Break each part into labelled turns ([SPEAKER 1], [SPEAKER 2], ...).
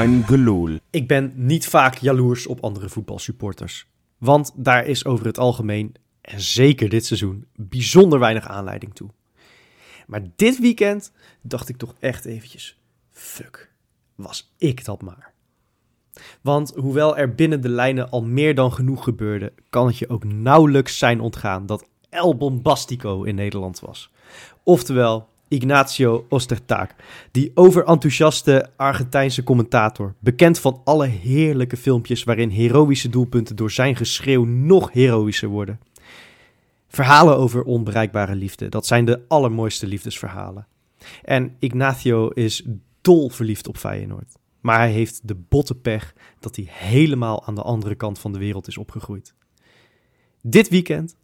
[SPEAKER 1] Gelul.
[SPEAKER 2] Ik ben niet vaak jaloers op andere voetbalsupporters. Want daar is over het algemeen, en zeker dit seizoen, bijzonder weinig aanleiding toe. Maar dit weekend dacht ik toch echt eventjes, fuck, was ik dat maar. Want hoewel er binnen de lijnen al meer dan genoeg gebeurde, kan het je ook nauwelijks zijn ontgaan dat El Bombastico in Nederland was. Oftewel Ignacio Ostertaak, die overenthousiaste Argentijnse commentator, bekend van alle heerlijke filmpjes waarin heroïsche doelpunten door zijn geschreeuw nog heroïscher worden. Verhalen over onbereikbare liefde, dat zijn de allermooiste liefdesverhalen. En Ignacio is dol verliefd op Feyenoord. Maar hij heeft de botte pech dat hij helemaal aan de andere kant van de wereld is opgegroeid. Dit weekend,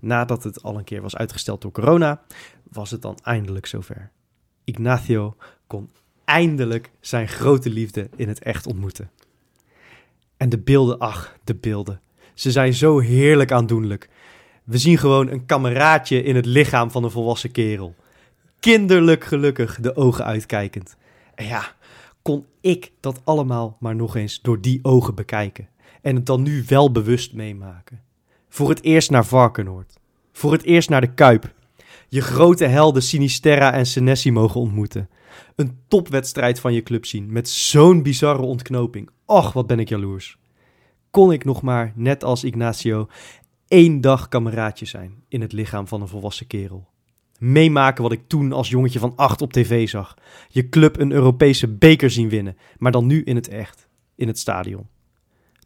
[SPEAKER 2] nadat het al een keer was uitgesteld door corona, was het dan eindelijk zover. Ignacio kon eindelijk zijn grote liefde in het echt ontmoeten. En de beelden, ach, de beelden. Ze zijn zo heerlijk aandoenlijk. We zien gewoon een kameraadje in het lichaam van een volwassen kerel. Kinderlijk gelukkig, de ogen uitkijkend. En ja, kon ik dat allemaal maar nog eens door die ogen bekijken. En het dan nu wel bewust meemaken. Voor het eerst naar Varkenoord. Voor het eerst naar de Kuip. Je grote helden Sinisterra en Senesi mogen ontmoeten. Een topwedstrijd van je club zien met zo'n bizarre ontknoping. Och, wat ben ik jaloers. Kon ik nog maar, net als Ignacio, één dag kameraadje zijn in het lichaam van een volwassen kerel. Meemaken wat ik toen als jongetje van acht op tv zag. Je club een Europese beker zien winnen, maar dan nu in het echt, in het stadion.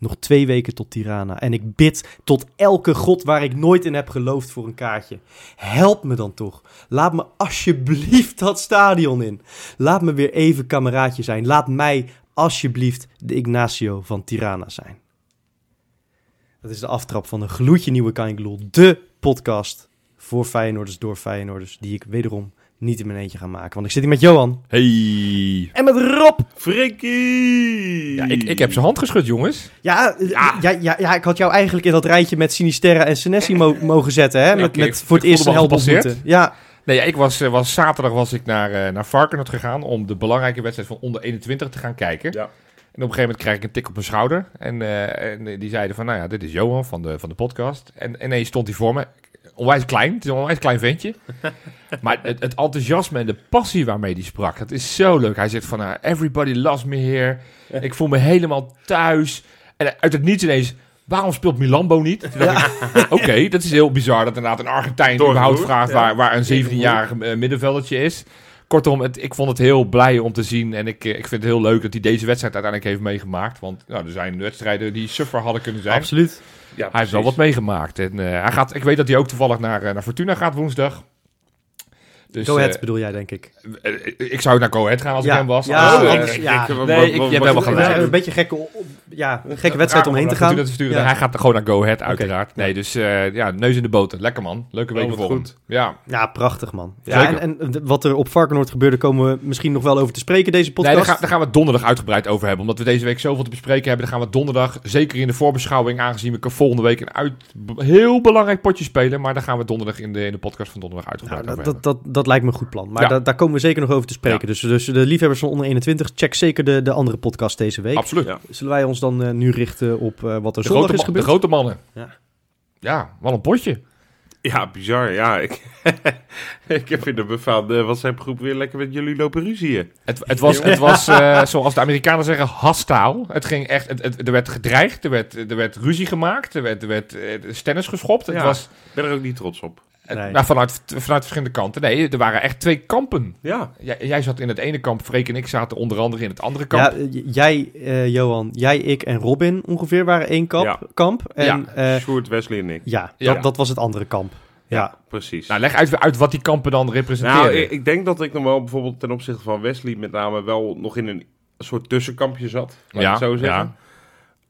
[SPEAKER 2] Nog twee weken tot Tirana en ik bid tot elke god waar ik nooit in heb geloofd voor een kaartje. Help me dan toch. Laat me alsjeblieft dat stadion in. Laat me weer even kameraadje zijn. Laat mij alsjeblieft de Ignacio van Tirana zijn. Dat is de aftrap van een gloedje nieuwe Kaingeloel, de podcast voor Feyenoorders door Feyenoorders, die ik wederom niet in mijn eentje ga maken. Want ik zit hier met Johan
[SPEAKER 3] Hey.
[SPEAKER 2] en met Rob.
[SPEAKER 1] Frikkie!
[SPEAKER 3] Ja, ik, ik heb zijn hand geschud, jongens.
[SPEAKER 2] Ja, eh, ja. Ja, ja, ik had jou eigenlijk in dat rijtje met Sinisterra en Senesi mo- mogen zetten, hè? Met, met voor het eerst een help ontmoeten. Ja,
[SPEAKER 3] Nee, ja, ik was, eh, was, zaterdag was ik naar, eh naar Varkenoord gegaan om de belangrijke wedstrijd van onder 21 te gaan kijken.
[SPEAKER 1] Ja.
[SPEAKER 3] En op een gegeven moment krijg ik een tik op mijn schouder. En, eh, en die zeiden van, nou ja, dit is Johan van de, van de podcast. En ineens stond hij voor me. Onwijs klein, het is een onwijs klein ventje. maar het, het enthousiasme en de passie waarmee hij sprak, dat is zo leuk. Hij zegt van, nou, everybody loves me here. Ik voel me helemaal thuis. En uit het niets ineens, waarom speelt Milambo niet? Oké, dat is heel bizar dat inderdaad een Argentijn überhaupt vraagt
[SPEAKER 1] ja.
[SPEAKER 3] waar, waar een 17-jarige eh, middenveldertje is. Kortom, het, ik vond het heel blij om te zien. En ik, eh, ik vind het heel leuk dat hij deze wedstrijd uiteindelijk heeft meegemaakt. Want nou, er zijn wedstrijden die suffer hadden kunnen zijn.
[SPEAKER 2] absoluut.
[SPEAKER 1] Ja,
[SPEAKER 3] Hij heeft wel wat meegemaakt. En eh, hij gaat, ik weet dat hij ook toevallig naar, eh, naar Fortuna gaat woensdag. Dus,
[SPEAKER 2] Go ahead
[SPEAKER 3] eh,
[SPEAKER 2] bedoel jij, denk ik.
[SPEAKER 3] eh, ik zou naar Go Ahead gaan als
[SPEAKER 2] Ja.
[SPEAKER 3] ik hem was.
[SPEAKER 2] Ja,
[SPEAKER 3] Anders, eh,
[SPEAKER 2] anders- ja.
[SPEAKER 3] Nee, ik- je hebt helemaal gelijk.
[SPEAKER 2] Ja, een beetje gekke, ja, een gekke wedstrijd om heen te gaan.
[SPEAKER 3] Fortuna te sturen.
[SPEAKER 2] Ja.
[SPEAKER 3] Hij gaat gewoon naar Go Ahead, uiteraard. Nee, dus eh, ja, neus in de boter. Lekker man. Leuke week voor hem. Ja.
[SPEAKER 2] Ja, prachtig man. Ja, en, en wat er op Varkenoord gebeurde, komen we misschien nog wel over te spreken deze
[SPEAKER 3] Nee,
[SPEAKER 2] podcast.
[SPEAKER 3] daar, gaan, daar gaan we het donderdag uitgebreid over hebben. Omdat we deze week zoveel te bespreken hebben. Dan gaan we donderdag, zeker in de voorbeschouwing, aangezien we volgende week een uit, heel belangrijk potje spelen. Maar daar gaan we donderdag in de, in de podcast van donderdag uitgebreid
[SPEAKER 2] Nou, dat,
[SPEAKER 3] over
[SPEAKER 2] dat, dat, dat lijkt me een goed plan. Maar
[SPEAKER 3] Ja.
[SPEAKER 2] da- daar komen we zeker nog over te spreken. Dus, dus de liefhebbers van onder 21, check zeker de, de andere podcast deze week.
[SPEAKER 3] Absoluut.
[SPEAKER 1] Ja.
[SPEAKER 2] Zullen wij ons dan eh, nu richten op eh, wat er
[SPEAKER 3] De
[SPEAKER 2] zondag
[SPEAKER 3] grote,
[SPEAKER 2] is
[SPEAKER 3] ma- de
[SPEAKER 2] gebeurd?
[SPEAKER 3] grote mannen.
[SPEAKER 2] Ja.
[SPEAKER 3] Ja, wat een potje.
[SPEAKER 1] Ja, bizar. Ja, ik, ik heb in de befaamde WhatsApp-groep weer lekker met jullie lopen ruzieën.
[SPEAKER 3] Het, het was, het was eh, zoals de Amerikanen zeggen, hastaal. Het ging echt, het, het- er werd gedreigd, er werd, er werd ruzie gemaakt, er werd, er werd stennis geschopt. Het
[SPEAKER 1] Ja.
[SPEAKER 3] was
[SPEAKER 1] Ik ben er ook niet trots op.
[SPEAKER 3] het-
[SPEAKER 2] Nee.
[SPEAKER 3] nou, vanuit, vanuit verschillende kanten. Nee, er waren echt twee kampen.
[SPEAKER 1] Ja.
[SPEAKER 3] Jij, jij zat in het ene kamp, Freek en ik zaten onder andere in het andere kamp.
[SPEAKER 2] Ja, eh, jij, eh, Johan, jij, ik en Robin ongeveer waren één kamp.
[SPEAKER 1] Ja.
[SPEAKER 2] kamp en ja,
[SPEAKER 1] Sjoerd, Wesley en ik.
[SPEAKER 2] ja,
[SPEAKER 3] Ja.
[SPEAKER 2] Dat, dat was het andere kamp. Ja,
[SPEAKER 1] Precies.
[SPEAKER 3] Nou, leg uit, uit wat die kampen dan representeren.
[SPEAKER 1] Nou, ik, ik denk dat ik nog wel bijvoorbeeld ten opzichte van Wesley met name wel nog in een soort tussenkampje zat. Laat
[SPEAKER 3] Ja,
[SPEAKER 1] ik zo zeggen.
[SPEAKER 3] ja.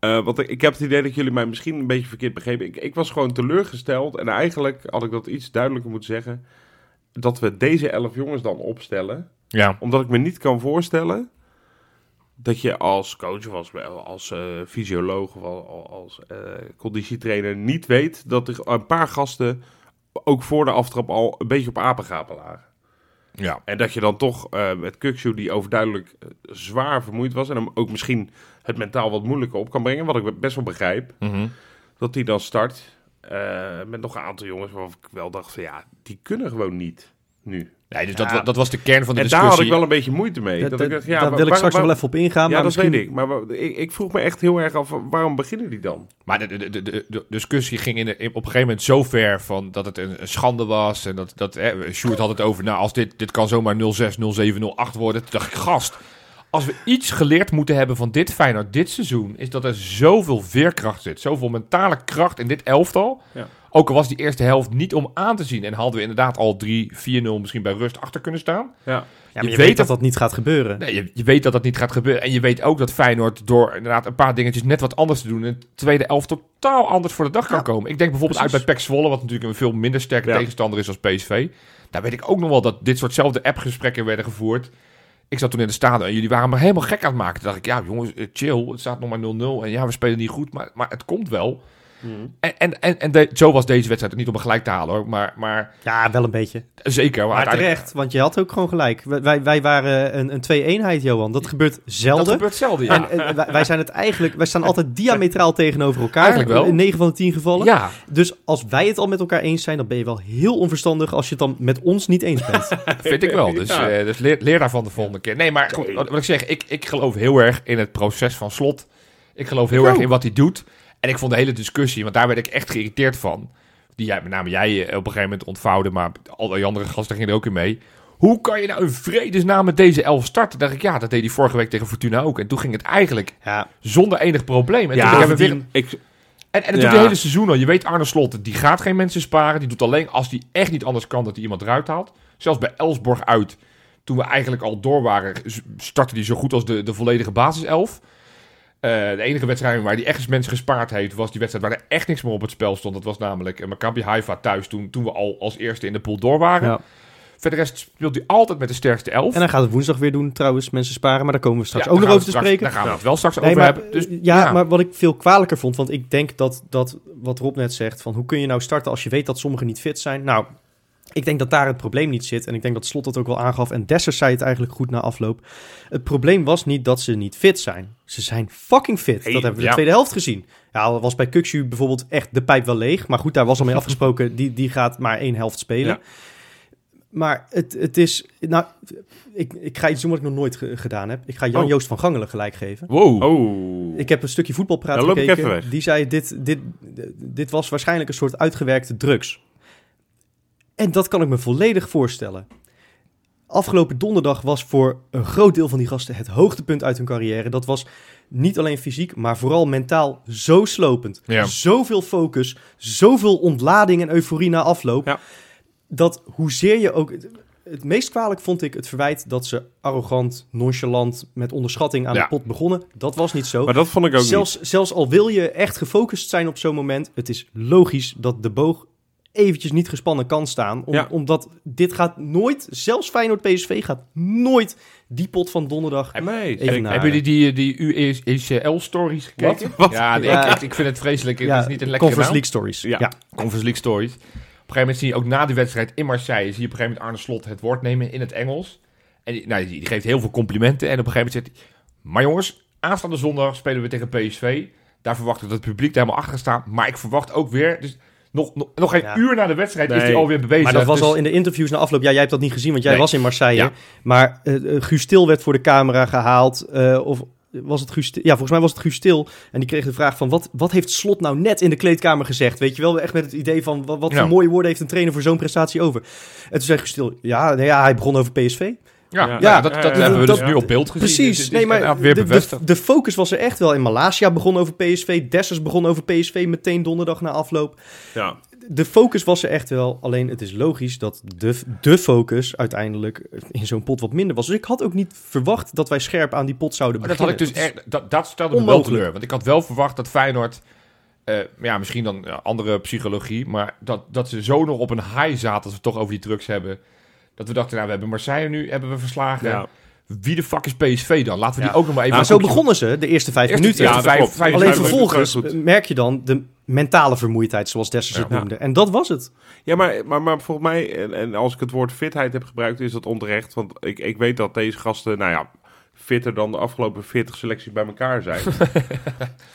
[SPEAKER 1] Eh, want ik, ik heb het idee dat jullie mij misschien een beetje verkeerd begrepen. Ik, ik was gewoon teleurgesteld. En eigenlijk had ik dat iets duidelijker moeten zeggen. Dat we deze elf jongens dan opstellen.
[SPEAKER 3] ja.
[SPEAKER 1] Omdat ik me niet kan voorstellen dat je als coach of als, als eh, fysioloog of al- als eh, conditietrainer niet weet dat er een paar gasten ook voor de aftrap al een beetje op apengapen lagen.
[SPEAKER 3] Ja.
[SPEAKER 1] En dat je dan toch met Kukshoe, die overduidelijk zwaar vermoeid was... en hem ook misschien het mentaal wat moeilijker op kan brengen... wat ik best wel begrijp,
[SPEAKER 3] Mhm.
[SPEAKER 1] dat hij dan start... eh, met nog een aantal jongens waarvan ik wel dacht van... ja, die kunnen gewoon niet nu.
[SPEAKER 3] Nee, dus dat,
[SPEAKER 1] Ja.
[SPEAKER 3] dat was de kern van de
[SPEAKER 1] En daar
[SPEAKER 3] discussie.
[SPEAKER 1] had ik wel een beetje moeite mee.
[SPEAKER 2] Dat-
[SPEAKER 1] dat
[SPEAKER 2] dat-
[SPEAKER 1] ik dacht, ja,
[SPEAKER 2] daar wil ik straks
[SPEAKER 1] waar-
[SPEAKER 2] wel even op ingaan.
[SPEAKER 1] Ja,
[SPEAKER 2] maar
[SPEAKER 1] dat
[SPEAKER 2] misschien...
[SPEAKER 1] weet ik. Maar ik, ik vroeg me echt heel erg af, waarom beginnen die dan?
[SPEAKER 3] Maar de, de, de, de, de discussie ging in de, in- op een gegeven moment zo ver van dat het een, een schande was. En dat, dat eh, Sjoerd had het over, nou, als dit, dit kan zomaar 06, 07, 08 worden. Toen dacht ik, gast, als we iets geleerd moeten hebben van dit Feyenoord dit seizoen, is dat er zoveel veerkracht zit. Zoveel mentale kracht in dit elftal.
[SPEAKER 1] Ja.
[SPEAKER 3] Ook al was die eerste helft niet om aan te zien. En hadden we inderdaad al 3, 4-0 misschien bij rust achter kunnen staan.
[SPEAKER 1] Ja.
[SPEAKER 2] Ja, maar
[SPEAKER 3] Je
[SPEAKER 2] je,
[SPEAKER 3] weet
[SPEAKER 2] weet dat
[SPEAKER 3] dat-
[SPEAKER 2] dat niet gaat gebeuren.
[SPEAKER 3] Nee, je, je weet dat dat niet gaat gebeuren. En je weet ook dat Feyenoord door inderdaad een paar dingetjes net wat anders te doen... in de tweede elf totaal anders voor de dag kan komen. Ik denk bijvoorbeeld
[SPEAKER 2] precies.
[SPEAKER 3] uit bij PEC Zwolle... wat natuurlijk een veel minder sterke
[SPEAKER 1] Ja.
[SPEAKER 3] tegenstander is als PSV. Daar weet ik ook nog wel dat dit soortzelfde appgesprekken werden gevoerd. Ik zat toen in de stadion en jullie waren me helemaal gek aan het maken. Toen dacht ik, ja jongens, eh, chill. Het staat nog maar 0-0 en ja, we spelen niet goed. Maar, maar het komt wel. En, en, en, en de- zo was deze wedstrijd niet om er gelijk te halen hoor. Maar, maar
[SPEAKER 2] Ja, wel een beetje.
[SPEAKER 3] zeker. Maar,
[SPEAKER 2] Maar
[SPEAKER 3] uiteindelijk-
[SPEAKER 2] terecht, want je had ook gewoon gelijk. Wij- Wij, waren een, een twee-eenheid, Johan. Dat gebeurt zelden.
[SPEAKER 3] Dat gebeurt zelden, ja.
[SPEAKER 2] En, en wij, wij zijn het eigenlijk, wij staan altijd diametraal tegenover elkaar.
[SPEAKER 3] Eigenlijk wel.
[SPEAKER 2] In 9 van de 10 gevallen.
[SPEAKER 3] ja,
[SPEAKER 2] Dus als wij het al met elkaar eens zijn, dan ben je wel heel onverstandig als je het dan met ons niet eens bent.
[SPEAKER 3] Vind ik wel. Dus,
[SPEAKER 1] Ja.
[SPEAKER 3] eh, dus leer, leer daarvan de volgende keer. Nee, maar wat, ik zeg, ik, ik geloof heel erg in het proces van slot. Ik geloof heel
[SPEAKER 1] Ik
[SPEAKER 3] erg
[SPEAKER 1] ook.
[SPEAKER 3] in wat hij doet. En ik vond de hele discussie, want daar werd ik echt geïrriteerd van. Die jij, met name jij eh, op een gegeven moment ontvouwde, maar al die andere gasten gingen er ook in mee. Hoe kan je nou in vredesnaam met deze elf starten? dacht ik, ja, dat deed hij vorige week tegen Fortuna ook. En toen ging het eigenlijk
[SPEAKER 2] Ja,
[SPEAKER 3] zonder enig probleem. En
[SPEAKER 1] Ja,
[SPEAKER 3] toen hebben we weer,
[SPEAKER 1] ik,
[SPEAKER 3] en, en dat
[SPEAKER 1] Ja.
[SPEAKER 3] doet de hele seizoen al. Je weet Arne Slot, die gaat geen mensen sparen. Die doet alleen als die echt niet anders kan dat hij iemand eruit haalt. Zelfs bij Elsborg uit, toen we eigenlijk al door waren, startte hij zo goed als de, de volledige basiself. Eh, de enige wedstrijd waar hij echt eens mensen gespaard heeft, was die wedstrijd waar er echt niks meer op het spel stond. Dat was namelijk eh, Maccabi Haifa thuis, toen, toen we al als eerste in de pool door waren.
[SPEAKER 2] ja.
[SPEAKER 3] Verder rest speelt hij altijd met de sterkste elf.
[SPEAKER 2] En hij gaat het woensdag weer doen, trouwens, mensen sparen. Maar daar komen we straks
[SPEAKER 3] Ja,
[SPEAKER 2] ook nog over te
[SPEAKER 3] straks-
[SPEAKER 2] spreken.
[SPEAKER 3] Daar gaan we het wel straks
[SPEAKER 2] Nee,
[SPEAKER 3] over
[SPEAKER 2] maar,
[SPEAKER 3] hebben. Dus,
[SPEAKER 2] eh, ja, maar wat ik veel kwalijker vond, want ik denk dat, dat wat Rob net zegt, van hoe kun je nou starten als je weet dat sommigen niet fit zijn? Nou, ik denk dat daar het probleem niet zit. En ik denk dat Slot dat ook wel aangaf. En Dessers zei het eigenlijk goed na afloop. Het probleem was niet dat ze niet fit zijn. Ze zijn fucking fit.
[SPEAKER 1] Hey,
[SPEAKER 2] dat hebben we
[SPEAKER 3] ja.
[SPEAKER 2] de tweede helft gezien. Ja, was bij Kukshu bijvoorbeeld echt de pijp wel leeg. Maar goed, daar was al mee afgesproken. Die, die gaat maar één helft spelen.
[SPEAKER 1] Ja.
[SPEAKER 2] Maar het, het is... Nou, ik, ik ga iets doen wat ik nog nooit ge- gedaan heb. Ik ga Jan-Joost van Gangelen gelijk geven.
[SPEAKER 3] wow.
[SPEAKER 1] oh.
[SPEAKER 2] Ik heb een stukje voetbalpraat gekeken.
[SPEAKER 1] even weg.
[SPEAKER 2] Die zei, dit, dit, dit was waarschijnlijk een soort uitgewerkte drugs. En dat kan ik me volledig voorstellen. Afgelopen donderdag was voor een groot deel van die gasten het hoogtepunt uit hun carrière. Dat was niet alleen fysiek, maar vooral mentaal zo slopend.
[SPEAKER 3] Ja.
[SPEAKER 2] Zoveel focus, zoveel ontlading en euforie na afloop.
[SPEAKER 1] Ja.
[SPEAKER 2] Dat hoezeer je ook... Het meest kwalijk vond ik het verwijt dat ze arrogant, nonchalant, met onderschatting aan
[SPEAKER 3] Ja.
[SPEAKER 2] de pot begonnen. Dat was niet zo.
[SPEAKER 1] Maar dat vond ik ook
[SPEAKER 2] Zelfs, zelfs al wil je echt gefocust zijn op zo'n moment, het is logisch dat de boog eventjes niet gespannen kan staan. Om-
[SPEAKER 1] Ja.
[SPEAKER 2] Omdat dit gaat nooit, zelfs Feyenoord PSV gaat nooit die pot van donderdag.
[SPEAKER 1] Nee,
[SPEAKER 2] Even
[SPEAKER 1] zeker.
[SPEAKER 2] naar-
[SPEAKER 3] Hebben jullie die, die UECL-stories gekeken?
[SPEAKER 1] Wat? Wat?
[SPEAKER 3] Ja,
[SPEAKER 2] Ja.
[SPEAKER 3] Ik, ik, ik vind het vreselijk. Het is niet een lekkere
[SPEAKER 2] Conference. League stories.
[SPEAKER 1] Ja.
[SPEAKER 2] Ja.
[SPEAKER 3] Conference League stories. Op een gegeven moment zie je ook na die wedstrijd in Marseille... zie je op een gegeven moment Arne Slot het woord nemen in het Engels. En die, nou, die, die geeft heel veel complimenten. En op een gegeven moment zegt hij... Maar jongens, aanstaande zondag spelen we tegen PSV. Daar verwacht ik dat het publiek er helemaal achter staat. Maar ik verwacht ook weer... Dus nog, nog, nog geen
[SPEAKER 2] Ja.
[SPEAKER 3] uur na de wedstrijd is hij alweer bewezen.
[SPEAKER 2] Maar dat was
[SPEAKER 3] Dus-
[SPEAKER 2] al in de interviews na afloop. Ja, jij hebt dat niet gezien, want jij
[SPEAKER 3] Nee.
[SPEAKER 2] was in Marseille.
[SPEAKER 3] Ja.
[SPEAKER 2] Maar eh eh, Guus Til werd voor de camera gehaald. eh, of was het Guus Til? Ja, volgens mij was het Guus Til. En die kreeg de vraag van, wat, wat heeft Slot nou net in de kleedkamer gezegd? Weet je wel, echt met het idee van, wat, wat
[SPEAKER 3] Ja.
[SPEAKER 2] voor mooie woorden heeft een trainer voor zo'n prestatie over? En toen zei Guus Til, ja, nee, ja, hij begon over PSV.
[SPEAKER 3] Ja,
[SPEAKER 1] Ja.
[SPEAKER 3] ja, dat, dat
[SPEAKER 1] Ja, ja,
[SPEAKER 3] hebben we dus nu op beeld gezien.
[SPEAKER 2] Precies. Nee, maar
[SPEAKER 3] weer
[SPEAKER 2] de, de, focus was er echt wel. In Malasia begon over PSV. Dessers begon over PSV meteen donderdag na afloop.
[SPEAKER 1] Ja.
[SPEAKER 2] De focus was er echt wel. Alleen het is logisch dat de, de focus uiteindelijk in zo'n pot wat minder was. Dus ik had ook niet verwacht dat wij scherp aan die pot zouden
[SPEAKER 3] Maar dat had
[SPEAKER 2] beginnen.
[SPEAKER 3] ik dus echt, dat, dat stelde me wel teleur. Want ik had wel verwacht dat Feyenoord, eh, ja, misschien dan ja, andere psychologie, maar dat, dat ze zo nog op een high zaten als we het toch over die drugs hebben. Dat we dachten, nou, we hebben Marseille nu hebben we verslagen.
[SPEAKER 1] Ja.
[SPEAKER 3] Wie de fuck is PSV dan? Laten we die ook nog maar even...
[SPEAKER 2] Maar
[SPEAKER 3] een
[SPEAKER 2] zo begonnen ze de eerste vijf
[SPEAKER 3] Eerste-
[SPEAKER 2] minuten.
[SPEAKER 1] Ja,
[SPEAKER 3] vijf- vijf-
[SPEAKER 2] Alleen
[SPEAKER 3] vijf-
[SPEAKER 2] vervolgens merk je dan de mentale vermoeidheid, zoals Dessers het noemde. En dat was het.
[SPEAKER 1] Ja, maar, maar, maar volgens mij, en, en als ik het woord fitheid heb gebruikt, is dat onterecht. Want ik, ik weet dat deze gasten, nou ja, fitter dan de afgelopen 40 selecties bij elkaar zijn.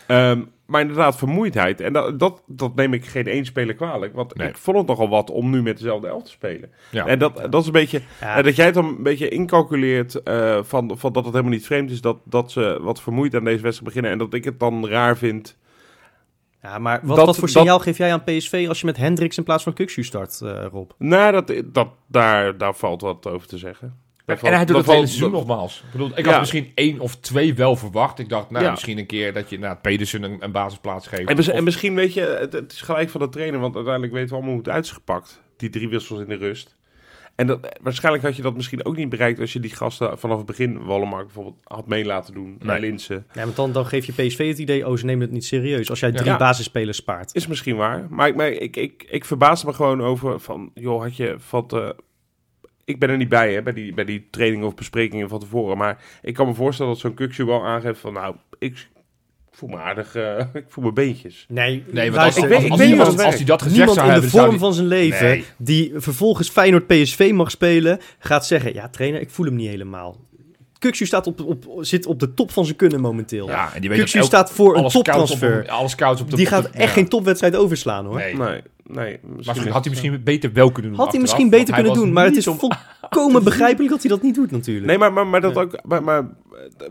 [SPEAKER 1] Ehm, maar inderdaad, vermoeidheid. En dat, dat, dat neem ik geen één speler kwalijk. Want
[SPEAKER 3] Nee.
[SPEAKER 1] ik vond het nogal wat om nu met dezelfde elf te spelen.
[SPEAKER 3] Ja.
[SPEAKER 1] En dat, dat is een beetje...
[SPEAKER 2] Ja.
[SPEAKER 1] dat jij het dan een beetje incalculeert eh, van, van dat het helemaal niet vreemd is dat, dat ze wat vermoeid aan deze wedstrijd beginnen. En dat ik het dan raar vind.
[SPEAKER 2] Ja, maar wat,
[SPEAKER 1] Dat-
[SPEAKER 2] wat voor
[SPEAKER 1] dat-
[SPEAKER 2] signaal geef jij aan PSV als je met Hendricks in plaats van Kukshu start, eh, Rob?
[SPEAKER 1] Nou, dat, dat, daar, daar valt wat over te zeggen.
[SPEAKER 3] En
[SPEAKER 1] valt-
[SPEAKER 3] hij doet het hele seizoen nogmaals. Ik, bedoel, ik
[SPEAKER 1] Ja.
[SPEAKER 3] had misschien één of twee wel verwacht. Ik dacht, nou,
[SPEAKER 1] Ja.
[SPEAKER 3] misschien een keer dat je nou, Pedersen een, een basisplaats geeft.
[SPEAKER 1] En, mis-
[SPEAKER 3] Of-
[SPEAKER 1] en misschien weet je, het, het is gelijk van de trainer, want uiteindelijk weten we allemaal hoe het uit is gepakt. Die drie wissels in de rust. En dat, waarschijnlijk had je dat misschien ook niet bereikt als je die gasten vanaf het begin, Wallenmark bijvoorbeeld, had mee laten doen.
[SPEAKER 3] Nee.
[SPEAKER 1] Bij Linsen.
[SPEAKER 2] Ja, want dan, dan geef je PSV het idee, oh, ze nemen het niet serieus. Als jij drie
[SPEAKER 1] Ja.
[SPEAKER 2] basisspelers spaart.
[SPEAKER 1] Is misschien waar. Maar, ik- maar ik, ik, ik verbaasde me gewoon over van, joh, had je van Ik ben er niet bij, hè, bij die, bij die trainingen of besprekingen van tevoren. Maar ik kan me voorstellen dat zo'n Kuksje wel aangeeft van, nou, ik voel me aardig, eh, ik voel me beentjes.
[SPEAKER 2] Nee,
[SPEAKER 3] Nee, want als,
[SPEAKER 1] ik weet-
[SPEAKER 3] als, hij dat gezegd
[SPEAKER 2] Niemand
[SPEAKER 3] zou
[SPEAKER 2] in de
[SPEAKER 3] hebben,
[SPEAKER 2] vorm van zijn leven,
[SPEAKER 3] Nee.
[SPEAKER 2] die vervolgens Feyenoord PSV mag spelen, gaat zeggen, ja trainer, ik voel hem niet helemaal. Kukshu staat op, op, zit op de top van zijn kunnen momenteel.
[SPEAKER 3] Ja, en die weet elk-
[SPEAKER 2] staat voor een
[SPEAKER 3] alle scouts op
[SPEAKER 2] toptransfer.
[SPEAKER 3] hem- Alle scouts op de
[SPEAKER 2] Die
[SPEAKER 3] op
[SPEAKER 2] gaat
[SPEAKER 3] de-
[SPEAKER 2] echt
[SPEAKER 3] ja.
[SPEAKER 2] geen topwedstrijd overslaan hoor.
[SPEAKER 3] Nee.
[SPEAKER 1] Nee, nee.
[SPEAKER 3] Maar
[SPEAKER 1] Misschien
[SPEAKER 3] had hij misschien beter wel kunnen doen
[SPEAKER 2] Had hij misschien beter kunnen doen, maar het is
[SPEAKER 3] om-
[SPEAKER 2] volkomen begrijpelijk dat hij dat niet doet natuurlijk.
[SPEAKER 1] Nee, maar, maar, maar dat ook. Maar, maar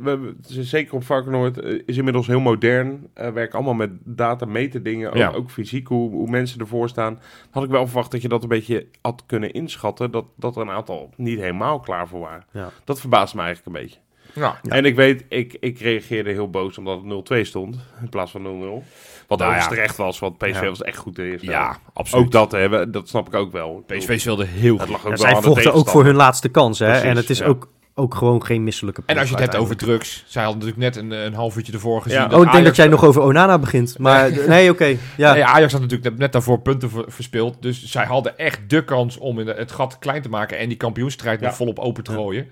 [SPEAKER 1] we, we- zeker op Varkenoord eh, is inmiddels heel modern. Eh werken allemaal met data, meten dingen. Ook,
[SPEAKER 3] Ja.
[SPEAKER 1] ook fysiek, hoe, hoe mensen ervoor staan. Had ik wel verwacht dat je dat een beetje had kunnen inschatten. Dat, dat er een aantal niet helemaal klaar voor waren.
[SPEAKER 2] Ja.
[SPEAKER 1] Dat verbaast me eigenlijk een beetje.
[SPEAKER 3] Ja.
[SPEAKER 1] En ik weet, ik, ik reageerde heel boos omdat het 0-2 stond. In plaats van 0-0. Wat
[SPEAKER 3] Nou ja.
[SPEAKER 1] terecht was, want PSV
[SPEAKER 2] Ja.
[SPEAKER 1] was echt goed de eerste
[SPEAKER 3] Ja, absoluut.
[SPEAKER 1] Ook dat hebben, dat snap ik ook wel.
[SPEAKER 3] PSV speelde heel
[SPEAKER 1] Het
[SPEAKER 3] goed.
[SPEAKER 1] lag ook
[SPEAKER 2] Ja,
[SPEAKER 1] wel
[SPEAKER 2] zij vochten ook voor hun laatste kans. Hè?
[SPEAKER 1] Precies,
[SPEAKER 2] en het is
[SPEAKER 1] ja.
[SPEAKER 2] ook, ook gewoon geen misselijke
[SPEAKER 3] En als je het hebt over drugs. Zij hadden natuurlijk net een, een half uurtje ervoor gezien.
[SPEAKER 1] Ja.
[SPEAKER 2] Oh, ik denk dat jij nog over Onana begint. Maar nee, oké. ja.
[SPEAKER 3] Nee, Ajax had natuurlijk net daarvoor punten ver- verspeeld. Dus zij hadden echt de kans om in de- het gat klein te maken en die kampioenstrijd
[SPEAKER 1] Ja.
[SPEAKER 3] nog volop open te gooien.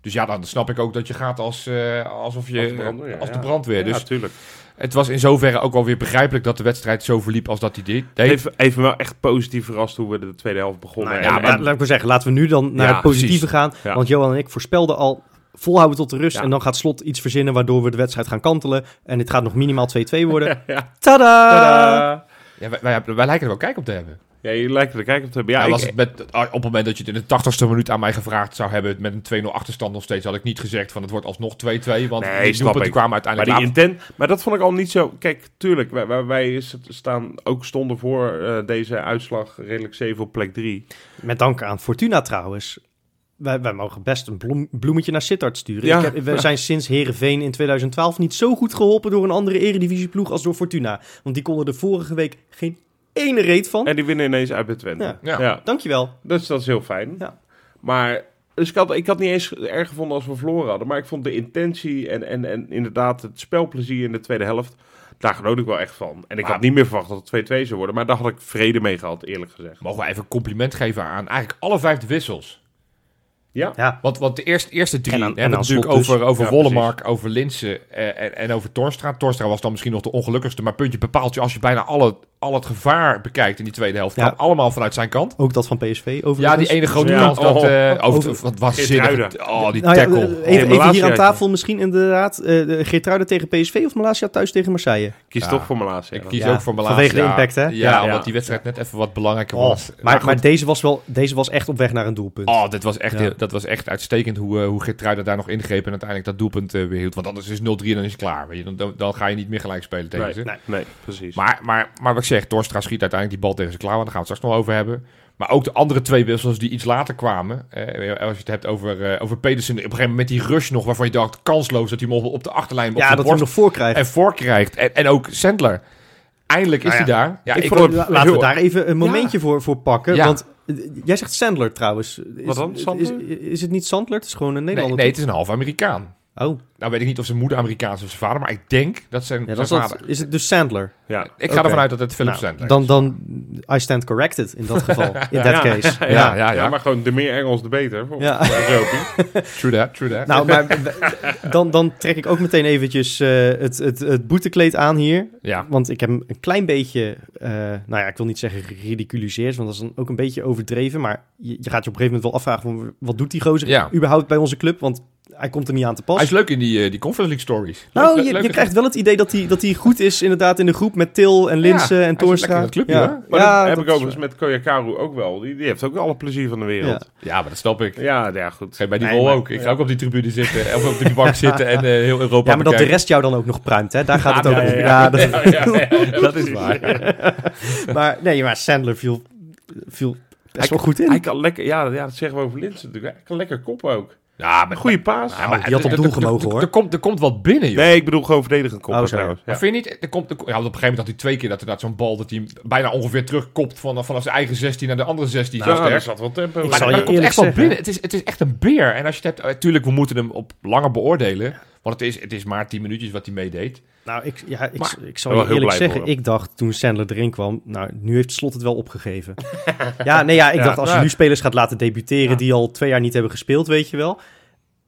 [SPEAKER 3] Dus ja, dan snap ik ook dat je gaat als, eh, alsof je
[SPEAKER 1] Als de brandweer,
[SPEAKER 3] als de
[SPEAKER 1] ja.
[SPEAKER 3] brandweer.
[SPEAKER 1] Ja,
[SPEAKER 3] Dus
[SPEAKER 1] natuurlijk.
[SPEAKER 3] Het was in zoverre ook wel weer begrijpelijk dat de wedstrijd zo verliep als dat hij deed.
[SPEAKER 1] Even, even wel echt positief verrast hoe we de tweede helft begonnen.
[SPEAKER 2] Nou,
[SPEAKER 1] En-
[SPEAKER 2] ja,
[SPEAKER 1] en-
[SPEAKER 2] maar laat ik maar zeggen, laten we nu dan naar
[SPEAKER 3] Ja,
[SPEAKER 2] het positieve
[SPEAKER 3] precies.
[SPEAKER 2] gaan.
[SPEAKER 1] Ja.
[SPEAKER 2] Want Johan en ik voorspelden al volhouden tot de rust.
[SPEAKER 1] Ja.
[SPEAKER 2] En dan gaat Slot iets verzinnen waardoor we de wedstrijd gaan kantelen. En het gaat nog minimaal 2-2 worden.
[SPEAKER 1] ja.
[SPEAKER 2] Tada!
[SPEAKER 1] Tadaa!
[SPEAKER 3] Ja, wij, wij, wij lijken er wel kijk op te hebben.
[SPEAKER 1] Ja, je lijkt er kijk op te hebben. Ja,
[SPEAKER 3] Ja,
[SPEAKER 1] ik-
[SPEAKER 3] was het met, op het moment dat je het in de 80ste minuut aan mij gevraagd zou hebben met een 2-0 achterstand nog steeds, had ik niet gezegd van het wordt alsnog 2-2. Want
[SPEAKER 1] Nee,
[SPEAKER 3] die kwamen
[SPEAKER 1] maar,
[SPEAKER 3] uiteindelijk
[SPEAKER 1] die
[SPEAKER 3] later.
[SPEAKER 1] intent, maar dat vond ik al niet zo. Kijk, tuurlijk, wij, wij, staan ook stonden voor eh, deze uitslag redelijk 7 op plek 3.
[SPEAKER 2] Met dank aan Fortuna trouwens. Wij, wij mogen best een bloem- bloemetje naar Sittard sturen.
[SPEAKER 1] Ja.
[SPEAKER 2] Ik heb- we zijn sinds Herenveen in 2012 niet zo goed geholpen door een andere eredivisieploeg als door Fortuna. Want die konden er vorige week geen ene reet van.
[SPEAKER 1] En die winnen ineens uit bij Twente.
[SPEAKER 2] Ja.
[SPEAKER 1] Ja,
[SPEAKER 3] Ja.
[SPEAKER 2] Dankjewel.
[SPEAKER 1] dus dat is heel fijn.
[SPEAKER 2] Ja.
[SPEAKER 1] Maar dus ik had, ik had niet eens erg gevonden als we verloren hadden. Maar ik vond de intentie en, en, en inderdaad het spelplezier in de tweede helft. Daar genoot ik wel echt van. En ik
[SPEAKER 3] Maar-
[SPEAKER 1] had niet meer verwacht dat het 2-2 zou worden. Maar daar had ik vrede mee gehad, eerlijk gezegd.
[SPEAKER 3] Mogen we even een compliment geven aan eigenlijk alle vijf de wissels.
[SPEAKER 1] Ja,
[SPEAKER 2] Ja,
[SPEAKER 3] Want, want de eerste, eerste drie
[SPEAKER 2] En aan-
[SPEAKER 3] hebben we natuurlijk
[SPEAKER 2] dus.
[SPEAKER 3] over, over
[SPEAKER 1] Ja,
[SPEAKER 3] Wollemark, over Linsen eh, en, en over Torstra. Torstra was dan misschien nog de ongelukkigste, maar puntje bepaalt je als je bijna alle, al het gevaar bekijkt in die tweede helft.
[SPEAKER 2] Ja.
[SPEAKER 3] allemaal vanuit zijn kant.
[SPEAKER 2] ook dat van PSV overigens.
[SPEAKER 3] Ja, die ene grote
[SPEAKER 1] Ja.
[SPEAKER 3] kans dat...
[SPEAKER 1] Oh.
[SPEAKER 3] eh over,
[SPEAKER 2] Over-
[SPEAKER 3] wat was. Oh, die
[SPEAKER 2] Nou ja,
[SPEAKER 3] tackle.
[SPEAKER 2] eh, even, even hier
[SPEAKER 1] Malasia
[SPEAKER 2] aan tafel misschien inderdaad. eh de Geertruiden tegen PSV of Malasia thuis tegen Marseille?
[SPEAKER 1] kies
[SPEAKER 3] Ja.
[SPEAKER 1] toch voor laatste.
[SPEAKER 3] Ik
[SPEAKER 1] ja.
[SPEAKER 3] kies
[SPEAKER 2] Ja,
[SPEAKER 3] ook voor Malasia.
[SPEAKER 2] vanwege de impact, hè?
[SPEAKER 3] Ja,
[SPEAKER 1] Ja,
[SPEAKER 3] omdat
[SPEAKER 1] ja.
[SPEAKER 3] die wedstrijd net even wat belangrijker
[SPEAKER 2] Oh,
[SPEAKER 3] was.
[SPEAKER 2] maar, maar deze, was wel, deze was echt op weg naar een doelpunt.
[SPEAKER 3] Oh, dit was echt,
[SPEAKER 2] Ja.
[SPEAKER 3] heel- dat was echt uitstekend hoe, uh, hoe daar nog ingreep en uiteindelijk dat doelpunt weer hield. Want anders is 0-3 en dan is het klaar. Weet je. Dan, dan, dan ga je niet meer gelijk spelen tegen
[SPEAKER 1] Nee,
[SPEAKER 3] ze.
[SPEAKER 1] nee, nee, precies.
[SPEAKER 3] Maar, maar, maar zeg, Torstra schiet uiteindelijk die bal tegen zijn klauwen. Daar gaan we het straks nog over hebben. Maar ook de andere twee wissels die iets later kwamen. Eh, als je het hebt over, eh, over Pedersen. Op een gegeven moment met die rush nog waarvan je dacht kansloos dat hij hem op, de achterlijn op
[SPEAKER 2] ja,
[SPEAKER 3] de
[SPEAKER 2] dat we hem nog voor krijgen.
[SPEAKER 3] en voor krijgt. En, en ook Sandler. Eindelijk is
[SPEAKER 1] Nou
[SPEAKER 3] hij daar. Ja,
[SPEAKER 1] ik
[SPEAKER 3] ik,
[SPEAKER 1] vond
[SPEAKER 2] Laten we daar even een momentje voor, voor pakken.
[SPEAKER 3] Ja.
[SPEAKER 2] Want eh, jij zegt Sandler trouwens. Is,
[SPEAKER 1] Wat dan, Sandler?
[SPEAKER 2] Is, is het niet Sandler? Het is gewoon een
[SPEAKER 3] nee,
[SPEAKER 2] Nederlander.
[SPEAKER 3] nee, het is een half Amerikaan.
[SPEAKER 2] Oh,
[SPEAKER 3] nou weet ik niet of zijn moeder Amerikaans is of zijn vader, maar ik denk dat zijn,
[SPEAKER 2] Ja,
[SPEAKER 3] zijn
[SPEAKER 2] dat is, dat,
[SPEAKER 3] vader...
[SPEAKER 2] is het dus Sandler?
[SPEAKER 1] Ja.
[SPEAKER 3] Ik ga ervan uit dat het Philip
[SPEAKER 2] Nou,
[SPEAKER 3] Sandler
[SPEAKER 2] dan,
[SPEAKER 3] is.
[SPEAKER 2] dan, I stand corrected in dat geval. In that
[SPEAKER 1] Ja.
[SPEAKER 2] case.
[SPEAKER 3] Ja, ja, ja.
[SPEAKER 1] Ja, maar gewoon de meer Engels, de beter. Voor,
[SPEAKER 2] Ja.
[SPEAKER 3] True that, true that.
[SPEAKER 2] Nou, maar dan, dan trek ik ook meteen eventjes eh, het, het, het boetekleed aan hier.
[SPEAKER 3] ja.
[SPEAKER 2] Want ik heb hem een klein beetje, eh, nou ja, ik wil niet zeggen geridiculiseerd, want dat is dan ook een beetje overdreven. Maar je, je gaat je op een gegeven moment wel afvragen, van, wat doet die gozer
[SPEAKER 3] Ja.
[SPEAKER 2] überhaupt bij onze club? Want hij komt er niet aan te pas.
[SPEAKER 3] Hij is leuk in die, eh, die Conference League stories.
[SPEAKER 2] nou,
[SPEAKER 3] Leuk-
[SPEAKER 2] je,
[SPEAKER 3] leuk-
[SPEAKER 2] je krijgt wel het idee dat hij, dat hij goed is inderdaad in de groep met Til en Linse
[SPEAKER 3] Ja, hij
[SPEAKER 2] en Toornstra. ja.
[SPEAKER 3] hoor.
[SPEAKER 1] Maar
[SPEAKER 2] ja,
[SPEAKER 1] dat heb
[SPEAKER 2] dat
[SPEAKER 1] ik overigens met Koyakaru ook wel. Die, die heeft ook alle plezier van de wereld.
[SPEAKER 3] Ja, maar dat snap ik.
[SPEAKER 1] Ja, ja, goed.
[SPEAKER 3] Geen bij die rol ook. Ik ga ook op die tribune zitten, of op die bank zitten en eh, heel Europa
[SPEAKER 2] Ja, maar dat de rest jou dan ook nog pruimt, hè? Daar gaat het ook
[SPEAKER 1] Ja,
[SPEAKER 2] om.
[SPEAKER 1] ja,
[SPEAKER 2] Ja,
[SPEAKER 1] ja.
[SPEAKER 2] dat,
[SPEAKER 3] Ja, ja, ja, dat is waar.
[SPEAKER 2] maar nee, maar Sandler viel, viel best wel goed in.
[SPEAKER 1] Hij kan lekker, ja, ja, dat zeggen we over Linsen natuurlijk. Hij kan lekker koppen ook.
[SPEAKER 3] Ja, maar
[SPEAKER 1] goede paas.
[SPEAKER 3] Ja,
[SPEAKER 2] die had op
[SPEAKER 3] er-
[SPEAKER 2] doel gemogen, hoor.
[SPEAKER 3] Er komt, er komt wat binnen, joh.
[SPEAKER 1] Nee, ik bedoel gewoon verdedigend koppen
[SPEAKER 2] Oh, zo.
[SPEAKER 1] trouwens. Ja.
[SPEAKER 3] Maar vind je niet? Er komt, er, ja, op een gegeven moment had hij twee keer dat er dat zo'n bal dat hij bijna ongeveer terugkopt van, vanaf zijn eigen 16 naar de andere 16.
[SPEAKER 1] Nou,
[SPEAKER 3] zo sterk.
[SPEAKER 1] zat wel tempo.
[SPEAKER 3] Maar er komt echt wat
[SPEAKER 2] zeggen-
[SPEAKER 3] binnen. Het is, het is echt een beer. En als je het hebt, natuurlijk, we moeten hem op langer beoordelen. Want het is, het is maar 10 minuutjes wat hij meedeed.
[SPEAKER 2] Nou, ik, ja, ik,
[SPEAKER 3] Maar-
[SPEAKER 2] ik zal je
[SPEAKER 1] heel
[SPEAKER 2] eerlijk zeggen, ik dacht toen Sandler erin kwam, nou, nu heeft Slot het wel opgegeven. ja, nee, ja, ik
[SPEAKER 1] Ja,
[SPEAKER 2] dacht als je nu spelers gaat laten debuteren
[SPEAKER 1] Ja.
[SPEAKER 2] die al twee jaar niet hebben gespeeld, weet je wel.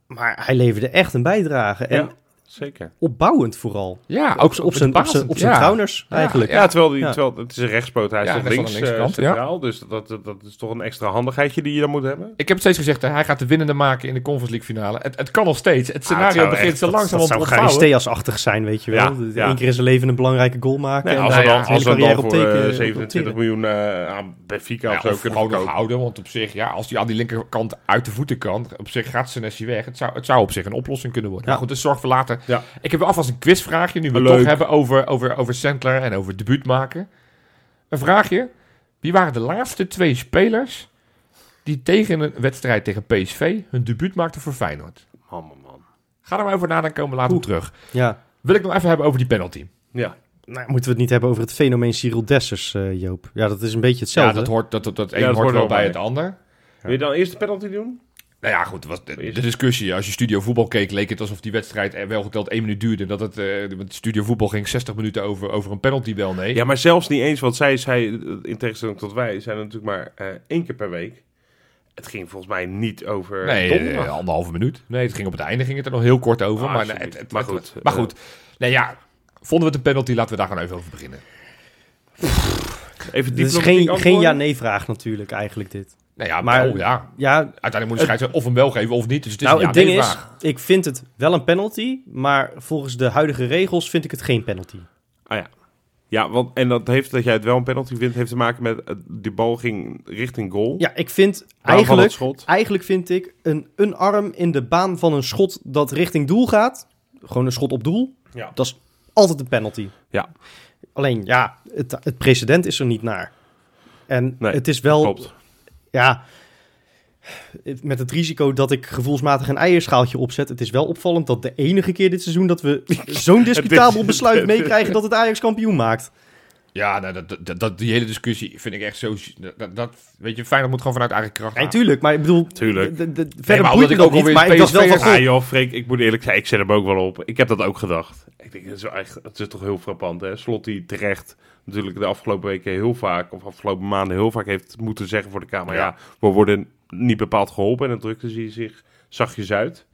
[SPEAKER 2] Maar hij leverde echt een bijdrage. En
[SPEAKER 1] Ja, zeker.
[SPEAKER 2] opbouwend vooral.
[SPEAKER 3] Ja,
[SPEAKER 2] Op, op, zijn, op, zijn, op zijn
[SPEAKER 3] Ja,
[SPEAKER 2] eigenlijk.
[SPEAKER 1] Ja, terwijl, die,
[SPEAKER 2] Ja.
[SPEAKER 1] terwijl het is een rechtspoot, hij is
[SPEAKER 3] hij
[SPEAKER 1] links eh, centraal. Dus dat, dat, dat is toch een extra handigheidje die je dan moet hebben.
[SPEAKER 3] Ik heb het steeds gezegd, hij gaat de winnende maken in de Conference League finale. Het, het kan nog steeds. Het scenario
[SPEAKER 1] zou
[SPEAKER 3] begint
[SPEAKER 1] echt-
[SPEAKER 3] zo langzaam
[SPEAKER 2] dat
[SPEAKER 3] op
[SPEAKER 2] zou
[SPEAKER 3] te
[SPEAKER 2] Gary
[SPEAKER 3] ontvouwen.
[SPEAKER 2] Steas-achtig zijn, weet je wel.
[SPEAKER 1] Ja,
[SPEAKER 2] Eén keer in zijn leven een belangrijke goal maken.
[SPEAKER 1] Nee,
[SPEAKER 2] en
[SPEAKER 1] als
[SPEAKER 2] dan
[SPEAKER 1] we
[SPEAKER 3] ja,
[SPEAKER 1] dan, als dan voor
[SPEAKER 2] op
[SPEAKER 1] eh,
[SPEAKER 2] teken-
[SPEAKER 1] 27
[SPEAKER 2] op
[SPEAKER 1] miljoen eh, aan Benfica of zo kunnen
[SPEAKER 3] houden, want op zich, ja, als hij aan die linkerkant uit de voeten kan, op zich gaat Senesi weg. Het zou, het zou op zich een oplossing kunnen worden.
[SPEAKER 2] Ja.
[SPEAKER 3] Maar goed, dus zorg voor later.
[SPEAKER 1] Ja.
[SPEAKER 3] Ik heb alvast een quizvraagje, nu we het toch hebben over, over, over Sandler en over debuut maken. Een vraagje. Wie waren de laatste twee spelers die tegen een wedstrijd tegen PSV hun debuut maakten voor Feyenoord?
[SPEAKER 1] Man, man, man.
[SPEAKER 3] Ga er maar over nadenken, komen we later terug.
[SPEAKER 2] Ja.
[SPEAKER 3] Wil ik nog even hebben over die penalty.
[SPEAKER 1] Ja.
[SPEAKER 2] Nou, moeten we het niet hebben over het fenomeen Cyril Dessers, eh, Joop? Ja, dat is een beetje hetzelfde.
[SPEAKER 3] Ja, dat hoort, dat, dat, dat een
[SPEAKER 1] dat
[SPEAKER 3] hoort
[SPEAKER 1] hoort
[SPEAKER 3] wel bij. het ander.
[SPEAKER 1] Wil je dan eerst de penalty doen?
[SPEAKER 3] Nou ja, goed. Was de, de discussie. Als je Studio Voetbal keek, leek het alsof die wedstrijd wel geteld één minuut duurde. Dat het, eh want Studio Voetbal ging 60 minuten over, over een penalty wel, nee.
[SPEAKER 1] Ja, maar zelfs niet eens, want zij, zij in tegenstelling tot wij, zijn er natuurlijk maar eh, één keer per week. Het ging volgens mij niet over
[SPEAKER 3] nee,
[SPEAKER 1] donderdag.
[SPEAKER 3] eh, anderhalve minuut. Nee, het ging op het einde ging het er nog heel kort over.
[SPEAKER 1] Ah,
[SPEAKER 3] maar, nee, het, het-
[SPEAKER 1] Maar
[SPEAKER 3] het-
[SPEAKER 1] goed,
[SPEAKER 3] maar goed. Nee, ja. Vonden we het een penalty? Laten we daar gewoon even over beginnen.
[SPEAKER 1] Even
[SPEAKER 2] Dit is
[SPEAKER 1] diplomatiek
[SPEAKER 2] geen, geen ja-nee-vraag natuurlijk, eigenlijk dit.
[SPEAKER 3] Nou ja,
[SPEAKER 2] Maar-
[SPEAKER 3] ja.
[SPEAKER 2] Ja,
[SPEAKER 3] Uiteindelijk moet de scheidsrechter of hem wel geven of niet. Dus het is
[SPEAKER 2] nou,
[SPEAKER 3] een
[SPEAKER 2] het ding is, ik vind het wel een penalty, maar volgens de huidige regels vind ik het geen penalty.
[SPEAKER 1] Ja, want, en dat heeft dat jij het wel een penalty vindt, heeft te maken met eh, die bal ging richting goal.
[SPEAKER 2] Ja, ik vind eigenlijk, eigenlijk vind ik een, een arm in de baan van een schot dat richting doel gaat, gewoon een schot op doel,
[SPEAKER 1] Ja.
[SPEAKER 2] dat is altijd een penalty.
[SPEAKER 1] Ja.
[SPEAKER 2] Alleen, ja, het, het precedent is er niet naar. En
[SPEAKER 1] Nee,
[SPEAKER 2] het is wel,
[SPEAKER 1] Klopt.
[SPEAKER 2] Ja, met het risico dat ik gevoelsmatig een eierschaaltje opzet. Het is wel opvallend dat de enige keer dit seizoen dat we zo'n discutabel besluit meekrijgen dat het Ajax kampioen maakt.
[SPEAKER 3] Ja, nou, dat, dat, dat, die hele discussie vind ik echt zo... Dat, dat, weet je, Feyenoord moet gewoon vanuit eigen kracht
[SPEAKER 2] Nee, tuurlijk, maar ik bedoel,
[SPEAKER 1] Tuurlijk.
[SPEAKER 2] de- de-
[SPEAKER 3] maar
[SPEAKER 2] verder boeit
[SPEAKER 3] ik
[SPEAKER 2] het ook niet. Maar ik dacht wel van,
[SPEAKER 1] Ah joh, Freek, ik moet eerlijk zijn, ik zet hem ook wel op. Ik heb dat ook gedacht. Ik denk, dat is, echt, is toch heel frappant, hè? Slot die terecht natuurlijk de afgelopen weken heel vaak, of afgelopen maanden heel vaak heeft moeten zeggen voor de Kamer. Ja,
[SPEAKER 3] Ja.
[SPEAKER 1] we worden niet bepaald geholpen en dan drukte ze zich zachtjes uit.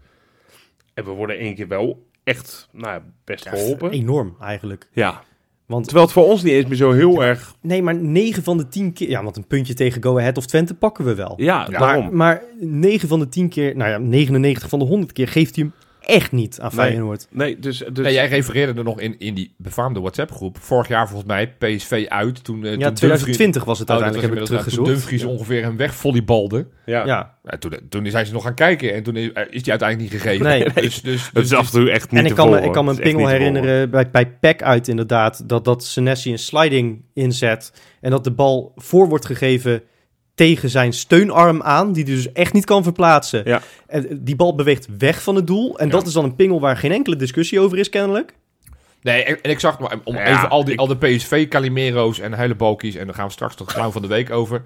[SPEAKER 1] En we worden één keer wel echt, nou ja, best
[SPEAKER 2] Ja,
[SPEAKER 1] geholpen.
[SPEAKER 2] enorm eigenlijk.
[SPEAKER 1] Ja,
[SPEAKER 2] Want
[SPEAKER 1] terwijl het voor ons niet eens meer zo heel erg...
[SPEAKER 2] nee, maar 9 van de 10 keer, ja, want een puntje tegen Go Ahead of Twente pakken we wel.
[SPEAKER 1] Ja,
[SPEAKER 3] Ja,
[SPEAKER 1] daarom.
[SPEAKER 2] maar, maar 9 van de 10 keer, nou ja, 99 van de 100 keer geeft hij hem echt niet aan
[SPEAKER 1] Nee.
[SPEAKER 2] Feyenoord.
[SPEAKER 1] Nee, dus... dus
[SPEAKER 3] Nee, jij refereerde er nog in, in die befaamde WhatsApp-groep. Vorig jaar volgens mij PSV uit. Toen, eh,
[SPEAKER 2] Ja,
[SPEAKER 3] toen
[SPEAKER 2] 2020 was het
[SPEAKER 3] Dumfries-
[SPEAKER 2] uiteindelijk,
[SPEAKER 3] oh,
[SPEAKER 2] heb ik teruggezocht.
[SPEAKER 3] Toen Dumfries ongeveer hem wegvolleybalde.
[SPEAKER 1] ja.
[SPEAKER 2] Ja,
[SPEAKER 3] Ja, toen, toen zijn ze nog gaan kijken en toen is, eh, is die uiteindelijk niet gegeven.
[SPEAKER 2] Nee.
[SPEAKER 3] Dus, dus,
[SPEAKER 1] Het
[SPEAKER 3] dus,
[SPEAKER 1] is af en toe echt niet
[SPEAKER 2] en ik kan, me, ik kan me
[SPEAKER 1] Het
[SPEAKER 2] een pingel herinneren bij, bij PEC uit inderdaad, dat, dat Senesi een sliding inzet en dat de bal voor wordt gegeven tegen zijn steunarm aan, die hij dus echt niet kan verplaatsen.
[SPEAKER 1] Ja.
[SPEAKER 2] En die bal beweegt weg van het doel en
[SPEAKER 3] Ja.
[SPEAKER 2] dat is dan een pingel waar geen enkele discussie over is kennelijk.
[SPEAKER 3] Nee, en, ik zag maar om
[SPEAKER 1] Ja,
[SPEAKER 3] even al, die,
[SPEAKER 1] ik-
[SPEAKER 3] al de PSV Calimero's en Huilenbalkies en dan gaan we straks tot clown van de week over.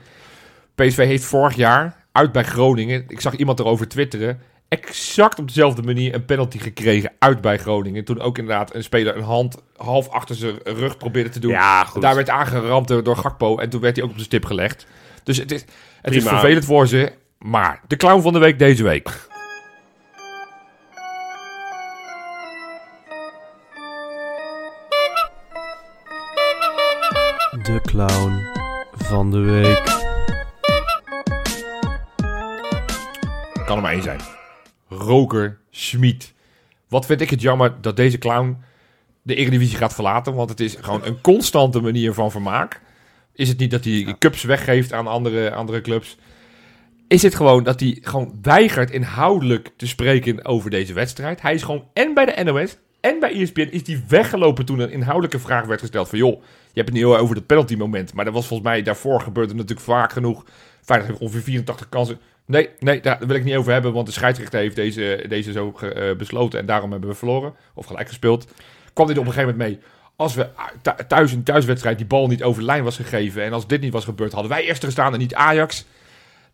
[SPEAKER 3] PSV heeft vorig jaar uit bij Groningen. Ik zag iemand erover twitteren. exact op dezelfde manier een penalty gekregen uit bij Groningen. Toen ook inderdaad een speler een hand half achter zijn rug probeerde te doen.
[SPEAKER 1] Ja, goed.
[SPEAKER 3] Daar werd aangeramd door, door Gakpo en toen werd hij ook op de stip gelegd. Dus het is, het is vervelend voor ze. Maar de clown van de week deze week.
[SPEAKER 2] De clown van de week.
[SPEAKER 3] Kan er maar één zijn. Roker Schmid. Wat vind ik het jammer dat deze clown de Eredivisie gaat verlaten. Want het is gewoon een constante manier van vermaak. Is het niet dat hij cups weggeeft aan andere, andere clubs? Is het gewoon dat hij gewoon weigert inhoudelijk te spreken over deze wedstrijd? Hij is gewoon en bij de NOS en bij ESPN is hij weggelopen toen een inhoudelijke vraag werd gesteld van... joh, je hebt het niet heel over dat penalty moment. Maar dat was volgens mij daarvoor gebeurde natuurlijk vaak genoeg. Feyenoord heeft ongeveer 84 kansen. Nee, nee, daar wil ik niet over hebben, want de scheidsrechter heeft deze, deze zo eh, besloten en daarom hebben we verloren. Of gelijk gespeeld. Kwam dit op een gegeven moment mee. Als we thu- thuis in thuiswedstrijd die bal niet over de lijn was gegeven en als dit niet was gebeurd, hadden wij eerst gestaan en niet Ajax.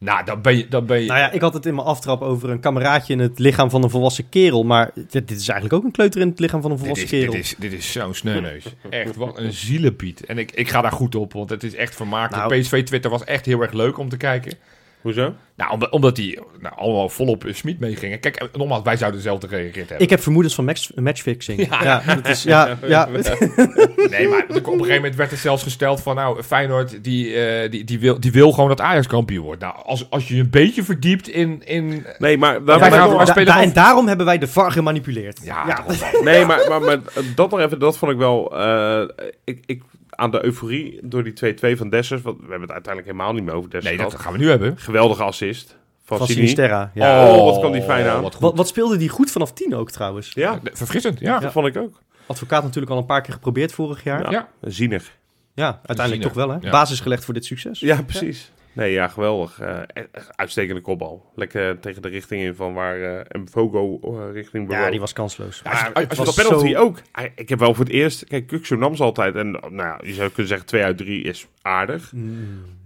[SPEAKER 3] Nou, dan ben je... Dan ben je
[SPEAKER 2] Nou ja, ik had het in mijn aftrap over een kameraadje in het lichaam van een volwassen kerel. Maar dit, dit is eigenlijk ook een kleuter in het lichaam van een
[SPEAKER 3] dit,
[SPEAKER 2] volwassen
[SPEAKER 3] is,
[SPEAKER 2] kerel.
[SPEAKER 3] dit, is, dit is zo'n sneuneus. Echt, wat een zielepiet. En ik, ik ga daar goed op, want het is echt vermakelijk.
[SPEAKER 2] Nou.
[SPEAKER 3] PSV-Twitter was echt heel erg leuk om te kijken.
[SPEAKER 1] Hoezo?
[SPEAKER 3] Nou, omdat, omdat die nou, allemaal volop Smit meegingen. Kijk, en nogmaals, wij zouden dezelfde gereageerd hebben.
[SPEAKER 2] Ik heb vermoedens van match, matchfixing.
[SPEAKER 3] Ja.
[SPEAKER 2] Ja, dat is, ja, ja.
[SPEAKER 3] Nee, maar op een gegeven moment werd er zelfs gesteld van... Nou, Feyenoord, die, eh, die, die, wil, die wil gewoon dat Ajax kampioen wordt. Nou, als, als je je een beetje verdiept in... in
[SPEAKER 1] Nee, maar,
[SPEAKER 3] wij
[SPEAKER 2] maar
[SPEAKER 3] gaan-
[SPEAKER 2] da-
[SPEAKER 3] wij
[SPEAKER 2] da-
[SPEAKER 3] spelen
[SPEAKER 2] en daarom hebben wij de VAR gemanipuleerd.
[SPEAKER 3] ja.
[SPEAKER 1] Nee, maar, maar, maar dat nog even, dat vond ik wel. eh, ik, ik, aan de euforie door die 2-2 van Dessers. Want we hebben het uiteindelijk helemaal niet meer over Dessers.
[SPEAKER 3] Nee, dat
[SPEAKER 1] gehad.
[SPEAKER 3] gaan we nu hebben.
[SPEAKER 1] Geweldige assist van,
[SPEAKER 2] Van
[SPEAKER 1] Sini.
[SPEAKER 2] Sinisterra. Ja.
[SPEAKER 1] Oh, wat kwam die fijn aan.
[SPEAKER 3] Wat.
[SPEAKER 2] Wat, wat speelde die goed vanaf 10 ook trouwens?
[SPEAKER 1] Ja,
[SPEAKER 3] Verfrissend, ja.
[SPEAKER 1] dat vond ik ook.
[SPEAKER 2] Advocaat natuurlijk al een paar keer geprobeerd vorig jaar.
[SPEAKER 1] Ja,
[SPEAKER 2] Ja,
[SPEAKER 3] Ja.
[SPEAKER 1] Zienig.
[SPEAKER 2] uiteindelijk
[SPEAKER 3] Ziener.
[SPEAKER 2] toch wel hè.
[SPEAKER 3] Ja.
[SPEAKER 2] Basis gelegd voor dit succes.
[SPEAKER 1] Ja, precies. Nee, ja, geweldig. Eh, echt uitstekende kopbal. Lekker tegen de richting in van waar eh Mvogo eh, richting
[SPEAKER 2] Ja, die was kansloos.
[SPEAKER 1] Maar
[SPEAKER 3] Als je-
[SPEAKER 2] dat
[SPEAKER 1] penalty
[SPEAKER 2] zo-
[SPEAKER 1] ook. Ik heb wel voor het eerst... Kijk, Kukshow nam ze altijd. En nou ja, je zou kunnen zeggen 2 uit 3 is aardig.
[SPEAKER 2] Mm.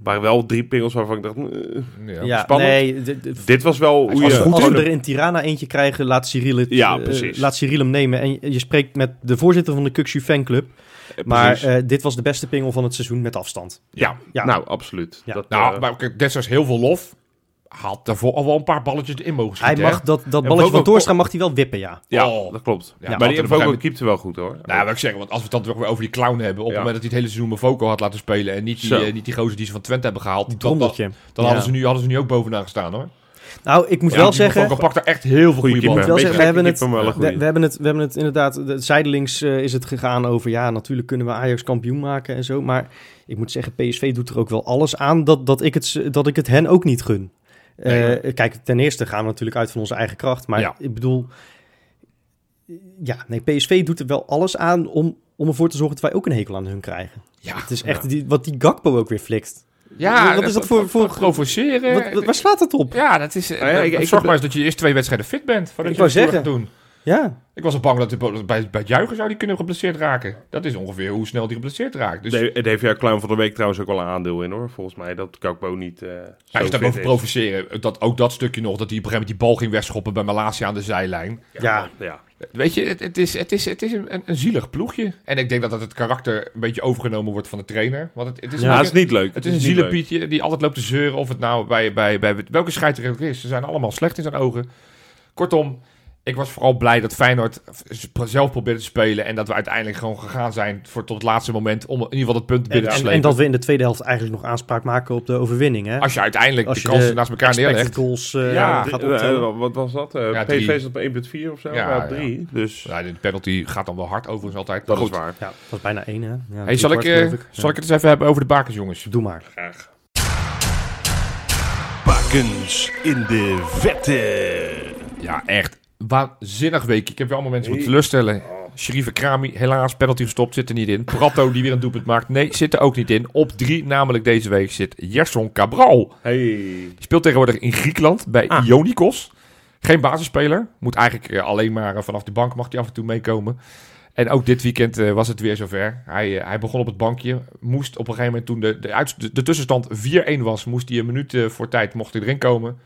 [SPEAKER 1] Maar wel drie pingels waarvan ik dacht... eh,
[SPEAKER 3] Ja.
[SPEAKER 2] Ja,
[SPEAKER 1] spannend.
[SPEAKER 2] nee,
[SPEAKER 1] dit was wel hoe
[SPEAKER 2] als,
[SPEAKER 1] je...
[SPEAKER 2] als we
[SPEAKER 1] een-
[SPEAKER 2] er in Tirana eentje krijgen, laat Cyril, het,
[SPEAKER 1] Ja,
[SPEAKER 2] eh,
[SPEAKER 1] precies.
[SPEAKER 2] laat Cyril hem nemen. En je, spreekt met de voorzitter van de Kukshu fanclub. Maar
[SPEAKER 1] precies.
[SPEAKER 2] eh, dit was de beste pingel van het seizoen met afstand.
[SPEAKER 1] ja,
[SPEAKER 2] ja.
[SPEAKER 1] nou, absoluut.
[SPEAKER 2] Ja.
[SPEAKER 1] Dat,
[SPEAKER 3] Nou,
[SPEAKER 1] eh,
[SPEAKER 3] maar kijk, Dessers heel veel lof. Had daarvoor al wel een paar balletjes erin mogen
[SPEAKER 2] Hij
[SPEAKER 3] schieten.
[SPEAKER 2] mag
[SPEAKER 3] hè?
[SPEAKER 2] dat, dat balletje van Toornstra mag hij wel wippen, ja.
[SPEAKER 1] ja,
[SPEAKER 3] Oh.
[SPEAKER 1] dat klopt.
[SPEAKER 3] Ja,
[SPEAKER 1] maar die Vogo keepte wel goed, hoor.
[SPEAKER 3] Nou, wat ik zeggen, want als we het dan toch weer over die clown hebben. Op
[SPEAKER 1] Ja.
[SPEAKER 3] het moment dat hij het hele seizoen met Voco had laten spelen. En niet die, eh, niet die gozer die ze van Twente hebben gehaald.
[SPEAKER 2] Die
[SPEAKER 3] dan, dan, dan
[SPEAKER 2] Ja.
[SPEAKER 3] hadden, ze nu, hadden ze nu ook bovenaan gestaan hoor.
[SPEAKER 2] Nou, ik moet
[SPEAKER 3] Ja,
[SPEAKER 2] wel zeggen...
[SPEAKER 3] Voco pakt er echt heel veel goede ballen.
[SPEAKER 2] wel zeggen, we hebben, het, we, hebben het, we hebben het inderdaad, de, zijdelings eh, is het gegaan over, ja, natuurlijk kunnen we Ajax kampioen maken en zo. Maar ik moet zeggen, PSV doet er ook wel alles aan dat, dat, ik, het, dat ik het hen ook niet gun. Eh, kijk, ten eerste gaan we natuurlijk uit van onze eigen kracht. Maar
[SPEAKER 3] Ja.
[SPEAKER 2] ik bedoel, ja, nee, PSV doet er wel alles aan om, om ervoor te zorgen dat wij ook een hekel aan hun krijgen.
[SPEAKER 3] Ja,
[SPEAKER 2] Het is echt die, wat die Gakpo ook weer flikt.
[SPEAKER 3] Ja
[SPEAKER 2] wat is dat voor- voor-
[SPEAKER 3] provoceren?
[SPEAKER 2] Wat, wat- waar slaat dat op?
[SPEAKER 3] ja, dat is.
[SPEAKER 1] Nou ja, ik-
[SPEAKER 3] ik,
[SPEAKER 1] ik-
[SPEAKER 3] zorg maar eens dat je eerst twee wedstrijden fit bent. Voordat
[SPEAKER 2] Ik
[SPEAKER 3] je
[SPEAKER 2] wou
[SPEAKER 3] het gaat
[SPEAKER 2] zeggen.
[SPEAKER 3] doen.
[SPEAKER 2] Ja,
[SPEAKER 3] Ik was al bang dat hij bij, bij het juichen zou die kunnen geblesseerd raken. Dat is ongeveer hoe snel die geblesseerd raakt. Dus
[SPEAKER 1] De- heeft jouw clown van de week trouwens ook wel een aandeel in, hoor. Volgens mij dat Kakbo niet eh
[SPEAKER 3] hij is daarover provoceren. Dat, ook dat stukje nog, dat hij op een gegeven moment die bal ging wegschoppen bij Malasia aan de zijlijn.
[SPEAKER 2] ja.
[SPEAKER 1] ja.
[SPEAKER 3] Weet je, het, het is, het is, het is een, een, zielig ploegje. En ik denk dat dat het karakter een beetje overgenomen wordt van de trainer. Want het, het is,
[SPEAKER 2] Ja,
[SPEAKER 1] het is niet leuk.
[SPEAKER 3] het is een zielepietje die altijd loopt te zeuren. Of het nou bij, bij, bij welke scheidsrechter is. Ze zijn allemaal slecht in zijn ogen. Kortom, ik was vooral blij dat Feyenoord zelf probeerde te spelen. En dat we uiteindelijk gewoon gegaan zijn voor tot het laatste moment. Om in ieder geval het punt binnen te
[SPEAKER 2] En,
[SPEAKER 3] slepen.
[SPEAKER 2] en dat we in de tweede helft eigenlijk nog aanspraak maken op de overwinning. Hè?
[SPEAKER 3] Als je uiteindelijk
[SPEAKER 2] Als
[SPEAKER 3] de
[SPEAKER 2] je
[SPEAKER 3] kansen
[SPEAKER 2] de
[SPEAKER 3] naast elkaar neerlegt.
[SPEAKER 2] goals eh,
[SPEAKER 3] Ja,
[SPEAKER 2] gaat optellen.
[SPEAKER 1] eh, wat was dat? Eh,
[SPEAKER 3] Ja,
[SPEAKER 1] PSV is op 1.4 of zo?
[SPEAKER 3] Ja,
[SPEAKER 1] Ja,
[SPEAKER 3] ja.
[SPEAKER 1] 3. Dus
[SPEAKER 3] Ja, de penalty gaat dan wel hard overigens altijd.
[SPEAKER 1] dat
[SPEAKER 3] Goed.
[SPEAKER 1] is waar.
[SPEAKER 2] Ja, dat was bijna één, hè? Ja,
[SPEAKER 3] Hey, zal, ik,
[SPEAKER 2] kwart,
[SPEAKER 3] eh,
[SPEAKER 2] geloof
[SPEAKER 3] zal ik het eens even hebben over de bakens, jongens?
[SPEAKER 2] Doe maar.
[SPEAKER 1] Graag.
[SPEAKER 4] Bakens in de vette.
[SPEAKER 3] Ja, echt waanzinnig week. Ik heb wel allemaal mensen moeten teleurstellen. Sheriff Krami, helaas, penalty gestopt, zit er niet in. Prato, die weer een doelpunt maakt, nee, zit er ook niet in. Op drie, namelijk deze week, zit Gerson Cabral.
[SPEAKER 1] Hey.
[SPEAKER 3] Die speelt tegenwoordig in Griekenland bij
[SPEAKER 1] Ah.
[SPEAKER 3] Ionikos. Geen basisspeler. Moet eigenlijk eh, alleen maar eh, vanaf de bank mag hij af en toe meekomen. En ook dit weekend eh, was het weer zover. Hij, hij begon op het bankje. Moest op een gegeven moment, toen de, de, uit- de, de tussenstand 4-1 was, moest hij een minuut voor tijd mocht hij erin komen.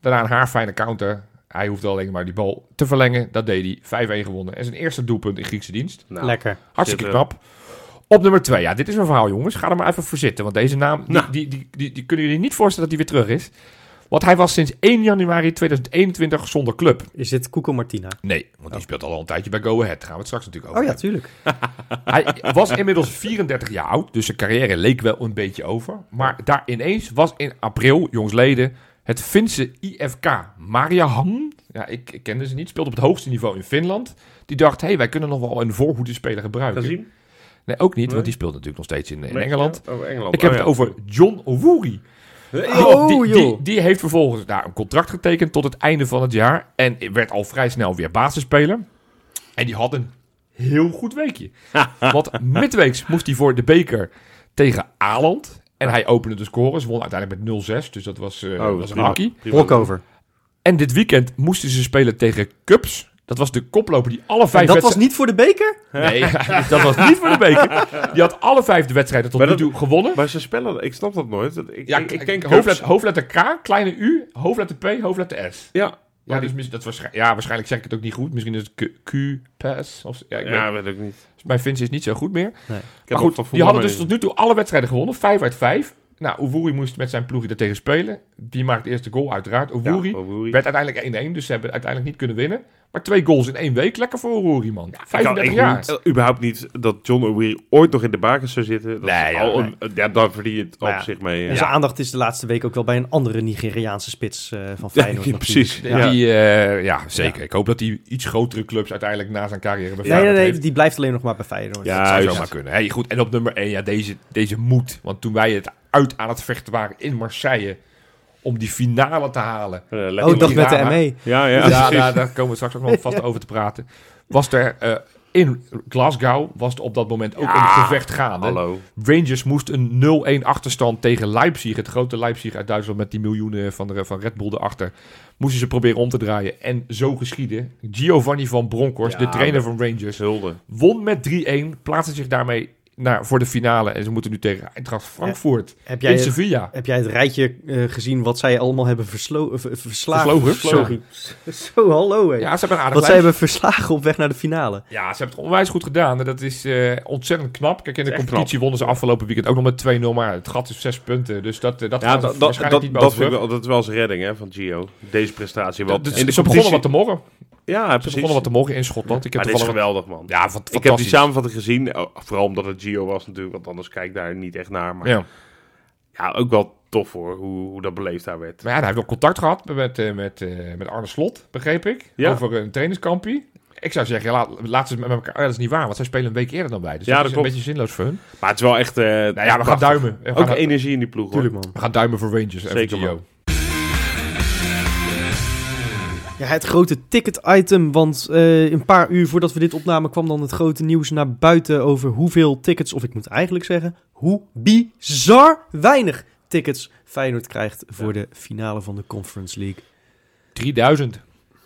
[SPEAKER 3] Daarna een haarfijne counter. Hij hoefde alleen maar die bal te verlengen. Dat deed hij. 5-1 gewonnen. En zijn eerste doelpunt in Griekse dienst.
[SPEAKER 1] Nou,
[SPEAKER 2] Lekker.
[SPEAKER 3] Hartstikke
[SPEAKER 1] Zit,
[SPEAKER 3] knap. Op nummer 2. Ja, dit is een verhaal, jongens. Ga er maar even voor zitten. Want deze naam, die,
[SPEAKER 1] Nou.
[SPEAKER 3] die, die, die, die kunnen jullie niet voorstellen dat hij weer terug is. Want hij was sinds 1 januari 2021 zonder club.
[SPEAKER 2] Is dit Cuco Martina?
[SPEAKER 3] Nee, want die speelt al een tijdje bij Go Ahead. Daar gaan we het straks natuurlijk over
[SPEAKER 2] Oh ja,
[SPEAKER 3] hebben.
[SPEAKER 2] tuurlijk.
[SPEAKER 3] Hij was inmiddels 34 jaar oud, dus zijn carrière leek wel een beetje over. Maar daar ineens was in april, jongsleden, het Finse IFK Mariehamn. Ja, ik, ik kende ze niet. Speelde op het hoogste niveau in Finland. Die dacht, hé, hey, wij kunnen nog wel een voorhoedenspeler gebruiken.
[SPEAKER 1] Gezien?
[SPEAKER 3] Nee, ook niet,
[SPEAKER 1] Nee?
[SPEAKER 3] want die speelt natuurlijk nog steeds in, in
[SPEAKER 1] Nee,
[SPEAKER 3] Engeland.
[SPEAKER 1] ja, Engeland.
[SPEAKER 3] Ik heb
[SPEAKER 1] Oh,
[SPEAKER 3] het over John Owuri.
[SPEAKER 2] Oh,
[SPEAKER 3] die, die, heeft vervolgens daar een contract getekend tot het einde van het jaar. En werd al vrij snel weer basisspeler. En die had een heel goed weekje. Want midweeks moest hij voor de beker tegen Aland. En hij opende de scores, won uiteindelijk met 0-6. Dus dat was, eh
[SPEAKER 1] Oh,
[SPEAKER 3] was een hakkie.
[SPEAKER 2] Walkover.
[SPEAKER 3] En dit weekend moesten ze spelen tegen Cubs. Dat was de koploper die alle
[SPEAKER 2] En
[SPEAKER 3] vijf
[SPEAKER 2] dat was
[SPEAKER 3] wedstrijden...
[SPEAKER 2] niet voor de beker?
[SPEAKER 3] Nee, dat was niet voor de beker. Die had alle vijf de wedstrijden tot
[SPEAKER 1] Maar
[SPEAKER 3] nu
[SPEAKER 1] dat-
[SPEAKER 3] toe gewonnen.
[SPEAKER 1] Maar ze spellen, ik snap dat nooit. Ik,
[SPEAKER 3] Ja,
[SPEAKER 1] ik, ik
[SPEAKER 3] ik
[SPEAKER 1] ken
[SPEAKER 3] hoofdletter, hoofdletter K, kleine U, hoofdletter P, hoofdletter S.
[SPEAKER 1] Ja,
[SPEAKER 3] Ja, dus mis- dat waarschijnlijk, ja, waarschijnlijk zeg ik het ook niet goed. Misschien is het Q, Q PAS. Of, ja, ik
[SPEAKER 1] ja,
[SPEAKER 3] weet,
[SPEAKER 1] weet ik niet.
[SPEAKER 3] mijn Fins is niet zo goed meer.
[SPEAKER 1] Ik heb
[SPEAKER 3] Maar goed, die hadden dus tot nu toe alle wedstrijden gewonnen. Vijf uit vijf. Nou, Owoeri moest met zijn ploegje er tegen spelen. Die maakte eerst de goal, uiteraard. Owoeri
[SPEAKER 1] Ja, Owoeri.
[SPEAKER 3] werd uiteindelijk 1-1, dus ze hebben uiteindelijk niet kunnen winnen. Maar twee goals in één week, lekker voor Owoeri, man.
[SPEAKER 1] Kan
[SPEAKER 3] 35
[SPEAKER 1] echt
[SPEAKER 3] jaar.
[SPEAKER 1] niet- eh, überhaupt niet dat John O'Weary ooit nog in de bakens zou zitten. Dat
[SPEAKER 3] Nee,
[SPEAKER 1] is
[SPEAKER 3] ja,
[SPEAKER 1] al
[SPEAKER 3] nee.
[SPEAKER 1] een, ja, daar verdien je het
[SPEAKER 2] Maar
[SPEAKER 1] op
[SPEAKER 2] ja,
[SPEAKER 1] zich mee.
[SPEAKER 2] En
[SPEAKER 1] eh.
[SPEAKER 2] zijn aandacht is de laatste week ook wel bij een andere Nigeriaanse spits eh, van Feyenoord.
[SPEAKER 1] Ja, precies.
[SPEAKER 3] Die,
[SPEAKER 1] Ja.
[SPEAKER 3] die, eh, ja, zeker. Ik hoop dat hij iets grotere clubs uiteindelijk na zijn carrière bij
[SPEAKER 2] Nee,
[SPEAKER 3] Feyenoord
[SPEAKER 2] nee, nee,
[SPEAKER 3] heeft.
[SPEAKER 2] die blijft alleen nog maar bij Feyenoord.
[SPEAKER 1] Ja,
[SPEAKER 3] Dat zou zomaar kunnen. Hey, goed, en op nummer 1, ja, deze, deze moet. Want toen wij het uit aan het vechten waren in Marseille om die finale te halen.
[SPEAKER 1] Eh,
[SPEAKER 2] Oh, dacht met de. ME.
[SPEAKER 1] ja, ja,
[SPEAKER 3] daar, daar komen we straks ook nog vast over te praten. Was er eh, in Glasgow, was er op dat moment ook
[SPEAKER 1] Ja,
[SPEAKER 3] een gevecht gaande.
[SPEAKER 1] Hallo.
[SPEAKER 3] Rangers moest een 0-1 achterstand tegen Leipzig, het grote Leipzig uit Duitsland met die miljoenen van, de, van Red Bull erachter. Moesten ze proberen om te draaien. En zo geschiedde. Giovanni van Bronckhorst,
[SPEAKER 1] Ja,
[SPEAKER 3] de trainer van Rangers,
[SPEAKER 1] Hulde.
[SPEAKER 3] won met 3-1, plaatste zich daarmee naar, voor de finale. En ze moeten nu tegen Eintracht Frankfurt
[SPEAKER 2] Heb jij,
[SPEAKER 3] in
[SPEAKER 2] het,
[SPEAKER 3] Sevilla.
[SPEAKER 2] heb jij het rijtje eh, gezien wat zij allemaal hebben verslo v- verslagen?
[SPEAKER 3] Verslogen?
[SPEAKER 2] Zo, hallo hé.
[SPEAKER 3] Ja, ze hebben een aardig
[SPEAKER 2] wat zij hebben verslagen op weg naar de finale.
[SPEAKER 3] Ja, ze hebben het onwijs goed gedaan. En dat is eh, ontzettend knap. Kijk, in de competitie wonnen ze afgelopen weekend ook nog met 2-0. Maar het gat is zes punten. Dus dat, eh, dat
[SPEAKER 1] Ja, dat, dat,
[SPEAKER 3] waarschijnlijk
[SPEAKER 1] dat,
[SPEAKER 3] niet
[SPEAKER 1] dat, vind ik wel, dat is wel zijn redding hè, van Gio. Deze prestatie. Want
[SPEAKER 3] dus
[SPEAKER 1] in de
[SPEAKER 3] ze begonnen wat te morgen.
[SPEAKER 1] Ja,
[SPEAKER 3] Ze
[SPEAKER 1] precies.
[SPEAKER 3] begonnen wat te morgen in Schotland. Ik heb
[SPEAKER 1] Maar dit is geweldig, man.
[SPEAKER 3] Ja, wat,
[SPEAKER 1] ik heb die samenvatting gezien. oh, vooral omdat het Gio was natuurlijk. Want anders kijk ik daar niet echt naar. Maar ja,
[SPEAKER 3] Ja.
[SPEAKER 1] ook wel tof hoor. Hoe, hoe dat beleefd daar werd.
[SPEAKER 3] Maar ja, hij heeft wel contact gehad met, eh, met, eh, met Arne Slot, begreep ik.
[SPEAKER 1] Ja.
[SPEAKER 3] Over een trainingskampie. Ik zou zeggen, laat, laat ze met elkaar... Oh, dat is niet waar, want zij spelen een week eerder dan wij. Dus
[SPEAKER 1] Ja,
[SPEAKER 3] dat
[SPEAKER 1] dat
[SPEAKER 3] is een beetje zinloos voor hun.
[SPEAKER 1] Maar het is wel echt... eh
[SPEAKER 3] Nou ja, we gaan duimen. We
[SPEAKER 1] Ook
[SPEAKER 3] gaan,
[SPEAKER 1] energie in die ploeg.
[SPEAKER 2] Tuurlijk man.
[SPEAKER 3] we gaan duimen voor Rangers en
[SPEAKER 1] Zeker,
[SPEAKER 2] Ja, het grote ticket-item, want eh, een paar uur voordat we dit opnamen kwam dan het grote nieuws naar buiten over hoeveel tickets, of ik moet eigenlijk zeggen, hoe bizar weinig tickets Feyenoord krijgt voor de finale van de Conference League.
[SPEAKER 3] 3000.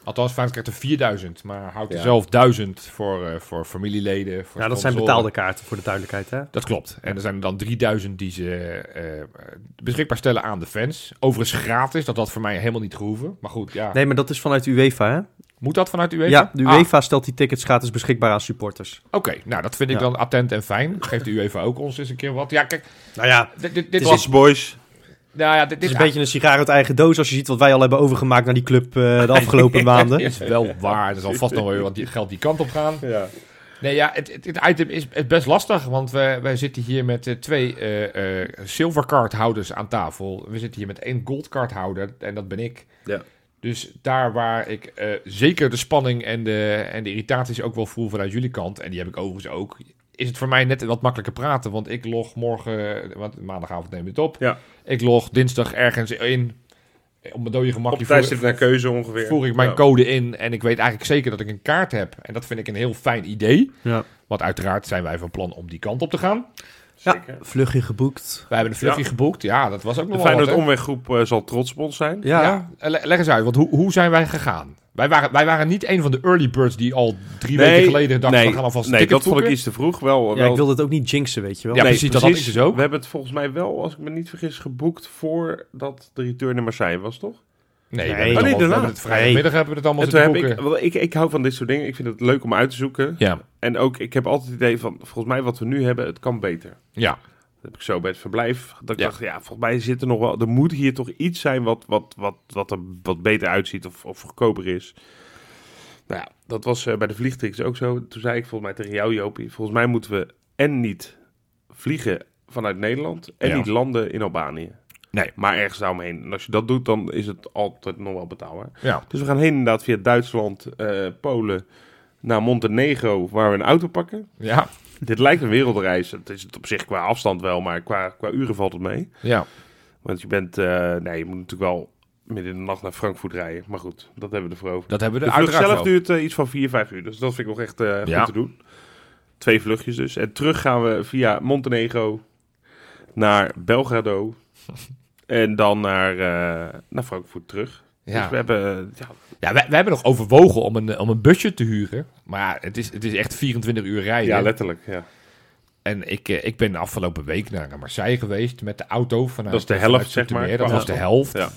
[SPEAKER 3] Althans, Feyenoord krijgt er 4000. Maar houdt er
[SPEAKER 1] Ja.
[SPEAKER 3] zelf 1000 voor, eh, voor familieleden. Voor
[SPEAKER 2] Ja, dat zijn betaalde kaarten voor de duidelijkheid, hè?
[SPEAKER 3] Dat klopt. En er zijn er dan 3000 die ze eh, beschikbaar stellen aan de fans. Overigens gratis, dat had voor mij helemaal niet gehoeven. Maar goed, ja.
[SPEAKER 2] Nee, maar dat is vanuit UEFA, hè?
[SPEAKER 3] Moet dat vanuit UEFA?
[SPEAKER 2] Ja, de
[SPEAKER 3] Ah,
[SPEAKER 2] UEFA stelt die tickets gratis beschikbaar aan supporters.
[SPEAKER 3] Oké, nou dat vind ik
[SPEAKER 2] Ja.
[SPEAKER 3] dan attent en fijn. Geeft de UEFA ook ons eens een keer wat. Ja, kijk,
[SPEAKER 2] Nou ja,
[SPEAKER 3] dit, dit,
[SPEAKER 1] Klas boys.
[SPEAKER 3] Nou ja, dit,
[SPEAKER 2] is een beetje een sigaar uit eigen doos als je ziet wat wij al hebben overgemaakt naar die club eh, de afgelopen maanden.
[SPEAKER 3] is wel waar. Er zal vast nog wel weer wat die- geld die kant op gaan.
[SPEAKER 1] Ja.
[SPEAKER 3] Nee, ja, het, het, het item is best lastig, want wij, wij zitten hier met eh, twee eh eh silvercardhouders aan tafel. We zitten hier met één goldcardhouder en dat ben ik.
[SPEAKER 1] Ja.
[SPEAKER 3] Dus daar waar ik eh, zeker de spanning en de, en de irritaties ook wel voel vanuit jullie kant, en die heb ik overigens ook, is het voor mij net wat makkelijker praten. Want ik log morgen, eh, want maandagavond neem ik het op,
[SPEAKER 1] Ja.
[SPEAKER 3] ik log dinsdag ergens in, op mijn dode
[SPEAKER 1] Op
[SPEAKER 3] gemakje
[SPEAKER 1] tijdstip naar keuze ongeveer.
[SPEAKER 3] voer ik mijn
[SPEAKER 1] Ja.
[SPEAKER 3] code in en ik weet eigenlijk zeker dat ik een kaart heb. En dat vind ik een heel fijn idee.
[SPEAKER 2] Ja.
[SPEAKER 3] Want uiteraard zijn wij van plan om die kant op te gaan.
[SPEAKER 1] Zeker.
[SPEAKER 2] Vluchtje geboekt.
[SPEAKER 3] Wij hebben een vluchtje
[SPEAKER 1] Ja.
[SPEAKER 3] geboekt. Ja, dat was ook
[SPEAKER 1] De
[SPEAKER 3] nog wel wat,
[SPEAKER 1] Feyenoord
[SPEAKER 3] hè?
[SPEAKER 1] omweggroep eh, zal trots op ons zijn.
[SPEAKER 2] Ja,
[SPEAKER 3] Ja, le- leg eens uit. Want hoe, hoe zijn wij gegaan? Wij waren, wij waren niet een van de early birds die al drie
[SPEAKER 1] Nee,
[SPEAKER 3] weken geleden dachten...
[SPEAKER 1] nee,
[SPEAKER 3] we gaan alvast een
[SPEAKER 1] nee
[SPEAKER 3] ticket
[SPEAKER 1] dat vond ik
[SPEAKER 3] boeken.
[SPEAKER 1] iets te vroeg. Wel,
[SPEAKER 2] ja
[SPEAKER 1] wel,
[SPEAKER 2] ik wilde het ook niet jinxen, weet je wel.
[SPEAKER 3] Ja, precies, dat had ik dus ook.
[SPEAKER 1] We hebben het volgens mij wel, als ik me niet vergis, geboekt voordat de return in Marseille was, toch?
[SPEAKER 3] Nee, we
[SPEAKER 2] Nee.
[SPEAKER 3] hebben het
[SPEAKER 2] Oh,
[SPEAKER 1] nee,
[SPEAKER 3] allemaal- we hebben het vrijdagmiddag hebben we het allemaal
[SPEAKER 1] En toen
[SPEAKER 3] zitten
[SPEAKER 1] heb ik,
[SPEAKER 3] boeken.
[SPEAKER 1] wel, ik, ik hou van dit soort dingen. Ik vind het leuk om uit te zoeken.
[SPEAKER 3] Ja,
[SPEAKER 1] En ook, ik heb altijd het idee van, volgens mij wat we nu hebben, het kan beter.
[SPEAKER 3] ja.
[SPEAKER 1] Dat heb ik zo bij het verblijf. Dat ik
[SPEAKER 3] Ja.
[SPEAKER 1] dacht, ja, volgens mij zit er nog wel... Er moet hier toch iets zijn wat, wat, wat, wat er wat beter uitziet of, of goedkoper is. Nou ja, dat was eh, bij de vliegtickets ook zo. Toen zei ik volgens mij tegen jou, Jopie... Volgens mij moeten we en niet vliegen vanuit Nederland... en
[SPEAKER 3] Ja.
[SPEAKER 1] niet landen in Albanië.
[SPEAKER 3] Nee.
[SPEAKER 1] Maar ergens daaromheen. En als je dat doet, dan is het altijd nog wel betaalbaar.
[SPEAKER 3] ja.
[SPEAKER 1] Dus we gaan heen inderdaad via Duitsland, eh, Polen... naar Montenegro, waar we een auto pakken.
[SPEAKER 3] Ja,
[SPEAKER 1] Dit lijkt een wereldreis. Het is het op zich qua afstand wel, maar qua, qua uren valt het mee.
[SPEAKER 3] ja.
[SPEAKER 1] Want je bent, eh, nee, je moet natuurlijk wel midden in de nacht naar Frankfurt rijden. Maar goed, dat hebben we ervoor over.
[SPEAKER 3] Dat hebben we
[SPEAKER 1] de vlucht zelf
[SPEAKER 3] wel.
[SPEAKER 1] duurt eh, iets van 4, 5 uur. Dus dat vind ik nog echt
[SPEAKER 3] Ja.
[SPEAKER 1] goed te doen. Twee vluchtjes dus. En terug gaan we via Montenegro naar Belgrado. en dan naar, eh, naar Frankfurt terug.
[SPEAKER 3] Ja.
[SPEAKER 1] Dus we hebben, ja,
[SPEAKER 3] Ja, wij, wij hebben nog overwogen om een, om een busje te huren. Maar ja, het is, het is echt 24 uur rijden.
[SPEAKER 1] ja, letterlijk. Ja.
[SPEAKER 3] En ik, eh, ik ben de afgelopen week naar Marseille geweest met de auto vanuit
[SPEAKER 1] Dat is de helft, zeg maar,
[SPEAKER 3] Dat was de helft.
[SPEAKER 1] Ja.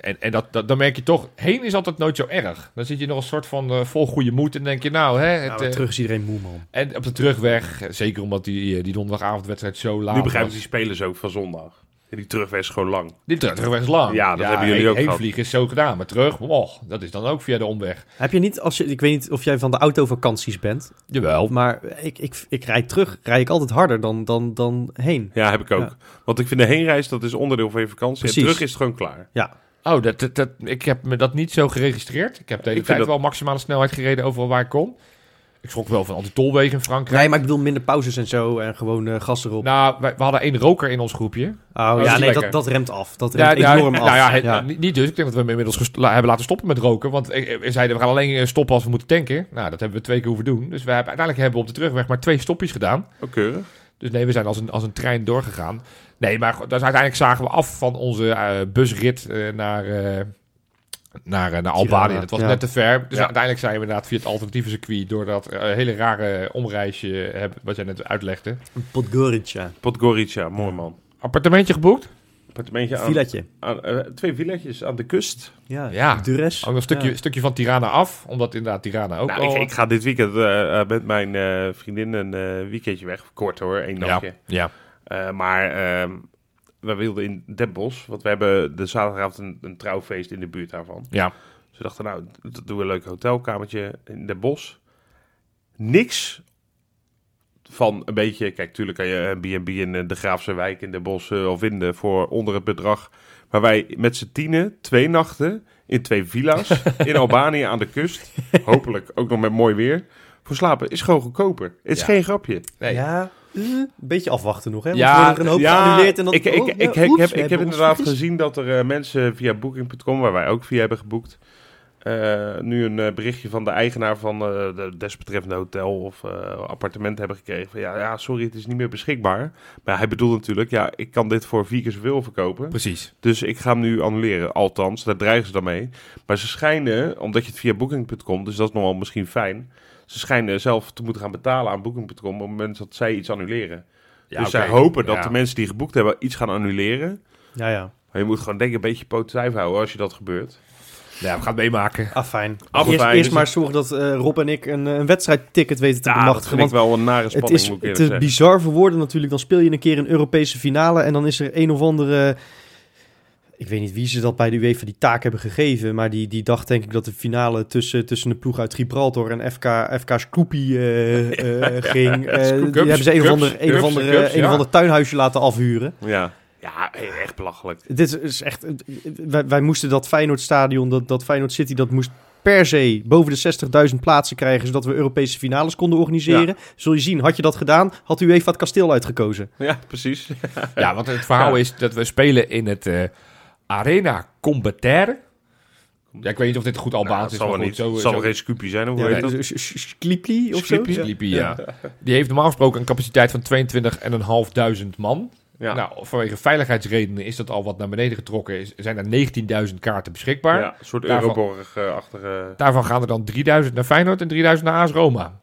[SPEAKER 3] En, en dat, dat, dan merk je toch, heen is altijd nooit zo erg. Dan zit je nog een soort van eh, vol goede moed en denk je, nou, hè, het,
[SPEAKER 2] Nou, maar
[SPEAKER 3] eh,
[SPEAKER 2] terug is iedereen moe, man.
[SPEAKER 3] en op de terugweg, eh, zeker omdat die, eh, die donderdagavondwedstrijd zo laat
[SPEAKER 1] Nu begrijp ik
[SPEAKER 3] was.
[SPEAKER 1] die spelers ook van zondag. En die terugweg is gewoon lang.
[SPEAKER 3] Die ter- terugweg is lang.
[SPEAKER 1] Ja, dat hebben jullie
[SPEAKER 3] heen-
[SPEAKER 1] ook gehad.
[SPEAKER 3] Heenvliegen is zo gedaan, maar terug, oh, dat is dan ook via de omweg.
[SPEAKER 2] Heb je niet, als je, ik weet niet of jij van de autovakanties bent,
[SPEAKER 3] Jawel.
[SPEAKER 2] maar ik, ik, ik rijd terug, rijd ik altijd harder dan, dan, dan heen.
[SPEAKER 1] Ja, heb ik ook.
[SPEAKER 2] Ja.
[SPEAKER 1] Want ik vind de heenreis, dat is onderdeel van je vakantie.
[SPEAKER 2] Precies.
[SPEAKER 1] En terug is het gewoon klaar.
[SPEAKER 2] Ja,
[SPEAKER 3] Oh, dat, dat, dat, ik heb me dat niet zo geregistreerd. Ik heb de hele
[SPEAKER 1] Ik vind
[SPEAKER 3] tijd
[SPEAKER 1] dat-
[SPEAKER 3] wel maximale snelheid gereden overal waar ik kon. Ik schrok wel van al die tolwegen in Frankrijk.
[SPEAKER 2] nee, maar ik bedoel minder pauzes en zo en gewoon eh, gas erop.
[SPEAKER 3] Nou, wij- we hadden één roker in ons groepje.
[SPEAKER 2] oh ja, nee, dat, dat remt af. Dat remt enorm af.
[SPEAKER 3] nou ja, het-
[SPEAKER 2] Ja.
[SPEAKER 3] niet- niet dus. Ik denk dat we hem inmiddels la- hebben laten stoppen met roken. Want eh, we zeiden, we gaan alleen eh, stoppen als we moeten tanken. Nou, dat hebben we twee keer hoeven doen. Dus we hebben, uiteindelijk hebben we op de terugweg maar twee stopjes gedaan.
[SPEAKER 1] Ook keurig.
[SPEAKER 3] Dus nee, we zijn als een, als een trein doorgegaan. Nee, maar dus uiteindelijk zagen we af van onze eh, busrit eh, naar, eh, naar, eh, naar Albanië. Dat was
[SPEAKER 2] ja.
[SPEAKER 3] net te ver. Dus
[SPEAKER 1] Ja.
[SPEAKER 3] uiteindelijk zijn we inderdaad via het alternatieve circuit... door dat eh, hele rare omreisje, hebben, wat jij net uitlegde.
[SPEAKER 2] Podgorica.
[SPEAKER 1] Podgorica, mooi man.
[SPEAKER 3] Appartementje geboekt?
[SPEAKER 1] Appartementje aan, eh, twee villetjes aan de kust.
[SPEAKER 2] Ja,
[SPEAKER 3] Ja.
[SPEAKER 2] Dures.
[SPEAKER 3] Ook een stukje,
[SPEAKER 2] Ja.
[SPEAKER 3] stukje van Tirana af, omdat inderdaad Tirana ook
[SPEAKER 1] Nou,
[SPEAKER 3] al...
[SPEAKER 1] ik, ik ga dit weekend eh, eh, met mijn eh, vriendin een eh, weekendje weg. Kort hoor, één
[SPEAKER 3] ja,
[SPEAKER 1] dagje.
[SPEAKER 3] ja.
[SPEAKER 1] Eh, maar ehm, we wilden in Den Bosch, want we hebben de zaterdagavond een, een trouwfeest in de buurt daarvan.
[SPEAKER 3] ja.
[SPEAKER 1] Dus we dachten, nou, dat doen we een leuk hotelkamertje in Den Bosch. Niks van een beetje... Kijk, tuurlijk kan je een B&B in eh, de Graafse Wijk in Den Bosch eh, wel vinden voor onder het bedrag. Maar wij met z'n tienen, twee nachten in twee villa's in Albanië aan de kust. Hopelijk ook nog met mooi weer. Voor slapen is gewoon goedkoper. Het is
[SPEAKER 3] Ja.
[SPEAKER 1] geen grapje.
[SPEAKER 3] Nee.
[SPEAKER 2] Ja, een beetje afwachten nog, hè? Want
[SPEAKER 3] Ja,
[SPEAKER 2] worden er een hoop geannuleerd en dan...
[SPEAKER 1] ik, ik,
[SPEAKER 2] oh,
[SPEAKER 1] ik,
[SPEAKER 2] ja,
[SPEAKER 1] ik,
[SPEAKER 2] oeps,
[SPEAKER 1] heb, ik heb inderdaad gezien dat er eh, mensen via Booking.com, waar wij ook via hebben geboekt, eh, nu een eh, berichtje van de eigenaar van eh, de desbetreffende hotel of eh, appartement hebben gekregen. Van, ja, ja, sorry, het is niet meer beschikbaar. Maar hij bedoelt natuurlijk, ja, ik kan dit voor vier keer zoveel verkopen.
[SPEAKER 3] Precies.
[SPEAKER 1] Dus ik ga hem nu annuleren. Althans, daar dreigen ze dan mee. Maar ze schijnen, omdat je het via Booking.com, dus dat is nog wel misschien fijn. Ze schijnen zelf te moeten gaan betalen aan Booking.com op het moment dat zij iets annuleren.
[SPEAKER 3] Ja,
[SPEAKER 1] dus zij hopen dat
[SPEAKER 3] Ja.
[SPEAKER 1] de mensen die geboekt hebben iets gaan annuleren.
[SPEAKER 2] Ja, ja.
[SPEAKER 1] Maar je moet gewoon denk ik een beetje poot stijf houden als je dat gebeurt.
[SPEAKER 3] Ja, we gaan het meemaken.
[SPEAKER 2] Ah, fijn.
[SPEAKER 1] Afijn,
[SPEAKER 2] Eerst, eerst
[SPEAKER 1] het-
[SPEAKER 2] maar zorgen dat eh, Rob en ik een, een wedstrijdticket weten te
[SPEAKER 1] Ja, dat vind ik wel een nare
[SPEAKER 2] het
[SPEAKER 1] spanning,
[SPEAKER 2] is
[SPEAKER 1] moet ik
[SPEAKER 2] te
[SPEAKER 1] eerlijk zeggen.
[SPEAKER 2] bizar voor woorden natuurlijk. Dan speel je een keer een Europese finale en dan is er een of andere... Ik weet niet wie ze dat bij de UEFA die taak hebben gegeven, maar die, die dacht denk ik dat de finale tussen, tussen de ploeg uit Gibraltar en FK, FK Scoopy eh, eh, ging. Eh, die hebben ze een of
[SPEAKER 3] Cups,
[SPEAKER 2] ander, een of ander,
[SPEAKER 3] Cups,
[SPEAKER 2] een of
[SPEAKER 3] ja.
[SPEAKER 2] ander tuinhuisje laten afhuren.
[SPEAKER 1] Ja. ja, echt belachelijk.
[SPEAKER 2] Dit is echt. Wij, wij moesten dat Feyenoordstadion, dat, dat Feyenoord City, dat moest per se boven de 60.000 plaatsen krijgen, zodat we Europese finales konden organiseren. Zul je zien, had je dat gedaan, had u even het kasteel uitgekozen.
[SPEAKER 1] Ja, precies.
[SPEAKER 3] Ja, want het verhaal
[SPEAKER 1] Ja.
[SPEAKER 3] is dat we spelen in het eh, Arena Combater. Ja, ik weet niet of dit goed Albaans is,
[SPEAKER 1] zal niet.
[SPEAKER 3] Zo,
[SPEAKER 1] zal geen scoopie zijn, hoe heet dat?
[SPEAKER 2] of zo? Ja.
[SPEAKER 3] Die heeft normaal gesproken een capaciteit van 22.500 man.
[SPEAKER 1] Ja.
[SPEAKER 3] Nou, vanwege veiligheidsredenen is dat al wat naar beneden getrokken. Is, zijn er 19.000 kaarten beschikbaar.
[SPEAKER 1] ja, een soort
[SPEAKER 3] Daarvan-
[SPEAKER 1] Euroborg-achtige...
[SPEAKER 3] Daarvan gaan er dan 3.000 naar Feyenoord en 3.000 naar AS Roma.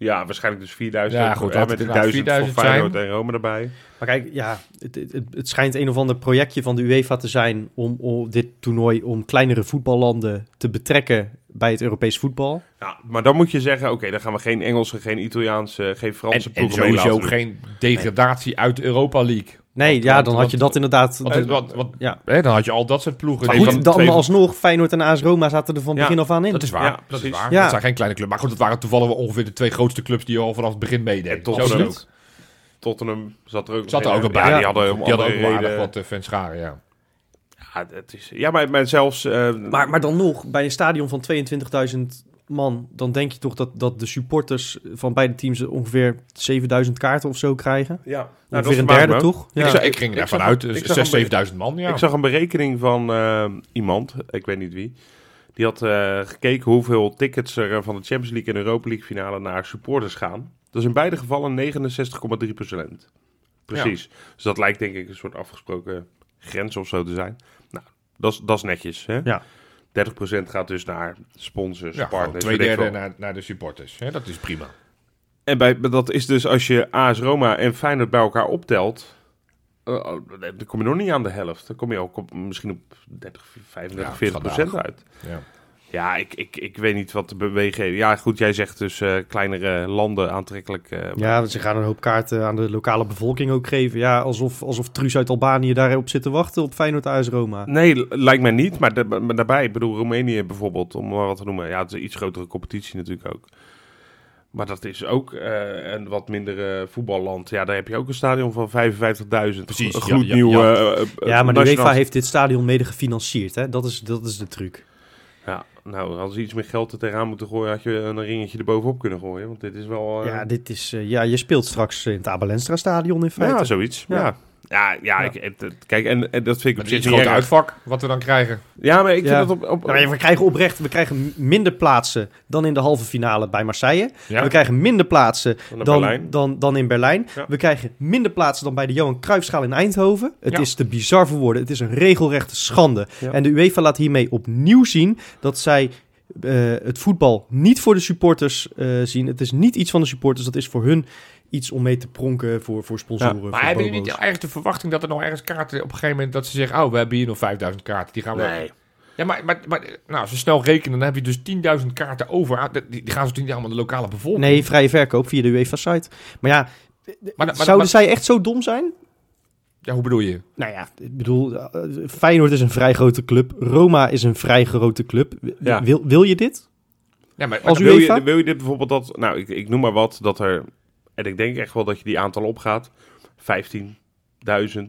[SPEAKER 1] Ja, waarschijnlijk dus 4000.
[SPEAKER 3] Ja, goed, dat
[SPEAKER 1] met
[SPEAKER 3] het
[SPEAKER 1] de
[SPEAKER 3] inderdaad
[SPEAKER 1] 1000 van
[SPEAKER 3] 4000
[SPEAKER 1] Feyenoord en Rome erbij.
[SPEAKER 2] Maar kijk, ja, het, het, het- schijnt een of ander projectje van de UEFA te zijn om, om dit toernooi om kleinere voetballanden te betrekken bij het Europees voetbal.
[SPEAKER 1] Ja, maar dan moet je zeggen, oké, dan gaan we geen Engelse, geen Italiaanse, geen Franse
[SPEAKER 3] En, en
[SPEAKER 1] ploegen mee
[SPEAKER 3] sowieso geen degradatie uit de Europa League.
[SPEAKER 2] Nee,
[SPEAKER 3] Want-
[SPEAKER 2] ja,
[SPEAKER 3] want-
[SPEAKER 2] dan had je dat inderdaad.
[SPEAKER 3] Want,
[SPEAKER 2] de-
[SPEAKER 3] want, want-
[SPEAKER 2] ja.
[SPEAKER 3] hè, dan had je al dat soort ploegen.
[SPEAKER 2] Maar goed, dan
[SPEAKER 1] twee-
[SPEAKER 2] alsnog, Feyenoord en AS Roma zaten er van
[SPEAKER 1] Ja.
[SPEAKER 2] begin af aan in.
[SPEAKER 3] Dat is waar.
[SPEAKER 1] Ja,
[SPEAKER 3] dat is
[SPEAKER 1] precies.
[SPEAKER 3] waar.
[SPEAKER 2] Ja.
[SPEAKER 3] Dat zijn geen kleine clubs. Maar goed, het waren toevallig ongeveer de twee grootste clubs die al vanaf het begin meededen.
[SPEAKER 1] En tot dan
[SPEAKER 3] ook.
[SPEAKER 1] Tottenham zat er ook
[SPEAKER 3] Zat er ook nog bij.
[SPEAKER 1] Ja, die hadden om
[SPEAKER 3] die hadden ook aardig
[SPEAKER 1] reden-
[SPEAKER 3] wat eh, fans scharen, ja.
[SPEAKER 1] Ja, het is, ja maar, maar zelfs... eh,
[SPEAKER 2] Maar, maar dan nog, bij een stadion van 22.000 man, dan denk je toch dat, dat de supporters van beide teams ongeveer 7000 kaarten of zo krijgen?
[SPEAKER 1] ja, nou,
[SPEAKER 2] ongeveer
[SPEAKER 1] dat
[SPEAKER 2] een derde,
[SPEAKER 1] me
[SPEAKER 2] toch?
[SPEAKER 3] Ik,
[SPEAKER 2] Ja.
[SPEAKER 3] zag- ik ging
[SPEAKER 1] ik
[SPEAKER 3] ervan uit,
[SPEAKER 1] ik
[SPEAKER 3] dus
[SPEAKER 1] zag
[SPEAKER 3] 6.000,
[SPEAKER 1] een
[SPEAKER 3] 7000 man, ja.
[SPEAKER 1] Ik zag een berekening van eh, iemand, ik weet niet wie. Die had eh, gekeken hoeveel tickets er eh, van de Champions League en Europa League finale naar supporters gaan. Dat is in beide gevallen 69,3 procent. Precies. Dus dat lijkt denk ik een soort afgesproken grens of zo te zijn. Nou, dat is, dat is netjes. Hè?
[SPEAKER 2] Ja.
[SPEAKER 1] 30 procent gaat dus naar sponsors,
[SPEAKER 3] ja,
[SPEAKER 1] partners.
[SPEAKER 3] twee derde naar, naar de supporters. Hè, dat is prima.
[SPEAKER 1] En bij, dat is dus als je AS Roma en Feyenoord bij elkaar optelt, eh, dan kom je nog niet aan de helft. Dan kom je ook op, misschien op 30, 35,
[SPEAKER 3] Ja,
[SPEAKER 1] 40 procent uit.
[SPEAKER 3] Ja.
[SPEAKER 1] Ja, ik, ik, ik weet niet wat de beweging... Ja, goed, jij zegt dus eh, kleinere landen aantrekkelijk. eh,
[SPEAKER 2] Ja, ze gaan een hoop kaarten aan de lokale bevolking ook geven. Ja, alsof, alsof Truus uit Albanië daarop zit te wachten op Feyenoord AS Roma.
[SPEAKER 1] Nee, lijkt mij niet. Maar, da- maar daarbij, ik bedoel, Roemenië bijvoorbeeld, om maar wat te noemen. Ja, het is een iets grotere competitie natuurlijk ook. Maar dat is ook eh, een wat minder eh, voetballand. Ja, daar heb je ook een stadion van 55.000.
[SPEAKER 3] Precies,
[SPEAKER 1] Een
[SPEAKER 3] ja,
[SPEAKER 1] gloednieuw...
[SPEAKER 3] ja, ja.
[SPEAKER 2] Ja, maar de UEFA heeft dit stadion mede gefinancierd. Hè? Dat, is, dat is de truc.
[SPEAKER 1] Ja, nou, als ze iets meer geld er tegenaan moeten gooien, had je een ringetje erbovenop kunnen gooien. Want dit is wel... eh,
[SPEAKER 2] Ja, dit is, eh, ja, je speelt straks in het Abelenstra stadion in feite.
[SPEAKER 1] ja, zoiets.
[SPEAKER 2] Ja.
[SPEAKER 1] Ja, ja, ja,
[SPEAKER 2] Ja.
[SPEAKER 1] Ik, het- het- kijk, en, en dat vind ik op
[SPEAKER 3] een
[SPEAKER 1] zich
[SPEAKER 3] iets
[SPEAKER 1] niet
[SPEAKER 3] groter
[SPEAKER 1] erg.
[SPEAKER 3] uitvak, wat we dan krijgen.
[SPEAKER 1] Ja, maar ik
[SPEAKER 2] Ja.
[SPEAKER 1] vind dat op... op
[SPEAKER 2] Nou, ja, we krijgen oprecht, we krijgen minder plaatsen dan in de halve finale bij Marseille.
[SPEAKER 3] Ja.
[SPEAKER 2] We krijgen minder plaatsen dan, dan, dan in Berlijn.
[SPEAKER 1] Ja.
[SPEAKER 2] We krijgen minder plaatsen dan bij de Johan Cruijffschaal in Eindhoven. Het
[SPEAKER 3] Ja.
[SPEAKER 2] is te bizar voor woorden. Het is een regelrechte schande.
[SPEAKER 1] Ja.
[SPEAKER 2] En de UEFA laat hiermee opnieuw zien dat zij eh, het voetbal niet voor de supporters eh, zien. Het is niet iets van de supporters. Dat is voor hun iets om mee te pronken voor, voor sponsoren.
[SPEAKER 1] Ja.
[SPEAKER 2] voor
[SPEAKER 3] Maar hebben jullie niet ergens de verwachting dat er nog ergens kaarten op een gegeven moment dat ze zeggen, oh, we hebben hier nog 5000 kaarten, die gaan we.
[SPEAKER 1] Nee.
[SPEAKER 3] Ja, maar, maar, maar nou, als we snel rekenen, dan heb je dus 10.000 kaarten over. Die, die gaan ze natuurlijk niet allemaal de lokale bevolking.
[SPEAKER 2] Nee, vrije verkoop via de UEFA-site. Maar ja,
[SPEAKER 3] maar, maar,
[SPEAKER 2] zouden
[SPEAKER 3] maar-
[SPEAKER 2] zij echt zo dom zijn?
[SPEAKER 3] ja, hoe bedoel je?
[SPEAKER 2] Nou ja, ik bedoel, eh, Feyenoord is een vrij grote club. Roma is een vrij grote club.
[SPEAKER 1] Ja.
[SPEAKER 2] Wil, wil je dit?
[SPEAKER 3] Ja, maar,
[SPEAKER 2] Als
[SPEAKER 1] wil,
[SPEAKER 2] UEFA?
[SPEAKER 1] je, wil je dit bijvoorbeeld dat... Nou, ik, ik noem maar wat, dat er... En ik denk echt wel dat je die aantal opgaat. 15.000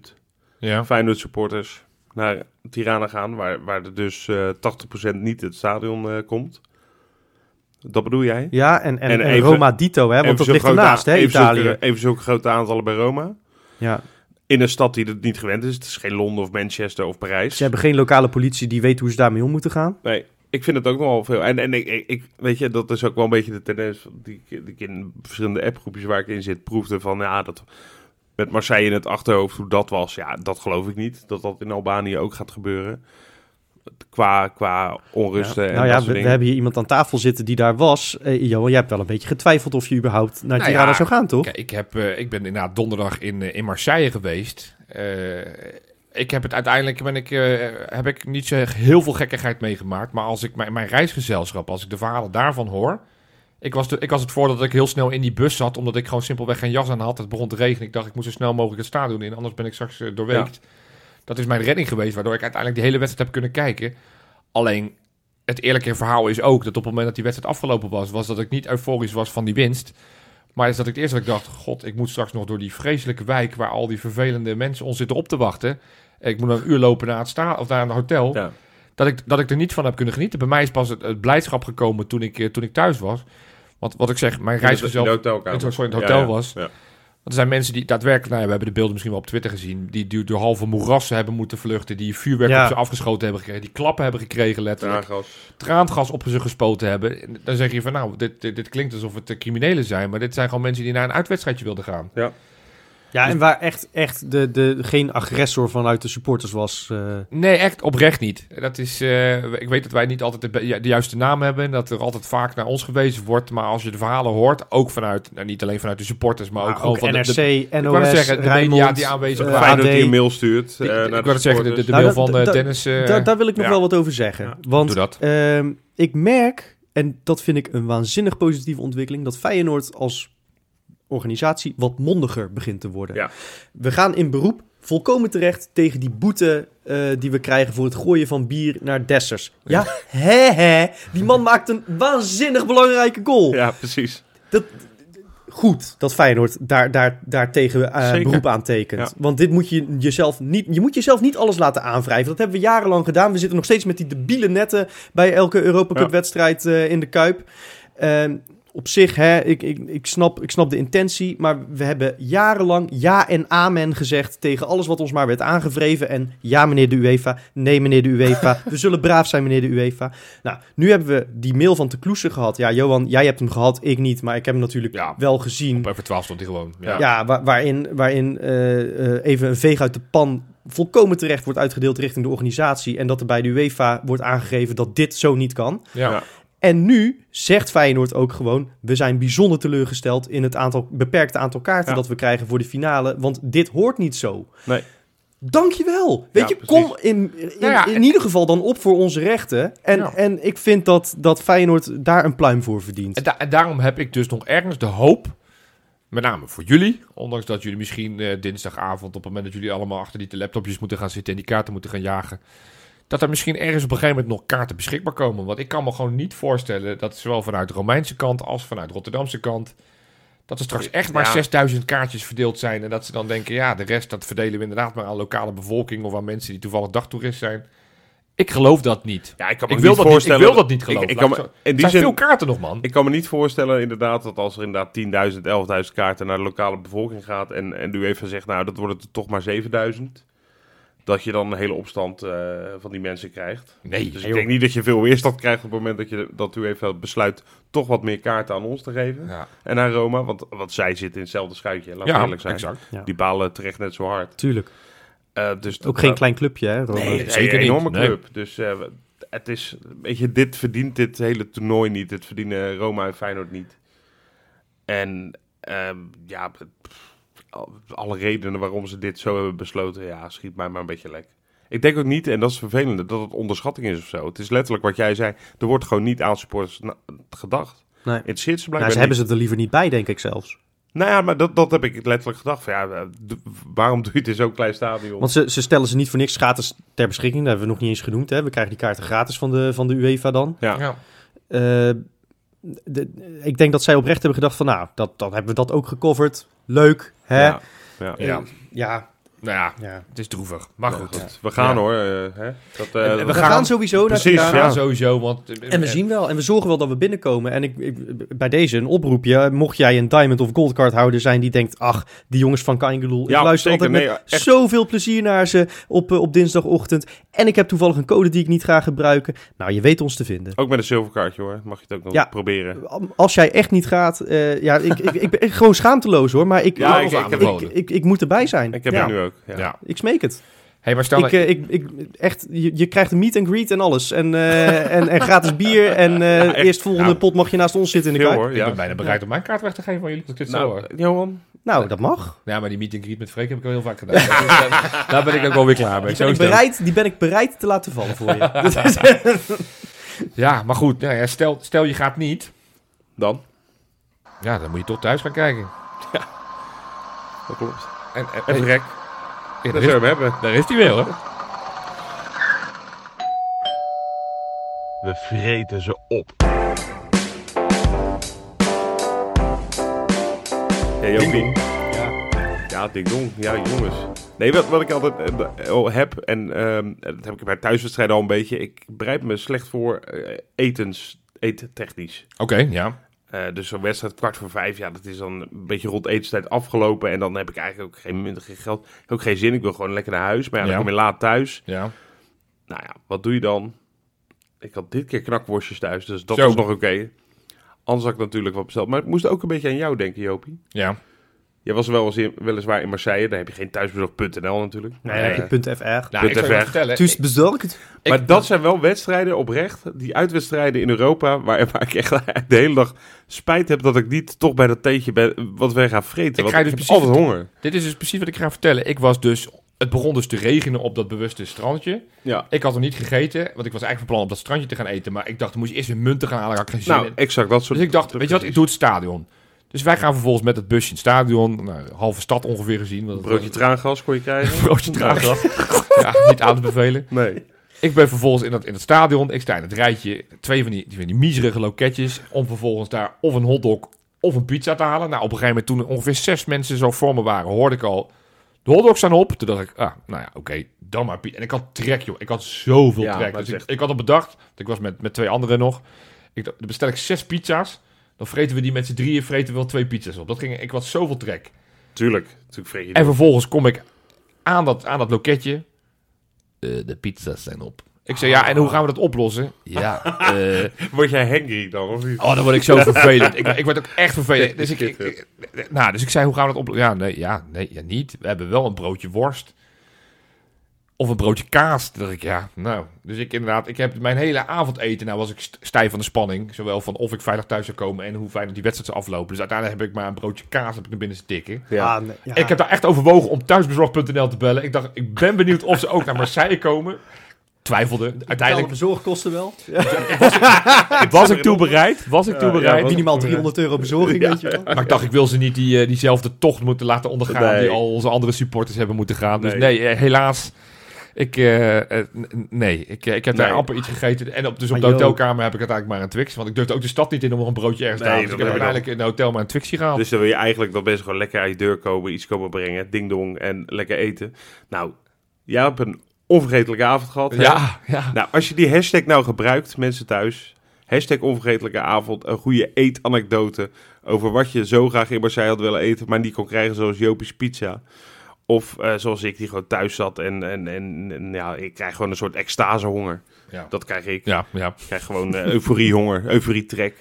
[SPEAKER 3] ja.
[SPEAKER 1] Feyenoord supporters naar Tirana gaan, waar, waar er dus eh 80% niet het stadion eh, komt. Dat bedoel jij?
[SPEAKER 2] Ja, en, en,
[SPEAKER 1] En
[SPEAKER 2] Roma Dito, hè, want dat ligt ernaast,
[SPEAKER 1] a-
[SPEAKER 2] hè,
[SPEAKER 1] even
[SPEAKER 2] Italië.
[SPEAKER 1] Zulke, even zulke grote aantallen bij Roma.
[SPEAKER 2] Ja.
[SPEAKER 1] In een stad die het niet gewend is. Het is geen Londen of Manchester of Parijs.
[SPEAKER 2] Ze hebben geen lokale politie die weet hoe ze daarmee om moeten gaan.
[SPEAKER 1] Nee, ik vind het ook nogal veel. En, en ik, ik, ik- weet je, dat is ook wel een beetje de tendens die, ik- die ik in verschillende appgroepjes waar ik in zit proefde van, ja, dat met Marseille in het achterhoofd hoe dat was. Ja, dat geloof ik niet. Dat dat in Albanië ook gaat gebeuren. Qua, qua onrusten en
[SPEAKER 2] nou ja, we, hebben hier iemand aan tafel zitten die daar was. Eh Johan, jij hebt wel een beetje getwijfeld of je überhaupt naar
[SPEAKER 3] Nou
[SPEAKER 2] Tirana
[SPEAKER 3] ja,
[SPEAKER 2] zou gaan, toch?
[SPEAKER 3] Kijk, ik, heb, eh, ik ben inderdaad donderdag in, eh, in Marseille geweest. Ik heb het uiteindelijk ben ik, eh, heb ik niet zo heel veel gekkigheid meegemaakt. Maar als ik mijn, mijn reisgezelschap, als ik de verhalen daarvan hoor. Ik was, de, ik was het voor dat ik heel snel in die bus zat, omdat ik gewoon simpelweg geen jas aan had. Het begon te regenen. Ik dacht, ik moest zo snel mogelijk het stadion in, anders ben ik straks eh, doorweekt. Dat is mijn redding geweest, waardoor ik uiteindelijk de hele wedstrijd heb kunnen kijken. Alleen, het eerlijke verhaal is ook dat op het moment dat die wedstrijd afgelopen was, was dat ik niet euforisch was van die winst. Maar is dat ik het eerst dat ik dacht, god, ik moet straks nog door die vreselijke wijk waar al die vervelende mensen ons zitten op te wachten. Ik moet een uur lopen naar het sta of naar een hotel.
[SPEAKER 1] Ja.
[SPEAKER 3] Dat, ik, dat ik er niet van heb kunnen genieten. Bij mij is pas het, het blijdschap gekomen toen ik, eh, toen ik thuis was. Want wat ik zeg, mijn reisgezel...
[SPEAKER 1] in
[SPEAKER 3] het- sorry, in het hotel
[SPEAKER 1] ja.
[SPEAKER 3] was.
[SPEAKER 1] Ja.
[SPEAKER 3] Want er zijn mensen die daadwerkelijk, nou ja, we hebben de beelden misschien wel op Twitter gezien, die, die door halve moerassen hebben moeten vluchten, die vuurwerk
[SPEAKER 2] Ja.
[SPEAKER 3] op ze afgeschoten hebben gekregen, die klappen hebben gekregen letterlijk,
[SPEAKER 1] Traangas.
[SPEAKER 3] traangas op ze gespoten hebben. En Dan zeg je van nou, dit, dit, dit klinkt alsof het criminelen zijn, maar dit zijn gewoon mensen die naar een uitwedstrijdje wilden gaan.
[SPEAKER 1] Ja.
[SPEAKER 2] Ja, en waar echt, echt de, de, geen agressor vanuit de supporters was. eh,
[SPEAKER 3] Nee, echt oprecht niet. Dat is, eh, ik weet dat wij niet altijd de, de juiste naam hebben. En dat er altijd vaak naar ons gewezen wordt. Maar als je de verhalen hoort, ook vanuit, nou, niet alleen vanuit de supporters, maar ook
[SPEAKER 2] maar
[SPEAKER 3] gewoon
[SPEAKER 2] ook
[SPEAKER 3] van de-
[SPEAKER 2] NRC,
[SPEAKER 3] de,
[SPEAKER 2] NOS,
[SPEAKER 3] ik wou zeggen, de
[SPEAKER 2] Rijnmond,
[SPEAKER 3] media die aanwezig
[SPEAKER 2] eh,
[SPEAKER 3] waren.
[SPEAKER 2] AD.
[SPEAKER 1] een mail stuurt
[SPEAKER 3] Die-
[SPEAKER 1] eh,
[SPEAKER 3] ik
[SPEAKER 1] naar
[SPEAKER 3] wou net zeggen, de, de, de
[SPEAKER 2] Nou,
[SPEAKER 3] mail
[SPEAKER 2] dat-
[SPEAKER 3] van eh,
[SPEAKER 2] dat-
[SPEAKER 3] Dennis. eh,
[SPEAKER 2] Daar, daar wil ik nog
[SPEAKER 1] ja.
[SPEAKER 2] wel wat over zeggen.
[SPEAKER 1] Ja.
[SPEAKER 2] Want
[SPEAKER 3] Doe dat.
[SPEAKER 2] ehm, ik merk, en dat vind ik een waanzinnig positieve ontwikkeling, dat Feyenoord als organisatie wat mondiger begint te worden.
[SPEAKER 1] Ja.
[SPEAKER 2] We gaan in beroep, volkomen terecht, tegen die boete eh, die we krijgen voor het gooien van bier naar Dessers. Ja, hè hè, die man maakt een waanzinnig belangrijke goal.
[SPEAKER 1] Ja, precies.
[SPEAKER 2] Goed dat Feyenoord daar, daar, daar tegen eh, beroep aan tekent.
[SPEAKER 1] Ja.
[SPEAKER 2] Want dit moet je jezelf niet, je moet jezelf niet alles laten aanwrijven. Dat hebben we jarenlang gedaan. We zitten nog steeds met die debiele netten bij elke Europa Cup wedstrijd eh, in de Kuip. Op zich, hè, ik, ik, ik, snap, ik snap de intentie. Maar we hebben jarenlang ja en amen gezegd tegen alles wat ons maar werd aangevreven. En ja, meneer de UEFA. Nee, meneer de UEFA. we zullen braaf zijn, meneer de UEFA. Nou, nu hebben we die mail van Te Kloesen gehad. Ja, Johan, jij hebt hem gehad, ik niet. Maar ik heb hem natuurlijk
[SPEAKER 3] Ja.
[SPEAKER 2] wel gezien.
[SPEAKER 3] Op even 12 stond hij gewoon. Ja.
[SPEAKER 2] Ja, wa- waarin, waarin eh, eh, even een veeg uit de pan volkomen terecht wordt uitgedeeld richting de organisatie. En dat er bij de UEFA wordt aangegeven dat dit zo niet kan.
[SPEAKER 3] Ja.
[SPEAKER 2] En nu zegt Feyenoord ook gewoon... we zijn bijzonder teleurgesteld in het aantal, beperkte aantal kaarten
[SPEAKER 1] Ja.
[SPEAKER 2] dat we krijgen voor de finale. Want dit hoort niet zo.
[SPEAKER 1] Nee.
[SPEAKER 2] Dankjewel. Weet
[SPEAKER 1] Ja,
[SPEAKER 2] je,
[SPEAKER 1] precies.
[SPEAKER 2] kom in, in,
[SPEAKER 3] Nou ja,
[SPEAKER 2] in ieder geval dan op voor onze rechten. En, en ik vind dat, dat Feyenoord daar een pluim voor verdient.
[SPEAKER 3] En, da- en daarom heb ik dus nog ergens de hoop, met name voor jullie, ondanks dat jullie misschien eh, dinsdagavond, op het moment dat jullie allemaal achter die laptopjes moeten gaan zitten en die kaarten moeten gaan jagen, dat er misschien ergens op een gegeven moment nog kaarten beschikbaar komen. Want ik kan me gewoon niet voorstellen dat zowel vanuit de Romeinse kant als vanuit de Rotterdamse kant, dat er straks echt maar
[SPEAKER 1] Ja.
[SPEAKER 3] 6000 kaartjes verdeeld zijn en dat ze dan denken, ja, de rest dat verdelen we inderdaad maar aan lokale bevolking of aan mensen die toevallig dagtoerist zijn. Ik geloof dat niet.
[SPEAKER 1] Ja, ik kan me
[SPEAKER 3] Ik wil,
[SPEAKER 1] niet
[SPEAKER 3] dat niet, ik
[SPEAKER 1] voorstellen.
[SPEAKER 3] wil dat niet geloven.
[SPEAKER 1] Ik, ik kan
[SPEAKER 3] Laat
[SPEAKER 1] me,
[SPEAKER 3] ik zo-
[SPEAKER 1] in
[SPEAKER 3] Er
[SPEAKER 1] die
[SPEAKER 3] zijn
[SPEAKER 1] zin,
[SPEAKER 3] veel kaarten nog, man.
[SPEAKER 1] ik kan me niet voorstellen inderdaad dat als er inderdaad 10.000, 11.000 kaarten naar de lokale bevolking gaat en, en de UEFA zegt, nou dat wordt het toch maar 7.000, dat je dan een hele opstand eh, van die mensen krijgt.
[SPEAKER 3] Nee,
[SPEAKER 1] Dus ik denk niet dat je veel weerstand krijgt op het moment dat, je, dat u even besluit toch wat meer kaarten aan ons te geven.
[SPEAKER 3] Ja,
[SPEAKER 1] En aan Roma, want, want zij zitten in hetzelfde schuitje, we
[SPEAKER 3] ja
[SPEAKER 1] eerlijk zijn.
[SPEAKER 3] exact.
[SPEAKER 1] Die balen terecht net zo hard.
[SPEAKER 2] Tuurlijk.
[SPEAKER 1] Eh, dus
[SPEAKER 2] Ook geen klein clubje, hè? Ronald?
[SPEAKER 1] Nee,
[SPEAKER 3] Zeker
[SPEAKER 1] een
[SPEAKER 3] niet,
[SPEAKER 1] enorme
[SPEAKER 3] nee.
[SPEAKER 1] club. Dus eh, het is, weet je, dit verdient dit hele toernooi niet. Dit verdienen Roma en Feyenoord niet. En ehm, ja, pff, alle redenen waarom ze dit zo hebben besloten, ja, schiet mij maar een beetje lek. Ik denk ook niet, en dat is vervelend, dat het onderschatting is of zo. Het is letterlijk wat jij zei. Er wordt gewoon niet aan supporters gedacht.
[SPEAKER 2] Nee.
[SPEAKER 1] Het zit ze
[SPEAKER 2] Nou,
[SPEAKER 1] blijkbaar
[SPEAKER 2] ze hebben ze er liever niet bij, denk ik zelfs.
[SPEAKER 1] Nou ja, maar dat, dat heb ik letterlijk gedacht. Van, ja, eh, waarom doe je het in zo'n klein stadion?
[SPEAKER 2] Want ze, ze stellen ze niet voor niks gratis ter beschikking. Dat hebben we nog niet eens genoemd. Hè? We krijgen die kaarten gratis van de, van de UEFA dan.
[SPEAKER 1] ja.
[SPEAKER 3] Ja.
[SPEAKER 2] Eh, de- ik denk dat zij oprecht hebben gedacht van... nou, dat, dan hebben we dat ook gecoverd. Leuk, hè?
[SPEAKER 1] Ja, ja.
[SPEAKER 2] Eh,
[SPEAKER 3] Ja. Nou ja,
[SPEAKER 2] ja.
[SPEAKER 3] het is droevig. Maar
[SPEAKER 1] Ja,
[SPEAKER 3] goed.
[SPEAKER 1] goed. We gaan
[SPEAKER 3] Ja.
[SPEAKER 1] hoor. eh, hè? Dat, eh,
[SPEAKER 3] En we
[SPEAKER 2] We,
[SPEAKER 3] gaan-
[SPEAKER 2] gaan, sowieso naar
[SPEAKER 1] Precies,
[SPEAKER 2] daar.
[SPEAKER 3] Ja, sowieso. Want,
[SPEAKER 2] En we zien wel. En we zorgen wel dat we binnenkomen. En ik, ik, bij deze een oproepje. Mocht jij een Diamond of Gold Card houder zijn die denkt... ach, die jongens van Kangeloel.
[SPEAKER 1] Ja,
[SPEAKER 2] ik luister
[SPEAKER 1] zeker.
[SPEAKER 2] altijd met zoveel plezier naar ze op, eh, op dinsdagochtend. En ik heb toevallig een code die ik niet ga gebruiken. Nou, je weet ons te vinden.
[SPEAKER 1] Ook met een zilverkaartje hoor. Mag je het ook nog
[SPEAKER 2] Ja.
[SPEAKER 1] proberen.
[SPEAKER 2] Als jij echt niet gaat... eh, ja, ik, ik, ik ben gewoon schaamteloos hoor. Maar ik,
[SPEAKER 1] Ja,
[SPEAKER 2] ik,
[SPEAKER 1] ik- ik
[SPEAKER 2] ik,
[SPEAKER 1] heb-
[SPEAKER 2] ik, ik, ik moet erbij zijn.
[SPEAKER 1] Ik heb
[SPEAKER 2] ja,
[SPEAKER 1] het nu ook. Ja.
[SPEAKER 3] Ja.
[SPEAKER 2] Ik smeek het.
[SPEAKER 3] Hey, maar stel
[SPEAKER 2] Ik,
[SPEAKER 3] nou-
[SPEAKER 2] eh, ik, ik, echt, je, je krijgt een meet and greet en alles. En, eh, en, en gratis bier. En eh
[SPEAKER 1] echt.
[SPEAKER 2] eerst volgende
[SPEAKER 3] Nou,
[SPEAKER 2] pot mag je naast ons zitten in de kuip.
[SPEAKER 1] hoor.
[SPEAKER 3] ik
[SPEAKER 1] Ja.
[SPEAKER 3] ben bijna bereid om mijn kaart weg te geven van jullie. ik dit zo hoor.
[SPEAKER 1] Nou, Johan.
[SPEAKER 2] Nou, dat mag.
[SPEAKER 3] Ja, maar die meet and greet met Freek heb ik al heel vaak gedaan. Dus, daar ben ik ook wel weer klaar mee.
[SPEAKER 2] Die ben, ik bereid, die ben ik bereid te laten vallen voor je.
[SPEAKER 3] Ja, maar goed. Nou ja, stel, stel je gaat niet.
[SPEAKER 1] Dan.
[SPEAKER 3] Ja, dan moet je toch thuis gaan kijken.
[SPEAKER 1] Dat klopt.
[SPEAKER 3] En, en,
[SPEAKER 1] Even rek.
[SPEAKER 3] Ja,
[SPEAKER 1] Dat
[SPEAKER 3] daar,
[SPEAKER 1] zullen
[SPEAKER 3] is,
[SPEAKER 1] we hem hebben.
[SPEAKER 3] daar is hij weer hoor.
[SPEAKER 4] We vreten ze op.
[SPEAKER 1] Ja, Jopie. Ja, ding dong. Ja, jongens. Nee, wat, wat ik altijd eh, oh, heb, en ehm, dat heb ik bij thuiswedstrijden al een beetje. Ik bereid me slecht voor eh, etens, eettechnisch.
[SPEAKER 3] Oké, ja.
[SPEAKER 1] Eh, dus zo'n wedstrijd kwart voor vijf, ja, dat is dan een beetje rond etenstijd afgelopen. En dan heb ik eigenlijk ook geen, minder, geen geld. Ook geen zin. Ik wil gewoon lekker naar huis. Maar ja, dan
[SPEAKER 3] Ja.
[SPEAKER 1] kom je laat thuis.
[SPEAKER 3] ja.
[SPEAKER 1] Nou ja, wat doe je dan? Ik had dit keer knakworstjes thuis, dus dat
[SPEAKER 3] Zo.
[SPEAKER 1] was nog oké. Anders had ik natuurlijk wat besteld. Maar ik moest ook een beetje aan jou denken, Jopie.
[SPEAKER 3] Ja.
[SPEAKER 1] Jij was wel eens in, weliswaar in Marseille. Daar heb je geen thuisbezorg.nl natuurlijk.
[SPEAKER 2] Nee, heb je
[SPEAKER 1] Eh,
[SPEAKER 2] punt .fr.
[SPEAKER 3] Nou, ik
[SPEAKER 1] Punt
[SPEAKER 3] zou je
[SPEAKER 1] even.
[SPEAKER 3] wat vertellen.
[SPEAKER 2] Thuis bezorgd.
[SPEAKER 3] Ik-
[SPEAKER 1] maar dat zijn wel wedstrijden oprecht, die uitwedstrijden in Europa, waar, waar ik echt de hele dag spijt heb dat ik niet toch bij dat theetje ben, wat wij gaan vreten.
[SPEAKER 3] Ik je
[SPEAKER 1] ik
[SPEAKER 3] dus precies
[SPEAKER 1] altijd honger.
[SPEAKER 3] Dit is dus precies wat ik ga vertellen. Ik was dus... Het begon dus te regenen op dat bewuste strandje.
[SPEAKER 1] Ja.
[SPEAKER 3] Ik had nog niet gegeten, want ik was eigenlijk van plan om op dat strandje te gaan eten. Maar ik dacht, dan moest je eerst weer munten gaan halen. Ik geen zin
[SPEAKER 1] Nou,
[SPEAKER 3] in.
[SPEAKER 1] exact dat soort.
[SPEAKER 3] Dus ik dacht, weet je wat, ik doe het stadion. Dus wij gaan vervolgens met het busje in het stadion. Nou, halve stad ongeveer gezien. want
[SPEAKER 1] broodje
[SPEAKER 3] was-
[SPEAKER 1] traangas kon je krijgen.
[SPEAKER 3] broodje traangas. ja, niet aan te bevelen.
[SPEAKER 1] Nee.
[SPEAKER 3] Ik ben vervolgens in het, in het stadion. Ik sta in het rijtje. Twee van die, die, van die miserige loketjes. Om vervolgens daar of een hotdog of een pizza te halen. Nou, op een gegeven moment toen er ongeveer zes mensen zo voor me waren, hoorde ik al... De hotdogs staan op. Toen dacht ik, ah, nou ja, oké, dan maar pizza. En ik had trek, joh. Ik had zoveel
[SPEAKER 1] Ja,
[SPEAKER 3] trek. Dus ik, ik had al bedacht, ik was met, met twee anderen nog. Ik, dan bestel ik zes pizza's. Dan vreten we die met z'n drieën, vreten we wel twee pizza's op. Dat ging, ik had zoveel trek.
[SPEAKER 1] Tuurlijk. Natuurlijk vreet je
[SPEAKER 3] En vervolgens kom ik aan dat, aan dat loketje. Eh, de pizza's zijn op. Ik zei, ja, en hoe gaan we dat oplossen? Ja, eh,
[SPEAKER 1] Word jij hangry dan, of niet?
[SPEAKER 3] oh, dan word ik zo vervelend. Ik, ik word ook echt vervelend. Dus ik, ik, ik- nou, dus ik zei, hoe gaan we dat oplossen? Ja, nee, ja, nee, ja, niet. We hebben wel een broodje worst. Of een broodje kaas. Toen dacht ik, ja, nou. Dus ik inderdaad, ik heb mijn hele avondeten, nou was ik st- stijf van de spanning. Zowel van of ik veilig thuis zou komen en hoe fijn die wedstrijd zou aflopen. Dus uiteindelijk heb ik maar een broodje kaas heb ik naar binnen te tikken.
[SPEAKER 1] Ja.
[SPEAKER 2] Ah, nee, ja.
[SPEAKER 3] Ik heb daar echt overwogen om thuisbezorg.nl te bellen. Ik dacht, ik ben benieuwd of ze ook naar Marseille komen. Twijfelde. Uiteindelijk
[SPEAKER 2] bezorgkosten wel.
[SPEAKER 3] was ik toe bereid. Was ik toe
[SPEAKER 1] Ja, ja,
[SPEAKER 3] bereid.
[SPEAKER 2] Minimaal 300 euro bezorging, weet je wel.
[SPEAKER 3] maar ik dacht, ik wil ze niet die, eh, diezelfde tocht moeten laten ondergaan
[SPEAKER 1] Nee.
[SPEAKER 3] die al onze andere supporters hebben moeten gaan. Dus
[SPEAKER 1] Nee.
[SPEAKER 3] nee, eh, helaas. Ik, eh, eh, nee, ik, eh, ik heb daar
[SPEAKER 1] Nee.
[SPEAKER 3] amper iets gegeten. En op, dus op de hotelkamer heb ik uiteindelijk maar een Twix. Want ik durfde ook de stad niet in om nog een broodje ergens te halen. Dus ik heb uiteindelijk in het hotel maar een Twixje gehaald.
[SPEAKER 1] Dus dan wil je eigenlijk dat mensen gewoon lekker uit je deur komen, iets komen brengen, ding dong en lekker eten. Nou, jij hebt een onvergetelijke avond gehad. hè?
[SPEAKER 3] ja, ja.
[SPEAKER 1] Nou, als je die hashtag nou gebruikt, mensen thuis. Hashtag onvergetelijke avond. Een goede eetanekdote over wat je zo graag in Marseille had willen eten, maar niet kon krijgen zoals Jopie's Pizza. Of eh, zoals ik, die gewoon thuis zat en, en, en, en ja, ik krijg gewoon een soort extasehonger.
[SPEAKER 3] Ja.
[SPEAKER 1] Dat krijg ik.
[SPEAKER 3] Ja, ja.
[SPEAKER 1] Ik krijg gewoon eh, euforiehonger, euforietrek.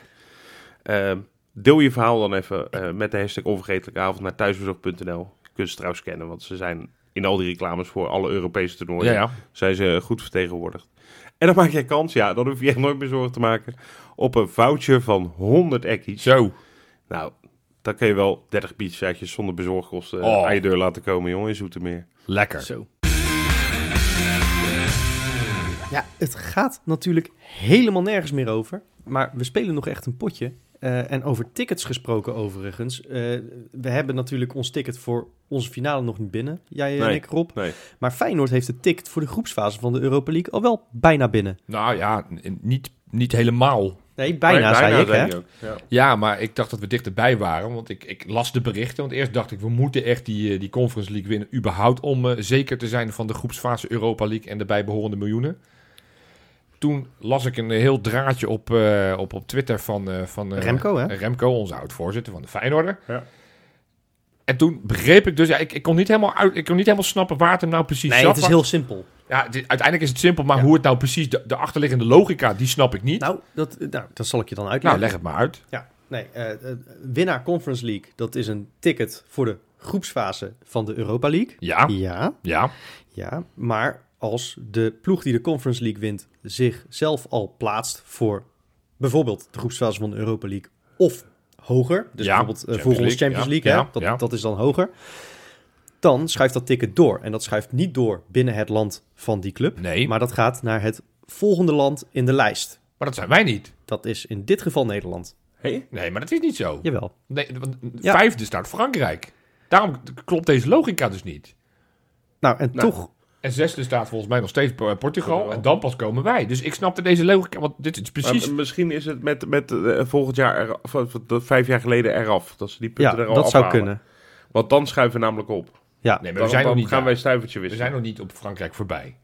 [SPEAKER 1] Ehm deel je verhaal dan even eh, met de hashtag onvergetelijke avond naar thuisbezorg.nl. Je kunt ze trouwens kennen, want ze zijn in al die reclames voor alle Europese toernooien
[SPEAKER 3] ja, ja.
[SPEAKER 1] zijn ze goed vertegenwoordigd. En dan maak jij kans, ja, dan hoef je echt nooit meer zorgen te maken, op een voucher van 100 ekkies.
[SPEAKER 3] Zo.
[SPEAKER 1] Nou, dan kun je wel 30 pizzaatjes zonder bezorgkosten
[SPEAKER 3] Oh.
[SPEAKER 1] aan je deur laten komen, jongen, in Zoetermeer.
[SPEAKER 3] Lekker.
[SPEAKER 2] Zo. Ja, het gaat natuurlijk helemaal nergens meer over. Maar we spelen nog echt een potje. Eh, en over tickets gesproken overigens. Eh, we hebben natuurlijk ons ticket voor onze finale nog niet binnen. Jij en
[SPEAKER 1] Nee.
[SPEAKER 2] ik, Rob.
[SPEAKER 1] Nee.
[SPEAKER 2] Maar Feyenoord heeft het ticket voor de groepsfase van de Europa League al wel bijna binnen.
[SPEAKER 3] Nou ja, niet, niet helemaal.
[SPEAKER 2] Nee, bijna, zei ik, hè?
[SPEAKER 1] je ook. Ja.
[SPEAKER 3] Ja, maar ik dacht dat we dichterbij waren. Want ik, ik las de berichten. Want eerst dacht ik, we moeten echt die, eh, die Conference League winnen. überhaupt om eh, zeker te zijn van de groepsfase Europa League en de bijbehorende miljoenen. Toen las ik een heel draadje op, eh, op, op Twitter van, eh, van eh,
[SPEAKER 2] Remco, hè?
[SPEAKER 3] Remco, onze oud-voorzitter van de Feyenoorder.
[SPEAKER 1] Ja.
[SPEAKER 3] En toen begreep ik dus, ja, ik, ik, kon niet helemaal uit, ik kon niet helemaal snappen waar het hem nou precies
[SPEAKER 2] Nee,
[SPEAKER 3] zat.
[SPEAKER 2] het is heel simpel.
[SPEAKER 3] Ja, uiteindelijk is het simpel, maar
[SPEAKER 2] Ja.
[SPEAKER 3] hoe het nou precies, de, de achterliggende logica, die snap ik niet. Nou,
[SPEAKER 2] Nou, dat, nou, dat zal ik je dan uitleggen.
[SPEAKER 3] leg het maar uit.
[SPEAKER 2] Ja, nee. eh, eh, winnaar Conference League, dat is een ticket voor de groepsfase van de Europa League.
[SPEAKER 3] Ja,
[SPEAKER 2] Ja,
[SPEAKER 3] ja,
[SPEAKER 2] ja. Maar als de ploeg die de Conference League wint zichzelf al plaatst voor bijvoorbeeld de groepsfase van de Europa League of hoger, dus
[SPEAKER 3] Ja,
[SPEAKER 2] bijvoorbeeld eh,
[SPEAKER 3] Champions
[SPEAKER 2] volgens
[SPEAKER 3] League,
[SPEAKER 2] Champions
[SPEAKER 3] ja,
[SPEAKER 2] League, hè, dat,
[SPEAKER 3] ja.
[SPEAKER 2] dat is dan hoger, dan schuift dat ticket door. En dat schuift niet door binnen het land van die club,
[SPEAKER 3] nee, maar,
[SPEAKER 2] maar dat gaat naar het volgende land in de lijst.
[SPEAKER 3] dat zijn wij niet.
[SPEAKER 2] Dat is in dit geval Nederland.
[SPEAKER 1] Hey?
[SPEAKER 3] Nee, maar dat is niet zo.
[SPEAKER 2] Jawel.
[SPEAKER 3] Nee, want
[SPEAKER 2] Ja.
[SPEAKER 3] vijfde staat Frankrijk. Daarom klopt deze logica dus niet.
[SPEAKER 2] Nou, en
[SPEAKER 1] Nou,
[SPEAKER 2] toch
[SPEAKER 3] En zesde staat volgens mij nog steeds Por- Portugal. En dan pas komen wij. Dus ik snapte deze logica. Want dit is precies.
[SPEAKER 1] Maar misschien is het met, met eh, volgend jaar, er, of, of, of vijf jaar geleden eraf. Dat ze die punten
[SPEAKER 2] Ja,
[SPEAKER 1] er al
[SPEAKER 2] dat zou
[SPEAKER 1] afhalen.
[SPEAKER 2] kunnen.
[SPEAKER 1] Want dan schuiven we namelijk op.
[SPEAKER 2] Ja,
[SPEAKER 3] nee, maar we zijn nog niet.
[SPEAKER 1] gaan
[SPEAKER 3] daar.
[SPEAKER 1] wij stuivertje
[SPEAKER 3] we
[SPEAKER 1] wisselen.
[SPEAKER 3] zijn nog niet op Frankrijk voorbij.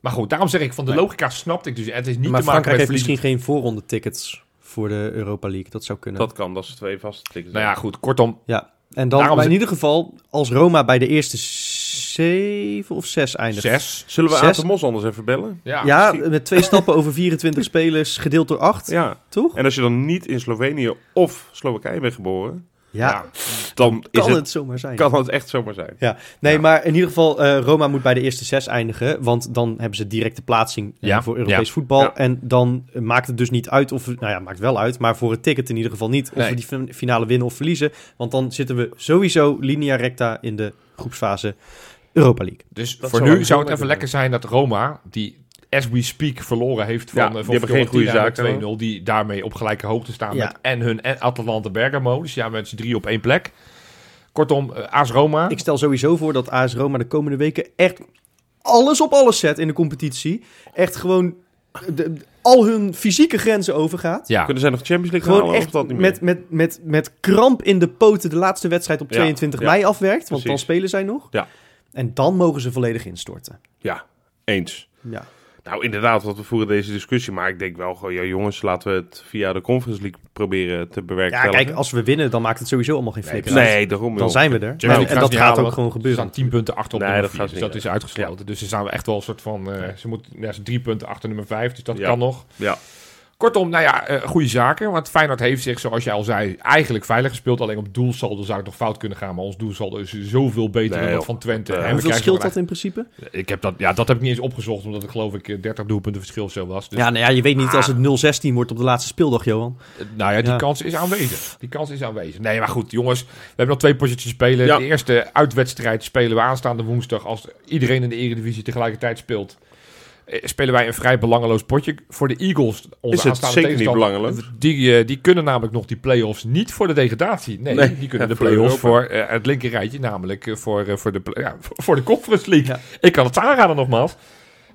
[SPEAKER 3] Maar goed, daarom zeg ik van de
[SPEAKER 1] Nee.
[SPEAKER 3] logica snapte ik dus. Het is niet
[SPEAKER 2] maar
[SPEAKER 3] te maken
[SPEAKER 2] Frankrijk
[SPEAKER 3] met
[SPEAKER 2] heeft
[SPEAKER 3] verliezen.
[SPEAKER 2] misschien geen voorronde tickets voor de Europa League. Dat zou kunnen.
[SPEAKER 1] Dat kan, dat is twee vaste tickets.
[SPEAKER 3] Nou ja, goed. Kortom.
[SPEAKER 2] Ja. En dan,
[SPEAKER 3] Daarom
[SPEAKER 2] in ieder geval, als Roma bij de eerste zeven of zes eindigt.
[SPEAKER 3] Zes.
[SPEAKER 1] Zullen we
[SPEAKER 2] Zes-
[SPEAKER 1] Mos anders even bellen?
[SPEAKER 3] Ja.
[SPEAKER 2] Ja, met twee stappen over 24 spelers gedeeld door 8,
[SPEAKER 1] Ja.
[SPEAKER 2] toch?
[SPEAKER 1] En als je dan niet in Slovenië of Slowakije bent geboren,
[SPEAKER 2] Ja,
[SPEAKER 1] dan is
[SPEAKER 2] kan
[SPEAKER 1] het,
[SPEAKER 2] het zomaar zijn.
[SPEAKER 1] kan het echt zomaar zijn.
[SPEAKER 2] Ja, nee,
[SPEAKER 1] Ja.
[SPEAKER 2] maar in ieder geval, eh, Roma moet bij de eerste zes eindigen. Want dan hebben ze directe plaatsing eh,
[SPEAKER 3] Ja,
[SPEAKER 2] voor Europees
[SPEAKER 3] ja.
[SPEAKER 2] voetbal.
[SPEAKER 1] Ja.
[SPEAKER 2] En dan maakt het dus niet uit of we, nou ja, maakt wel uit. Maar voor het ticket in ieder geval niet of
[SPEAKER 3] Nee.
[SPEAKER 2] we die fin- finale winnen of verliezen. Want dan zitten we sowieso linea recta in de groepsfase Europa League.
[SPEAKER 3] Dus
[SPEAKER 1] Dat
[SPEAKER 3] voor
[SPEAKER 1] zou
[SPEAKER 3] nu zou het even
[SPEAKER 1] lekker
[SPEAKER 3] zijn dat Roma, die as we speak verloren heeft van,
[SPEAKER 1] Ja,
[SPEAKER 3] eh,
[SPEAKER 1] die
[SPEAKER 3] van
[SPEAKER 1] geen goede
[SPEAKER 3] Fiorentina met
[SPEAKER 1] zaken,
[SPEAKER 3] 2-0, die daarmee op gelijke hoogte staan
[SPEAKER 2] Ja.
[SPEAKER 3] met en hun en Atalanta Bergamo. Dus ja, met z'n drie op één plek. Kortom, eh, AS Roma.
[SPEAKER 2] Ik stel sowieso voor dat AS Roma de komende weken echt alles op alles zet in de competitie. Echt gewoon de- al hun fysieke grenzen overgaat.
[SPEAKER 3] ja,
[SPEAKER 1] Kunnen zij nog Champions League
[SPEAKER 2] Gewoon
[SPEAKER 1] halen
[SPEAKER 2] echt
[SPEAKER 1] dat niet meer?
[SPEAKER 2] met, met, met, met kramp in de poten de laatste wedstrijd op
[SPEAKER 1] Ja,
[SPEAKER 2] 22
[SPEAKER 1] ja,
[SPEAKER 2] mei afwerkt. Want dan spelen zij nog.
[SPEAKER 1] Ja.
[SPEAKER 2] En dan mogen ze volledig instorten.
[SPEAKER 1] Ja, eens.
[SPEAKER 2] Ja.
[SPEAKER 1] Nou, inderdaad, want we voeren deze discussie. Maar ik denk wel gewoon, ja jongens, laten we het via de Conference League proberen te
[SPEAKER 2] ja,
[SPEAKER 1] bewerkstelligen.
[SPEAKER 2] kijk, als we winnen, dan maakt het sowieso allemaal geen flikker uit.
[SPEAKER 1] Nee, daarom
[SPEAKER 2] Dan
[SPEAKER 1] joh.
[SPEAKER 2] zijn we er. En, dat
[SPEAKER 3] ze
[SPEAKER 2] gaat
[SPEAKER 3] halen,
[SPEAKER 2] ook gewoon
[SPEAKER 3] Ze
[SPEAKER 2] gebeuren.
[SPEAKER 3] staan 10 punten achter op
[SPEAKER 1] Nee,
[SPEAKER 3] nummer
[SPEAKER 1] dat
[SPEAKER 3] 4,
[SPEAKER 1] gaat
[SPEAKER 3] dus
[SPEAKER 1] niet,
[SPEAKER 3] dat is uitgesloten. Dus ze staan echt wel een soort van... eh, ze, moeten, ja, ze drie punten achter nummer 5, dus dat
[SPEAKER 1] Ja.
[SPEAKER 3] kan nog.
[SPEAKER 1] Ja.
[SPEAKER 3] Kortom, nou ja, eh, goede zaken. Want Feyenoord heeft zich, zoals jij al zei, eigenlijk veilig gespeeld. Alleen op doelsaldo zou het nog fout kunnen gaan. Maar ons doelsaldo is zoveel beter
[SPEAKER 1] Nee,
[SPEAKER 3] dan dat van Twente.
[SPEAKER 1] Nee.
[SPEAKER 3] En
[SPEAKER 2] Hoeveel scheelt dat in principe?
[SPEAKER 3] Ik heb dat, ja, dat heb ik niet eens opgezocht, omdat het geloof ik eh, 30 doelpunten verschil of zo was. Dus,
[SPEAKER 2] Ja, nou ja, je weet niet als het 0-16 wordt op de laatste speeldag, Johan.
[SPEAKER 3] eh, nou ja, die
[SPEAKER 2] Ja.
[SPEAKER 3] kans is aanwezig. Die kans is aanwezig. Nee, maar goed, jongens. We hebben nog twee potjes te spelen.
[SPEAKER 1] Ja.
[SPEAKER 3] De eerste uitwedstrijd spelen we aanstaande woensdag. Als iedereen in de Eredivisie tegelijkertijd speelt. Eh, Spelen wij een vrij belangeloos potje voor de Eagles. Onze
[SPEAKER 1] Is het zeker niet belangeloos?
[SPEAKER 3] Die, eh, die kunnen namelijk nog die play-offs niet voor de degradatie. Nee,
[SPEAKER 1] Nee,
[SPEAKER 3] die kunnen
[SPEAKER 1] ja,
[SPEAKER 3] de play-offs voor eh, het linker rijtje. Namelijk voor, voor, de, ja, voor de Conference League.
[SPEAKER 2] Ja.
[SPEAKER 3] Ik kan het aanraden nogmaals.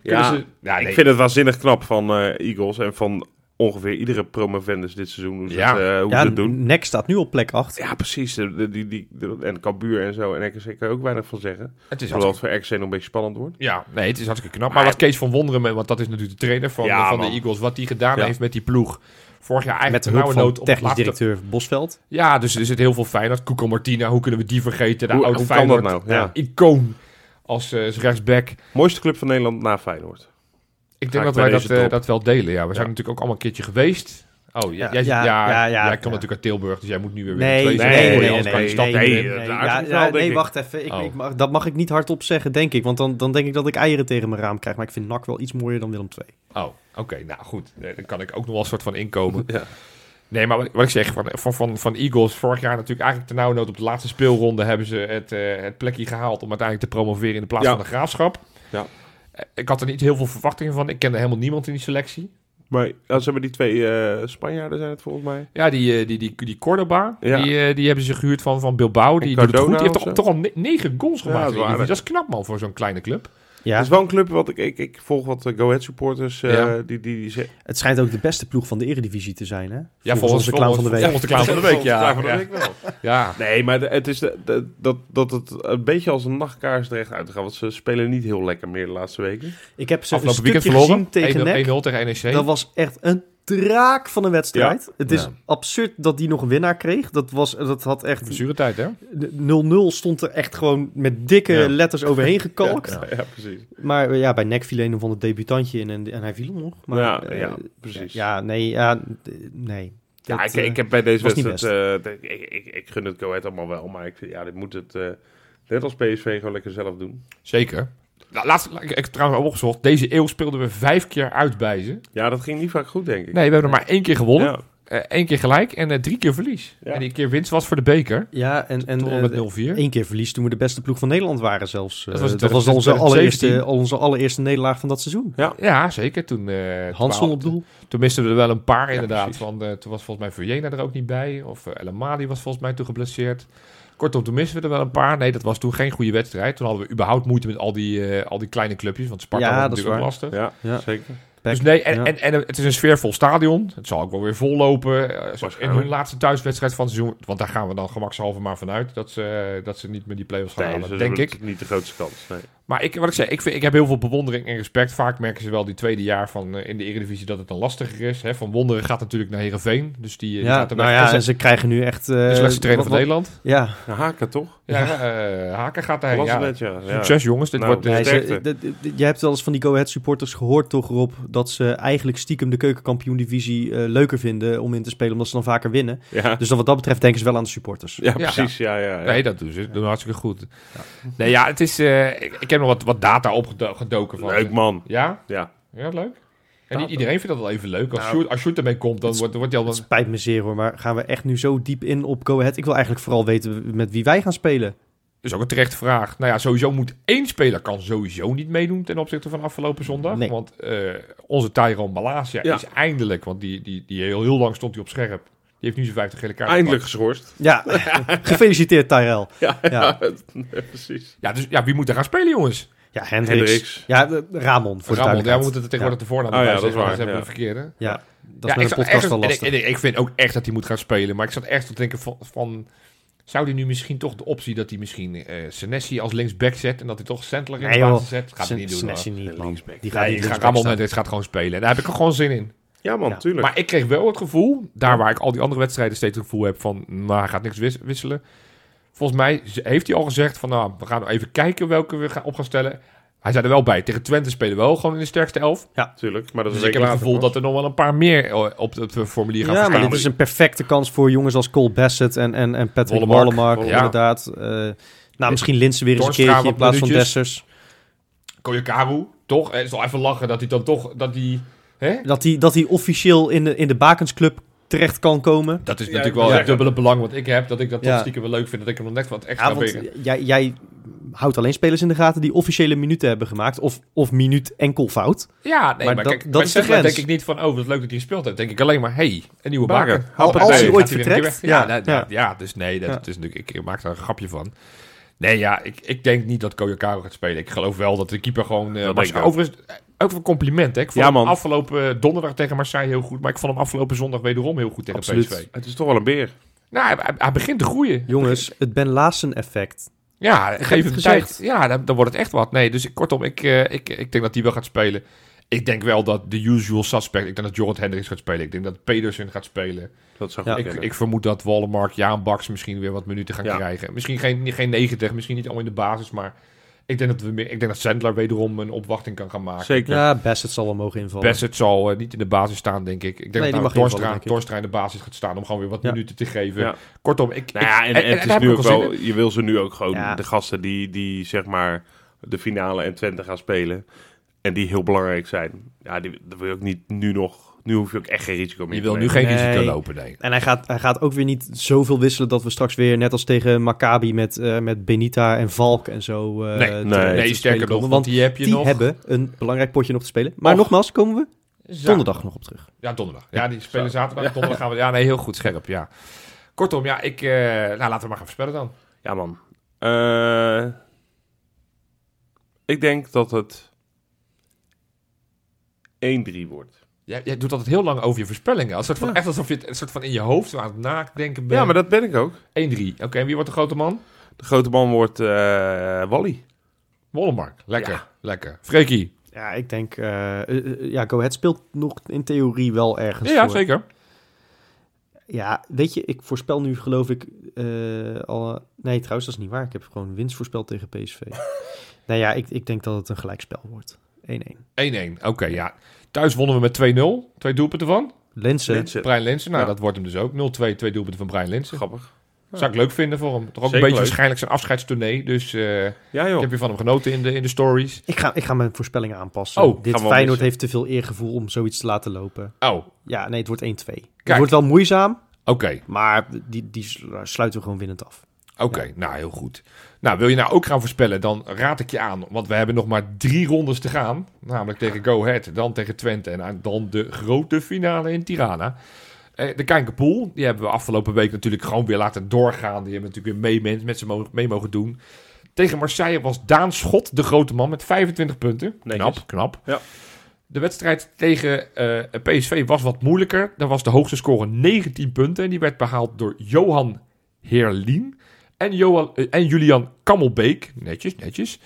[SPEAKER 3] Kunnen
[SPEAKER 1] Ja,
[SPEAKER 3] ze- ja, nee.
[SPEAKER 1] Ik vind het waanzinnig knap van Eagles en van ongeveer iedere promovendus dit seizoen. Hoe ze,
[SPEAKER 3] Ja.
[SPEAKER 1] het, eh, hoe
[SPEAKER 2] Ja,
[SPEAKER 1] ze het doen.
[SPEAKER 2] Nek staat nu op plek 8.
[SPEAKER 1] Ja, precies. De, de- die, die, de- en Cambuur en zo. En RKC kan je ook weinig van zeggen.
[SPEAKER 3] het is
[SPEAKER 1] Hoewel voor RKC nog een beetje spannend wordt.
[SPEAKER 3] Ja, nee, het is hartstikke knap. Maar
[SPEAKER 1] Maar-
[SPEAKER 3] wat Kees van Wonderen, met- want dat is natuurlijk de trainer van,
[SPEAKER 1] Ja,
[SPEAKER 3] van de. Eagles, wat hij gedaan
[SPEAKER 1] Ja.
[SPEAKER 3] heeft met die ploeg. Vorig jaar
[SPEAKER 2] Met
[SPEAKER 3] eigenlijk
[SPEAKER 2] de
[SPEAKER 3] de
[SPEAKER 2] hulp van
[SPEAKER 3] nood op het
[SPEAKER 2] technisch
[SPEAKER 3] laatste...
[SPEAKER 2] directeur Bosveld.
[SPEAKER 3] Ja, dus er zit heel veel Feyenoord. Cuco Martina, hoe kunnen we die vergeten? De
[SPEAKER 1] Hoe-
[SPEAKER 3] oude
[SPEAKER 1] hoe kan dat
[SPEAKER 3] Feyenoord
[SPEAKER 1] nou? Ja.
[SPEAKER 3] icoon als eh, als rechtsback.
[SPEAKER 1] Mooiste club van Nederland na Feyenoord.
[SPEAKER 3] Ik denk dat wij dat,
[SPEAKER 1] deze
[SPEAKER 3] eh, dat wel delen. Ja, we zijn natuurlijk ook allemaal een keertje geweest. Oh,
[SPEAKER 2] Ja,
[SPEAKER 3] jij, ja,
[SPEAKER 2] ja, ja, ja,
[SPEAKER 3] jij
[SPEAKER 2] ja.
[SPEAKER 3] komt natuurlijk uit Tilburg, dus jij moet nu weer weer
[SPEAKER 2] Nee,
[SPEAKER 3] twee
[SPEAKER 2] nee, nee, nee,
[SPEAKER 3] kan
[SPEAKER 2] nee, nee, wacht even. Ik,
[SPEAKER 3] Oh.
[SPEAKER 2] ik mag, dat mag ik niet hardop zeggen, denk ik. Want dan, dan denk ik dat ik eieren tegen mijn raam krijg. Maar ik vind NAC wel iets mooier dan Willem II.
[SPEAKER 3] Oh, oké. nou goed. Nee, dan kan ik ook nog wel een soort van inkomen.
[SPEAKER 1] Ja.
[SPEAKER 3] Nee, maar wat, wat ik zeg, van, van, van, van Eagles, vorig jaar natuurlijk eigenlijk ter nauwe nood op de laatste speelronde hebben ze het, eh, het plekje gehaald om uiteindelijk te promoveren in de plaats
[SPEAKER 1] Ja.
[SPEAKER 3] van de graafschap.
[SPEAKER 1] Ja.
[SPEAKER 3] Eh, Ik had er niet heel veel verwachtingen van. Ik kende helemaal niemand in die selectie.
[SPEAKER 1] Maar ja, ze hebben die twee eh, Spanjaarden zijn het volgens mij.
[SPEAKER 3] Ja, die, eh, die, die, die Cordoba,
[SPEAKER 1] Ja.
[SPEAKER 3] die, eh, die hebben ze gehuurd van, van Bilbao. Die doet het goed. Die heeft toch, toch al ne- negen goals
[SPEAKER 1] Ja,
[SPEAKER 3] gemaakt.
[SPEAKER 1] dat
[SPEAKER 3] dat is knap man voor zo'n kleine club.
[SPEAKER 2] Ja,
[SPEAKER 1] Het is wel een club wat ik, ik, ik volg wat eh, Go Ahead supporters. eh,
[SPEAKER 3] Ja.
[SPEAKER 1] die, die, die, ze-
[SPEAKER 2] het schijnt ook de beste ploeg van de Eredivisie te zijn, hè?
[SPEAKER 3] Ja,
[SPEAKER 2] volgens, de clown van de week.
[SPEAKER 3] Volgens de clown van de week, ja.
[SPEAKER 1] Klaar van de
[SPEAKER 3] ja.
[SPEAKER 1] week wel.
[SPEAKER 3] ja.
[SPEAKER 1] Nee, maar de- het is de, de- dat, dat het een beetje als een nachtkaars terecht uit te gaan. Want ze spelen niet heel lekker meer de laatste weken.
[SPEAKER 2] Ik heb ze een
[SPEAKER 3] Afgelopen
[SPEAKER 2] stukje
[SPEAKER 3] weekend verloren.
[SPEAKER 2] gezien tegen
[SPEAKER 3] 1-0
[SPEAKER 2] NEC.
[SPEAKER 3] 1-0 tegen NEC.
[SPEAKER 2] Dat was echt een draak van een wedstrijd. Het is
[SPEAKER 3] Ja.
[SPEAKER 2] absurd dat die nog een winnaar kreeg. Dat, was, dat had echt...
[SPEAKER 3] Blessuretijd, hè?
[SPEAKER 2] 0-0 stond er echt gewoon met dikke
[SPEAKER 3] Ja.
[SPEAKER 2] letters overheen gekalkt.
[SPEAKER 1] Ja, ja, precies.
[SPEAKER 2] Maar eh, ja, bij NEC viel een van het debutantje in en, en hij viel nog. Maar,
[SPEAKER 1] ja,
[SPEAKER 2] eh,
[SPEAKER 1] ja, precies.
[SPEAKER 2] Ja, nee, ja, nee.
[SPEAKER 1] Ja,
[SPEAKER 2] Dat,
[SPEAKER 1] ik,
[SPEAKER 2] eh,
[SPEAKER 1] ik heb bij deze wedstrijd... eh, ik, ik, ik gun het Go Ahead allemaal wel. Maar ik vind, ja, dit moet het... eh, net als PSV gewoon lekker zelf doen.
[SPEAKER 3] Zeker. Nou, laatst, ik, heb trouwens ook opgezocht. Deze eeuw speelden we vijf keer uit bij ze.
[SPEAKER 1] Ja, dat ging niet vaak goed, denk ik.
[SPEAKER 3] Nee, we hebben er maar één keer gewonnen.
[SPEAKER 1] Ja.
[SPEAKER 3] eh, één keer gelijk en eh, drie keer verlies.
[SPEAKER 1] Ja.
[SPEAKER 3] En die keer winst was voor de beker.
[SPEAKER 2] Ja, en, en eh,
[SPEAKER 3] met 0-4.
[SPEAKER 2] één keer verlies toen we de beste ploeg van Nederland waren zelfs.
[SPEAKER 3] Dat was
[SPEAKER 2] Dat was, onze,
[SPEAKER 3] 2017.
[SPEAKER 2] allereerste, onze allereerste nederlaag van dat seizoen.
[SPEAKER 3] Ja, zeker. Toen, eh toen-
[SPEAKER 2] op doel.
[SPEAKER 3] Toen misten we er wel een paar
[SPEAKER 1] Ja,
[SPEAKER 3] inderdaad.
[SPEAKER 1] precies.
[SPEAKER 3] want, eh, toen was volgens mij Verjena er ook niet bij. Of uh, El Amadi was volgens mij toen geblesseerd. Kortom, toen misten we er wel een paar. Nee, dat was toen geen goede wedstrijd. Toen hadden we überhaupt moeite met al die, eh, al die kleine clubjes. Want Sparta
[SPEAKER 2] Ja,
[SPEAKER 3] was natuurlijk ook lastig.
[SPEAKER 1] Ja,
[SPEAKER 2] Ja.
[SPEAKER 1] zeker.
[SPEAKER 3] Dus nee, en,
[SPEAKER 2] Ja.
[SPEAKER 3] en, en het is een sfeervol stadion. Het zal ook wel weer vol lopen. eh, zoals in hun laatste thuiswedstrijd van het seizoen. Want daar gaan we dan gemakshalve maar vanuit. Dat ze, dat ze niet meer die play-offs gaan
[SPEAKER 1] Nee,
[SPEAKER 3] halen,
[SPEAKER 1] dat
[SPEAKER 3] denk
[SPEAKER 1] is
[SPEAKER 3] ik.
[SPEAKER 1] niet de grootste kans. Nee.
[SPEAKER 3] Maar ik, wat ik zeg, ik, vind, ik heb heel veel bewondering en respect. Vaak merken ze wel die tweede jaar van, eh, in de Eredivisie dat het dan lastiger is. Hè. Van Wonderen gaat natuurlijk naar Heerenveen. Dus die, die
[SPEAKER 2] Ja,
[SPEAKER 3] gaat er
[SPEAKER 2] nou ja, en ze krijgen nu echt... eh,
[SPEAKER 3] de slechtste trainer
[SPEAKER 2] wat-
[SPEAKER 3] van Nederland.
[SPEAKER 2] Ja,
[SPEAKER 1] Ja, Haken toch?
[SPEAKER 3] Ja, eh, Haken gaat daar.
[SPEAKER 1] Was
[SPEAKER 3] Ja.
[SPEAKER 1] net.
[SPEAKER 3] Succes jongens. Dit
[SPEAKER 1] Nou,
[SPEAKER 3] wordt, eh,
[SPEAKER 2] Nee, jij hebt wel eens van die Go Ahead supporters gehoord toch, Rob? dat ze eigenlijk stiekem de keukenkampioen-divisie eh, leuker vinden om in te spelen, omdat ze dan vaker winnen.
[SPEAKER 1] Ja,
[SPEAKER 2] Dus dan wat dat betreft denken ze wel aan de supporters.
[SPEAKER 1] ja precies. Ja. Ja, ja,
[SPEAKER 3] Nee, dat doen ze. doen hartstikke goed. Nee, ja, het is... eh, ik, ik heb nog wat, wat data opgedoken van...
[SPEAKER 1] Leuk man.
[SPEAKER 3] Ja?
[SPEAKER 1] Ja.
[SPEAKER 3] Ja, leuk. En niet iedereen vindt dat wel even leuk. Als
[SPEAKER 2] Nou,
[SPEAKER 3] Sjoerd- als Sjoerd ermee komt, dan wordt, wordt hij al...
[SPEAKER 2] Het spijt me zeer hoor, maar gaan we echt nu zo diep in op Go Ahead? Ik wil eigenlijk vooral weten met wie wij gaan spelen.
[SPEAKER 3] is ook een terechte vraag. Nou ja, sowieso moet één speler kan sowieso niet meedoen ten opzichte van afgelopen zondag.
[SPEAKER 2] Nee.
[SPEAKER 3] Want eh, onze Tyrone Malasia
[SPEAKER 1] Ja.
[SPEAKER 3] is eindelijk, want die, die, die heel, heel lang stond hij op scherp. Die heeft nu zijn 50 gele kaart.
[SPEAKER 1] Eindelijk geschorst.
[SPEAKER 2] Ja, gefeliciteerd Tyrell.
[SPEAKER 1] Ja,
[SPEAKER 2] Ja.
[SPEAKER 1] ja. precies.
[SPEAKER 3] Ja, dus ja, wie moet er gaan spelen, jongens?
[SPEAKER 2] Ja, Hendricks.
[SPEAKER 1] Hendricks.
[SPEAKER 2] Ja, de- Ramon voor de
[SPEAKER 3] Ramon, ja, we moeten er tegenwoordig de voornaam
[SPEAKER 1] Oh ja, dat is waar,
[SPEAKER 3] anders hebben we
[SPEAKER 1] ja.
[SPEAKER 3] een verkeerde.
[SPEAKER 2] Ja, dat
[SPEAKER 3] Ja,
[SPEAKER 2] is met podcast
[SPEAKER 3] en ik-
[SPEAKER 2] lastig.
[SPEAKER 3] en ik, ik vind ook echt dat hij moet gaan spelen. Maar ik zat echt te denken van... van zou hij nu misschien toch de optie dat hij misschien eh Senesi als linksback zet... en dat hij toch Sandler in
[SPEAKER 2] Nee,
[SPEAKER 3] de
[SPEAKER 2] joh.
[SPEAKER 3] basis zet? Gaat hij niet doen,
[SPEAKER 2] Senesi niet.
[SPEAKER 1] Linksback.
[SPEAKER 2] Die gaat
[SPEAKER 3] Nee,
[SPEAKER 2] linksback
[SPEAKER 3] Ramon. Hendricks gaat gewoon spelen. En daar heb ik er gewoon zin in.
[SPEAKER 1] Ja man,
[SPEAKER 2] Ja.
[SPEAKER 1] tuurlijk.
[SPEAKER 3] Maar ik kreeg wel het gevoel, daar waar ik al die andere wedstrijden steeds het gevoel heb van, nou, hij gaat niks wis- wisselen. Volgens mij heeft hij al gezegd van, nou, we gaan even kijken welke we gaan op gaan stellen. Hij zei er wel bij, tegen Twente spelen we wel gewoon in de sterkste elf.
[SPEAKER 1] tuurlijk. Maar dat is
[SPEAKER 3] Dus ik
[SPEAKER 1] een
[SPEAKER 3] heb het gevoel dat er nog wel een paar meer eh, op het eh, formulier gaan
[SPEAKER 2] Ja, maar
[SPEAKER 3] verschijnen.
[SPEAKER 2] dit is een perfecte kans voor jongens als Cole Bassett en, en, en Patrick
[SPEAKER 3] Wollemark.
[SPEAKER 2] Wallemark,
[SPEAKER 3] Ja.
[SPEAKER 2] inderdaad. Eh, nou, misschien Linsen weer eens een keertje in plaats van. Dessers.
[SPEAKER 3] Koyakaru, toch? Het is wel even lachen dat hij dan toch, dat hij, hè?
[SPEAKER 2] Dat hij, dat hij officieel in de, in de Bakensclub terecht kan komen.
[SPEAKER 3] Dat is natuurlijk wel het dubbele belang wat ik heb, dat ik dat toch stiekem wel leuk vind, dat ik hem nog net wat extra
[SPEAKER 2] Ja, jij, jij houdt alleen spelers in de gaten die officiële minuten hebben gemaakt. Of, of minuut enkelvoud.
[SPEAKER 3] Ja, nee,
[SPEAKER 2] Maar
[SPEAKER 3] maar,
[SPEAKER 2] dat-
[SPEAKER 3] kijk,
[SPEAKER 2] dat is de grens.
[SPEAKER 3] denk ik niet van, oh, wat leuk dat hij gespeeld heeft. denk ik alleen maar, hey, een nieuwe.
[SPEAKER 1] Hoppatee.
[SPEAKER 2] Als hij ooit vertrekt.
[SPEAKER 3] Ja,
[SPEAKER 2] ja,
[SPEAKER 3] ja, ja.
[SPEAKER 2] ja.
[SPEAKER 3] dus nee, dat,
[SPEAKER 2] Ja.
[SPEAKER 3] is natuurlijk, ik maak daar een grapje van. Nee, ja, ik, ik denk niet dat Koyakaru gaat spelen. Ik geloof wel dat de keeper gewoon... eh
[SPEAKER 1] ik ook.
[SPEAKER 3] overigens, ook een compliment, hè. Ik vond
[SPEAKER 1] Ja,
[SPEAKER 3] hem
[SPEAKER 1] man.
[SPEAKER 3] afgelopen eh, donderdag tegen Marseille heel goed. Maar ik vond hem afgelopen zondag wederom heel goed tegen
[SPEAKER 2] Absoluut.
[SPEAKER 3] PSV.
[SPEAKER 1] Het is toch wel een beer.
[SPEAKER 3] Nou, hij, hij- hij begint te groeien.
[SPEAKER 2] Jongens, het Ben Laassen effect.
[SPEAKER 3] Ja, geef
[SPEAKER 2] het
[SPEAKER 3] hem
[SPEAKER 2] gezegd.
[SPEAKER 3] tijd. Ja, dan, dan wordt het echt wat. Nee, dus ik- kortom, ik, eh, ik, ik denk dat hij wel gaat spelen. Ik denk wel dat de usual suspect... Ik denk dat Jorrit Hendricks gaat spelen. Ik denk dat Pedersen gaat spelen.
[SPEAKER 1] Dat zou
[SPEAKER 2] Ja,
[SPEAKER 3] Ik, ik vermoed dat Wallenmark, Jaan Baks misschien weer wat minuten gaan
[SPEAKER 1] Ja.
[SPEAKER 3] krijgen. Misschien geen, geen 90, misschien niet allemaal in de basis, maar ik denk dat, we meer, ik denk dat Sandler wederom een opwachting kan gaan maken.
[SPEAKER 1] Zeker.
[SPEAKER 2] Ja, Bassett zal wel mogen invallen.
[SPEAKER 3] Bassett zal eh, niet in de basis staan, denk ik. Ik denk dat nou Torstra, in de basis gaat staan om gewoon weer wat
[SPEAKER 2] Ja.
[SPEAKER 3] minuten te geven.
[SPEAKER 1] Ja.
[SPEAKER 3] Kortom, ik...
[SPEAKER 1] Nou ja,
[SPEAKER 3] ik-
[SPEAKER 1] en, en het is nu ook
[SPEAKER 3] wel
[SPEAKER 1] je wil ze nu ook gewoon,
[SPEAKER 2] Ja.
[SPEAKER 1] de gasten die, die zeg maar de finale en Twente gaan spelen en die heel belangrijk zijn. Ja, die, dat wil je ook niet nu nog, nu hoef je ook echt geen risico meer
[SPEAKER 3] Je wil nu geen
[SPEAKER 2] Nee.
[SPEAKER 3] risico lopen, nee.
[SPEAKER 2] En hij gaat, hij gaat ook weer niet zoveel wisselen dat we straks weer, net als tegen Maccabi met, eh, met Benita en Valk en zo. eh,
[SPEAKER 3] Nee,
[SPEAKER 2] te-
[SPEAKER 1] nee,
[SPEAKER 3] Nee, sterker nog, want die heb je
[SPEAKER 2] die
[SPEAKER 3] nog...
[SPEAKER 2] hebben een belangrijk potje nog te spelen. Maar
[SPEAKER 3] Och.
[SPEAKER 2] nogmaals, komen we donderdag nog op terug.
[SPEAKER 3] Ja, donderdag. Ja, die spelen zaterdag. Donderdag gaan we... Ja, nee, heel goed, scherp, ja. Kortom, ja, ik... eh, nou, laten we maar gaan voorspellen dan.
[SPEAKER 1] Ja man. Eh, ik denk dat het 1-3 wordt.
[SPEAKER 3] Jij, jij doet altijd heel lang over je voorspellingen. Als soort van,
[SPEAKER 1] Ja.
[SPEAKER 3] Echt alsof je het een soort van in je hoofd aan het nadenken bent.
[SPEAKER 1] Ja, maar dat ben ik ook.
[SPEAKER 3] 1-3. Oké, en wie wordt de grote man?
[SPEAKER 1] De grote man wordt eh, Wally.
[SPEAKER 3] Wollemark. Lekker,
[SPEAKER 1] Ja.
[SPEAKER 3] lekker. Freekie.
[SPEAKER 2] Ja, ik denk, eh, ja, Go Ahead speelt nog in theorie wel ergens
[SPEAKER 3] Ja, ja,
[SPEAKER 2] voor.
[SPEAKER 3] zeker.
[SPEAKER 2] Ja, weet je, ik voorspel nu geloof ik eh, al... Nee, trouwens, dat is niet waar. Ik heb gewoon winst voorspeld tegen PSV. nou ja, ik, ik denk dat het een gelijkspel wordt. 1-1.
[SPEAKER 3] 1-1. Oké, ja. Thuis wonnen we met 2-0. Twee doelpunten van
[SPEAKER 2] Linsen.
[SPEAKER 1] Linsen.
[SPEAKER 3] Brian Linsen. Nou,
[SPEAKER 1] Ja.
[SPEAKER 3] dat wordt hem dus ook. 0-2, twee doelpunten van Brian Linsen.
[SPEAKER 1] Grappig.
[SPEAKER 3] Zou ik leuk vinden voor hem. Toch ook
[SPEAKER 1] Zeker
[SPEAKER 3] een beetje
[SPEAKER 1] leuk.
[SPEAKER 3] waarschijnlijk zijn afscheidstournee. Dus eh,
[SPEAKER 1] Ja
[SPEAKER 3] ik
[SPEAKER 1] joh.
[SPEAKER 3] heb weer van hem genoten in de, in de stories.
[SPEAKER 2] Ik ga, ik ga mijn voorspellingen aanpassen.
[SPEAKER 3] Oh,
[SPEAKER 2] Dit Feyenoord
[SPEAKER 1] missen.
[SPEAKER 2] heeft te veel eergevoel om zoiets te laten lopen.
[SPEAKER 3] Oh,
[SPEAKER 2] Ja, nee, het wordt 1-2. Het wordt wel moeizaam,
[SPEAKER 3] oké.
[SPEAKER 2] maar die, die slu- sluiten we gewoon winnend af.
[SPEAKER 3] Oké, nou heel goed. Nou, wil je nou ook gaan voorspellen, dan raad ik je aan. Want we hebben nog maar drie rondes te gaan. Namelijk tegen Go Ahead, dan tegen Twente en dan de grote finale in Tirana. Eh, de Kijkerpool, die hebben we afgelopen week natuurlijk gewoon weer laten doorgaan. Die hebben natuurlijk weer mee met, ze mee mogen doen. Tegen Marseille was Daan Schot de grote man met 25 punten.
[SPEAKER 1] Netjes.
[SPEAKER 3] Knap, knap.
[SPEAKER 1] Ja.
[SPEAKER 3] De wedstrijd tegen eh, PSV was wat moeilijker. Daar was de hoogste score 19 punten. En die werd behaald door Johan Heerlien en, Johan, eh, en Julian Kammelbeek. Netjes, netjes.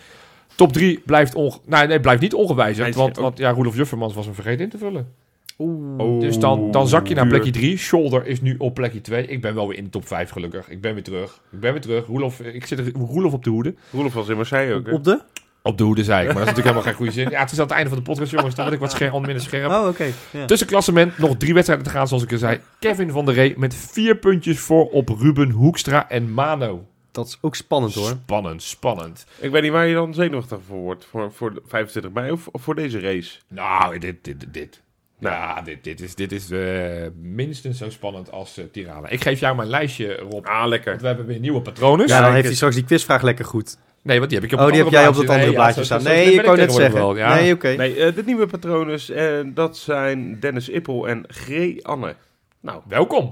[SPEAKER 3] Top 3 blijft, onge nee, nee, blijft niet ongewijzigd. Want, want ja, Roelof Juffermans was hem vergeten in te vullen.
[SPEAKER 1] Oh,
[SPEAKER 3] Dus dan, dan zak je naar plekje 3. Shoulder is nu op plekje 2. Ik ben wel weer in de top 5 gelukkig. Ik ben weer terug. Ik ben weer terug. Roelof, ik zit er Roelof op de hoede.
[SPEAKER 1] Roelof was in Marseille ook. hè?
[SPEAKER 2] Op de?
[SPEAKER 3] Op de hoede zei ik, maar dat is natuurlijk helemaal geen goede zin. Ja, het is aan het einde van de podcast, jongens. Dan word ik wat scherp, minder scherp.
[SPEAKER 2] Oh, oké. Ja.
[SPEAKER 3] Tussenklassement, nog drie wedstrijden te gaan, zoals ik al zei. Kevin van der Ree met vier puntjes voor op Ruben Hoekstra en Mano.
[SPEAKER 2] Dat is ook spannend hoor.
[SPEAKER 3] Spannend, spannend.
[SPEAKER 1] Ik weet niet waar je dan zenuwachtig voor wordt. Voor, voor de 25 mei of, of voor deze race.
[SPEAKER 3] Nou, dit, dit, dit. Ja, dit, dit is, dit is eh, minstens zo spannend als eh, Tirana. Ik geef jou mijn lijstje, Rob.
[SPEAKER 1] Ah, lekker.
[SPEAKER 3] Want we hebben weer nieuwe patronen.
[SPEAKER 2] Ja, dan heeft hij straks die quizvraag lekker goed.
[SPEAKER 3] Nee, want die heb ik op
[SPEAKER 2] Oh, die heb jij op dat andere blaadje staan. Nee, ik wou net zeggen.
[SPEAKER 3] wel, ja.
[SPEAKER 2] Nee, oké.
[SPEAKER 1] Nee, eh, de nieuwe patronen, eh, dat zijn Dennis Ippel en Gree Anne. Nou,
[SPEAKER 3] Welkom.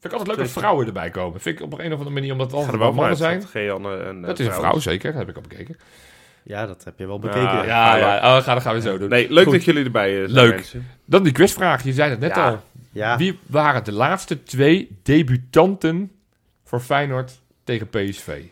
[SPEAKER 3] Vind ik altijd leuk dat vrouwen erbij komen. Vind ik op een of andere manier, omdat het altijd wel mannen zijn.
[SPEAKER 1] dat en, eh,
[SPEAKER 3] Dat is een
[SPEAKER 1] vrouw
[SPEAKER 3] zeker. Dat heb ik al bekeken.
[SPEAKER 2] Ja, dat heb je wel bekeken.
[SPEAKER 1] Ja,
[SPEAKER 2] ja.
[SPEAKER 3] Ja, ja. Oh, ga, dat gaan we zo doen.
[SPEAKER 1] Nee, leuk
[SPEAKER 2] Goed.
[SPEAKER 1] dat jullie erbij zijn,
[SPEAKER 3] Leuk.
[SPEAKER 1] mensen.
[SPEAKER 3] Dan die quizvraag. Je zei het net
[SPEAKER 1] Ja.
[SPEAKER 3] al.
[SPEAKER 2] Ja.
[SPEAKER 3] Wie waren de laatste twee debutanten voor Feyenoord tegen PSV?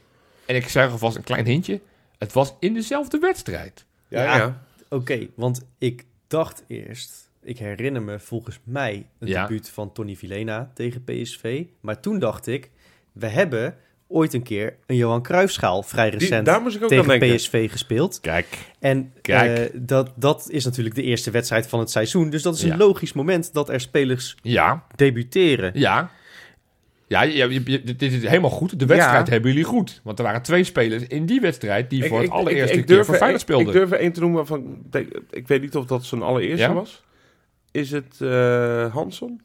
[SPEAKER 3] En ik zeg alvast een klein hintje. Het was in dezelfde wedstrijd.
[SPEAKER 1] Ja,
[SPEAKER 2] Ja.
[SPEAKER 1] ja.
[SPEAKER 2] Oké, want ik dacht eerst, ik herinner me volgens mij een
[SPEAKER 3] Ja.
[SPEAKER 2] debuut van Tony Vilena tegen PSV. Maar toen dacht ik, we hebben ooit een keer een Johan Cruijffschaal vrij
[SPEAKER 1] Die,
[SPEAKER 2] recent
[SPEAKER 1] daar moest ik ook
[SPEAKER 2] tegen. PSV gespeeld.
[SPEAKER 3] Kijk.
[SPEAKER 2] En
[SPEAKER 3] Kijk.
[SPEAKER 2] eh, dat, dat is natuurlijk de eerste wedstrijd van het seizoen. Dus dat is
[SPEAKER 3] Ja.
[SPEAKER 2] een logisch moment dat er spelers
[SPEAKER 3] Ja,
[SPEAKER 2] debuteren.
[SPEAKER 3] ja. Ja, je, je- je- dit is helemaal goed. De wedstrijd
[SPEAKER 2] Ja.
[SPEAKER 3] hebben jullie goed. Want er waren twee spelers in die wedstrijd die
[SPEAKER 1] Ik-
[SPEAKER 3] voor het
[SPEAKER 1] ik-
[SPEAKER 3] allereerste
[SPEAKER 1] ik-
[SPEAKER 3] keer voor Feyenoord
[SPEAKER 1] ik- Ik
[SPEAKER 3] speelden.
[SPEAKER 1] durf er één te noemen van... Ik weet niet of dat zijn allereerste
[SPEAKER 3] Ja?
[SPEAKER 1] was. Is het eh Hanson?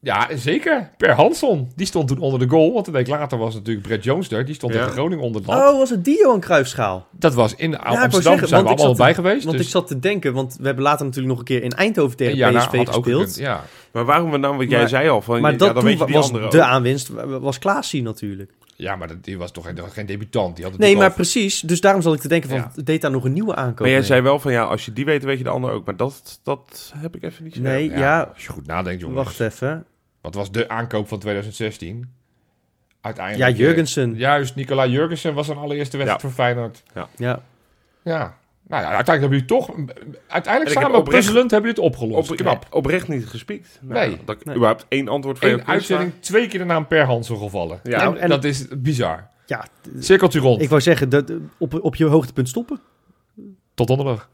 [SPEAKER 3] Ja, zeker. Per Hansson. Die stond toen onder de goal. Want een week later was natuurlijk Brett Jones er. Die stond
[SPEAKER 1] Ja.
[SPEAKER 3] tegen Groningen onder het lat.
[SPEAKER 2] Oh, was het die Johan Cruijffschaal?
[SPEAKER 3] Dat was in
[SPEAKER 2] wou
[SPEAKER 3] Amsterdam.
[SPEAKER 2] zeggen,
[SPEAKER 3] zijn we allemaal bij geweest.
[SPEAKER 2] Want
[SPEAKER 3] dus
[SPEAKER 2] ik zat te denken, want we hebben later natuurlijk nog een keer in Eindhoven tegen
[SPEAKER 3] ja, nou,
[SPEAKER 2] PSV gespeeld.
[SPEAKER 3] gekund, Ja.
[SPEAKER 1] Maar waarom we dan... Want jij
[SPEAKER 2] Maar-
[SPEAKER 1] zei al van...
[SPEAKER 2] Maar
[SPEAKER 1] ja,
[SPEAKER 2] dat
[SPEAKER 1] dan
[SPEAKER 2] toen
[SPEAKER 1] weet je die
[SPEAKER 2] was
[SPEAKER 1] andere
[SPEAKER 2] de
[SPEAKER 1] ook.
[SPEAKER 2] aanwinst, was Klaasie natuurlijk.
[SPEAKER 3] Ja, maar dat, die was toch geen, geen debutant. Die had het
[SPEAKER 2] Nee, maar precies. Dus daarom zal ik te denken van,
[SPEAKER 3] Ja.
[SPEAKER 2] deed daar nog een nieuwe aankoop
[SPEAKER 1] Maar jij
[SPEAKER 2] mee?
[SPEAKER 1] zei wel van ja, als je die weet, weet je de ander ook. Maar dat, dat heb ik even niet zo.
[SPEAKER 2] Nee, ja,
[SPEAKER 3] Als je goed nadenkt, jongens.
[SPEAKER 2] wacht even.
[SPEAKER 3] Wat was de aankoop van 2016? Uiteindelijk.
[SPEAKER 2] Ja,
[SPEAKER 3] eh,
[SPEAKER 2] Jurgensen.
[SPEAKER 3] Juist, Nicola Jurgensen was zijn allereerste wedstrijd voor Feyenoord.
[SPEAKER 2] Ja.
[SPEAKER 3] Ja. Nou ja, uiteindelijk hebben jullie toch... Uiteindelijk
[SPEAKER 1] heb
[SPEAKER 3] samen
[SPEAKER 1] oprecht-
[SPEAKER 3] puzzelend hebben jullie het opgelost.
[SPEAKER 1] Op,
[SPEAKER 3] Knap.
[SPEAKER 1] Oprecht niet gespiekt. Nou,
[SPEAKER 3] Nee.
[SPEAKER 1] Dat ik
[SPEAKER 2] Nee.
[SPEAKER 1] überhaupt één antwoord van
[SPEAKER 3] Eén uitzending, twee keer de naam Per Hansen gevallen.
[SPEAKER 1] Ja.
[SPEAKER 3] En,
[SPEAKER 2] En-
[SPEAKER 3] dat is bizar.
[SPEAKER 2] ja,
[SPEAKER 3] Cirkeltje rond.
[SPEAKER 2] ik wou zeggen, dat, op, op je hoogtepunt stoppen.
[SPEAKER 3] Tot donderdag.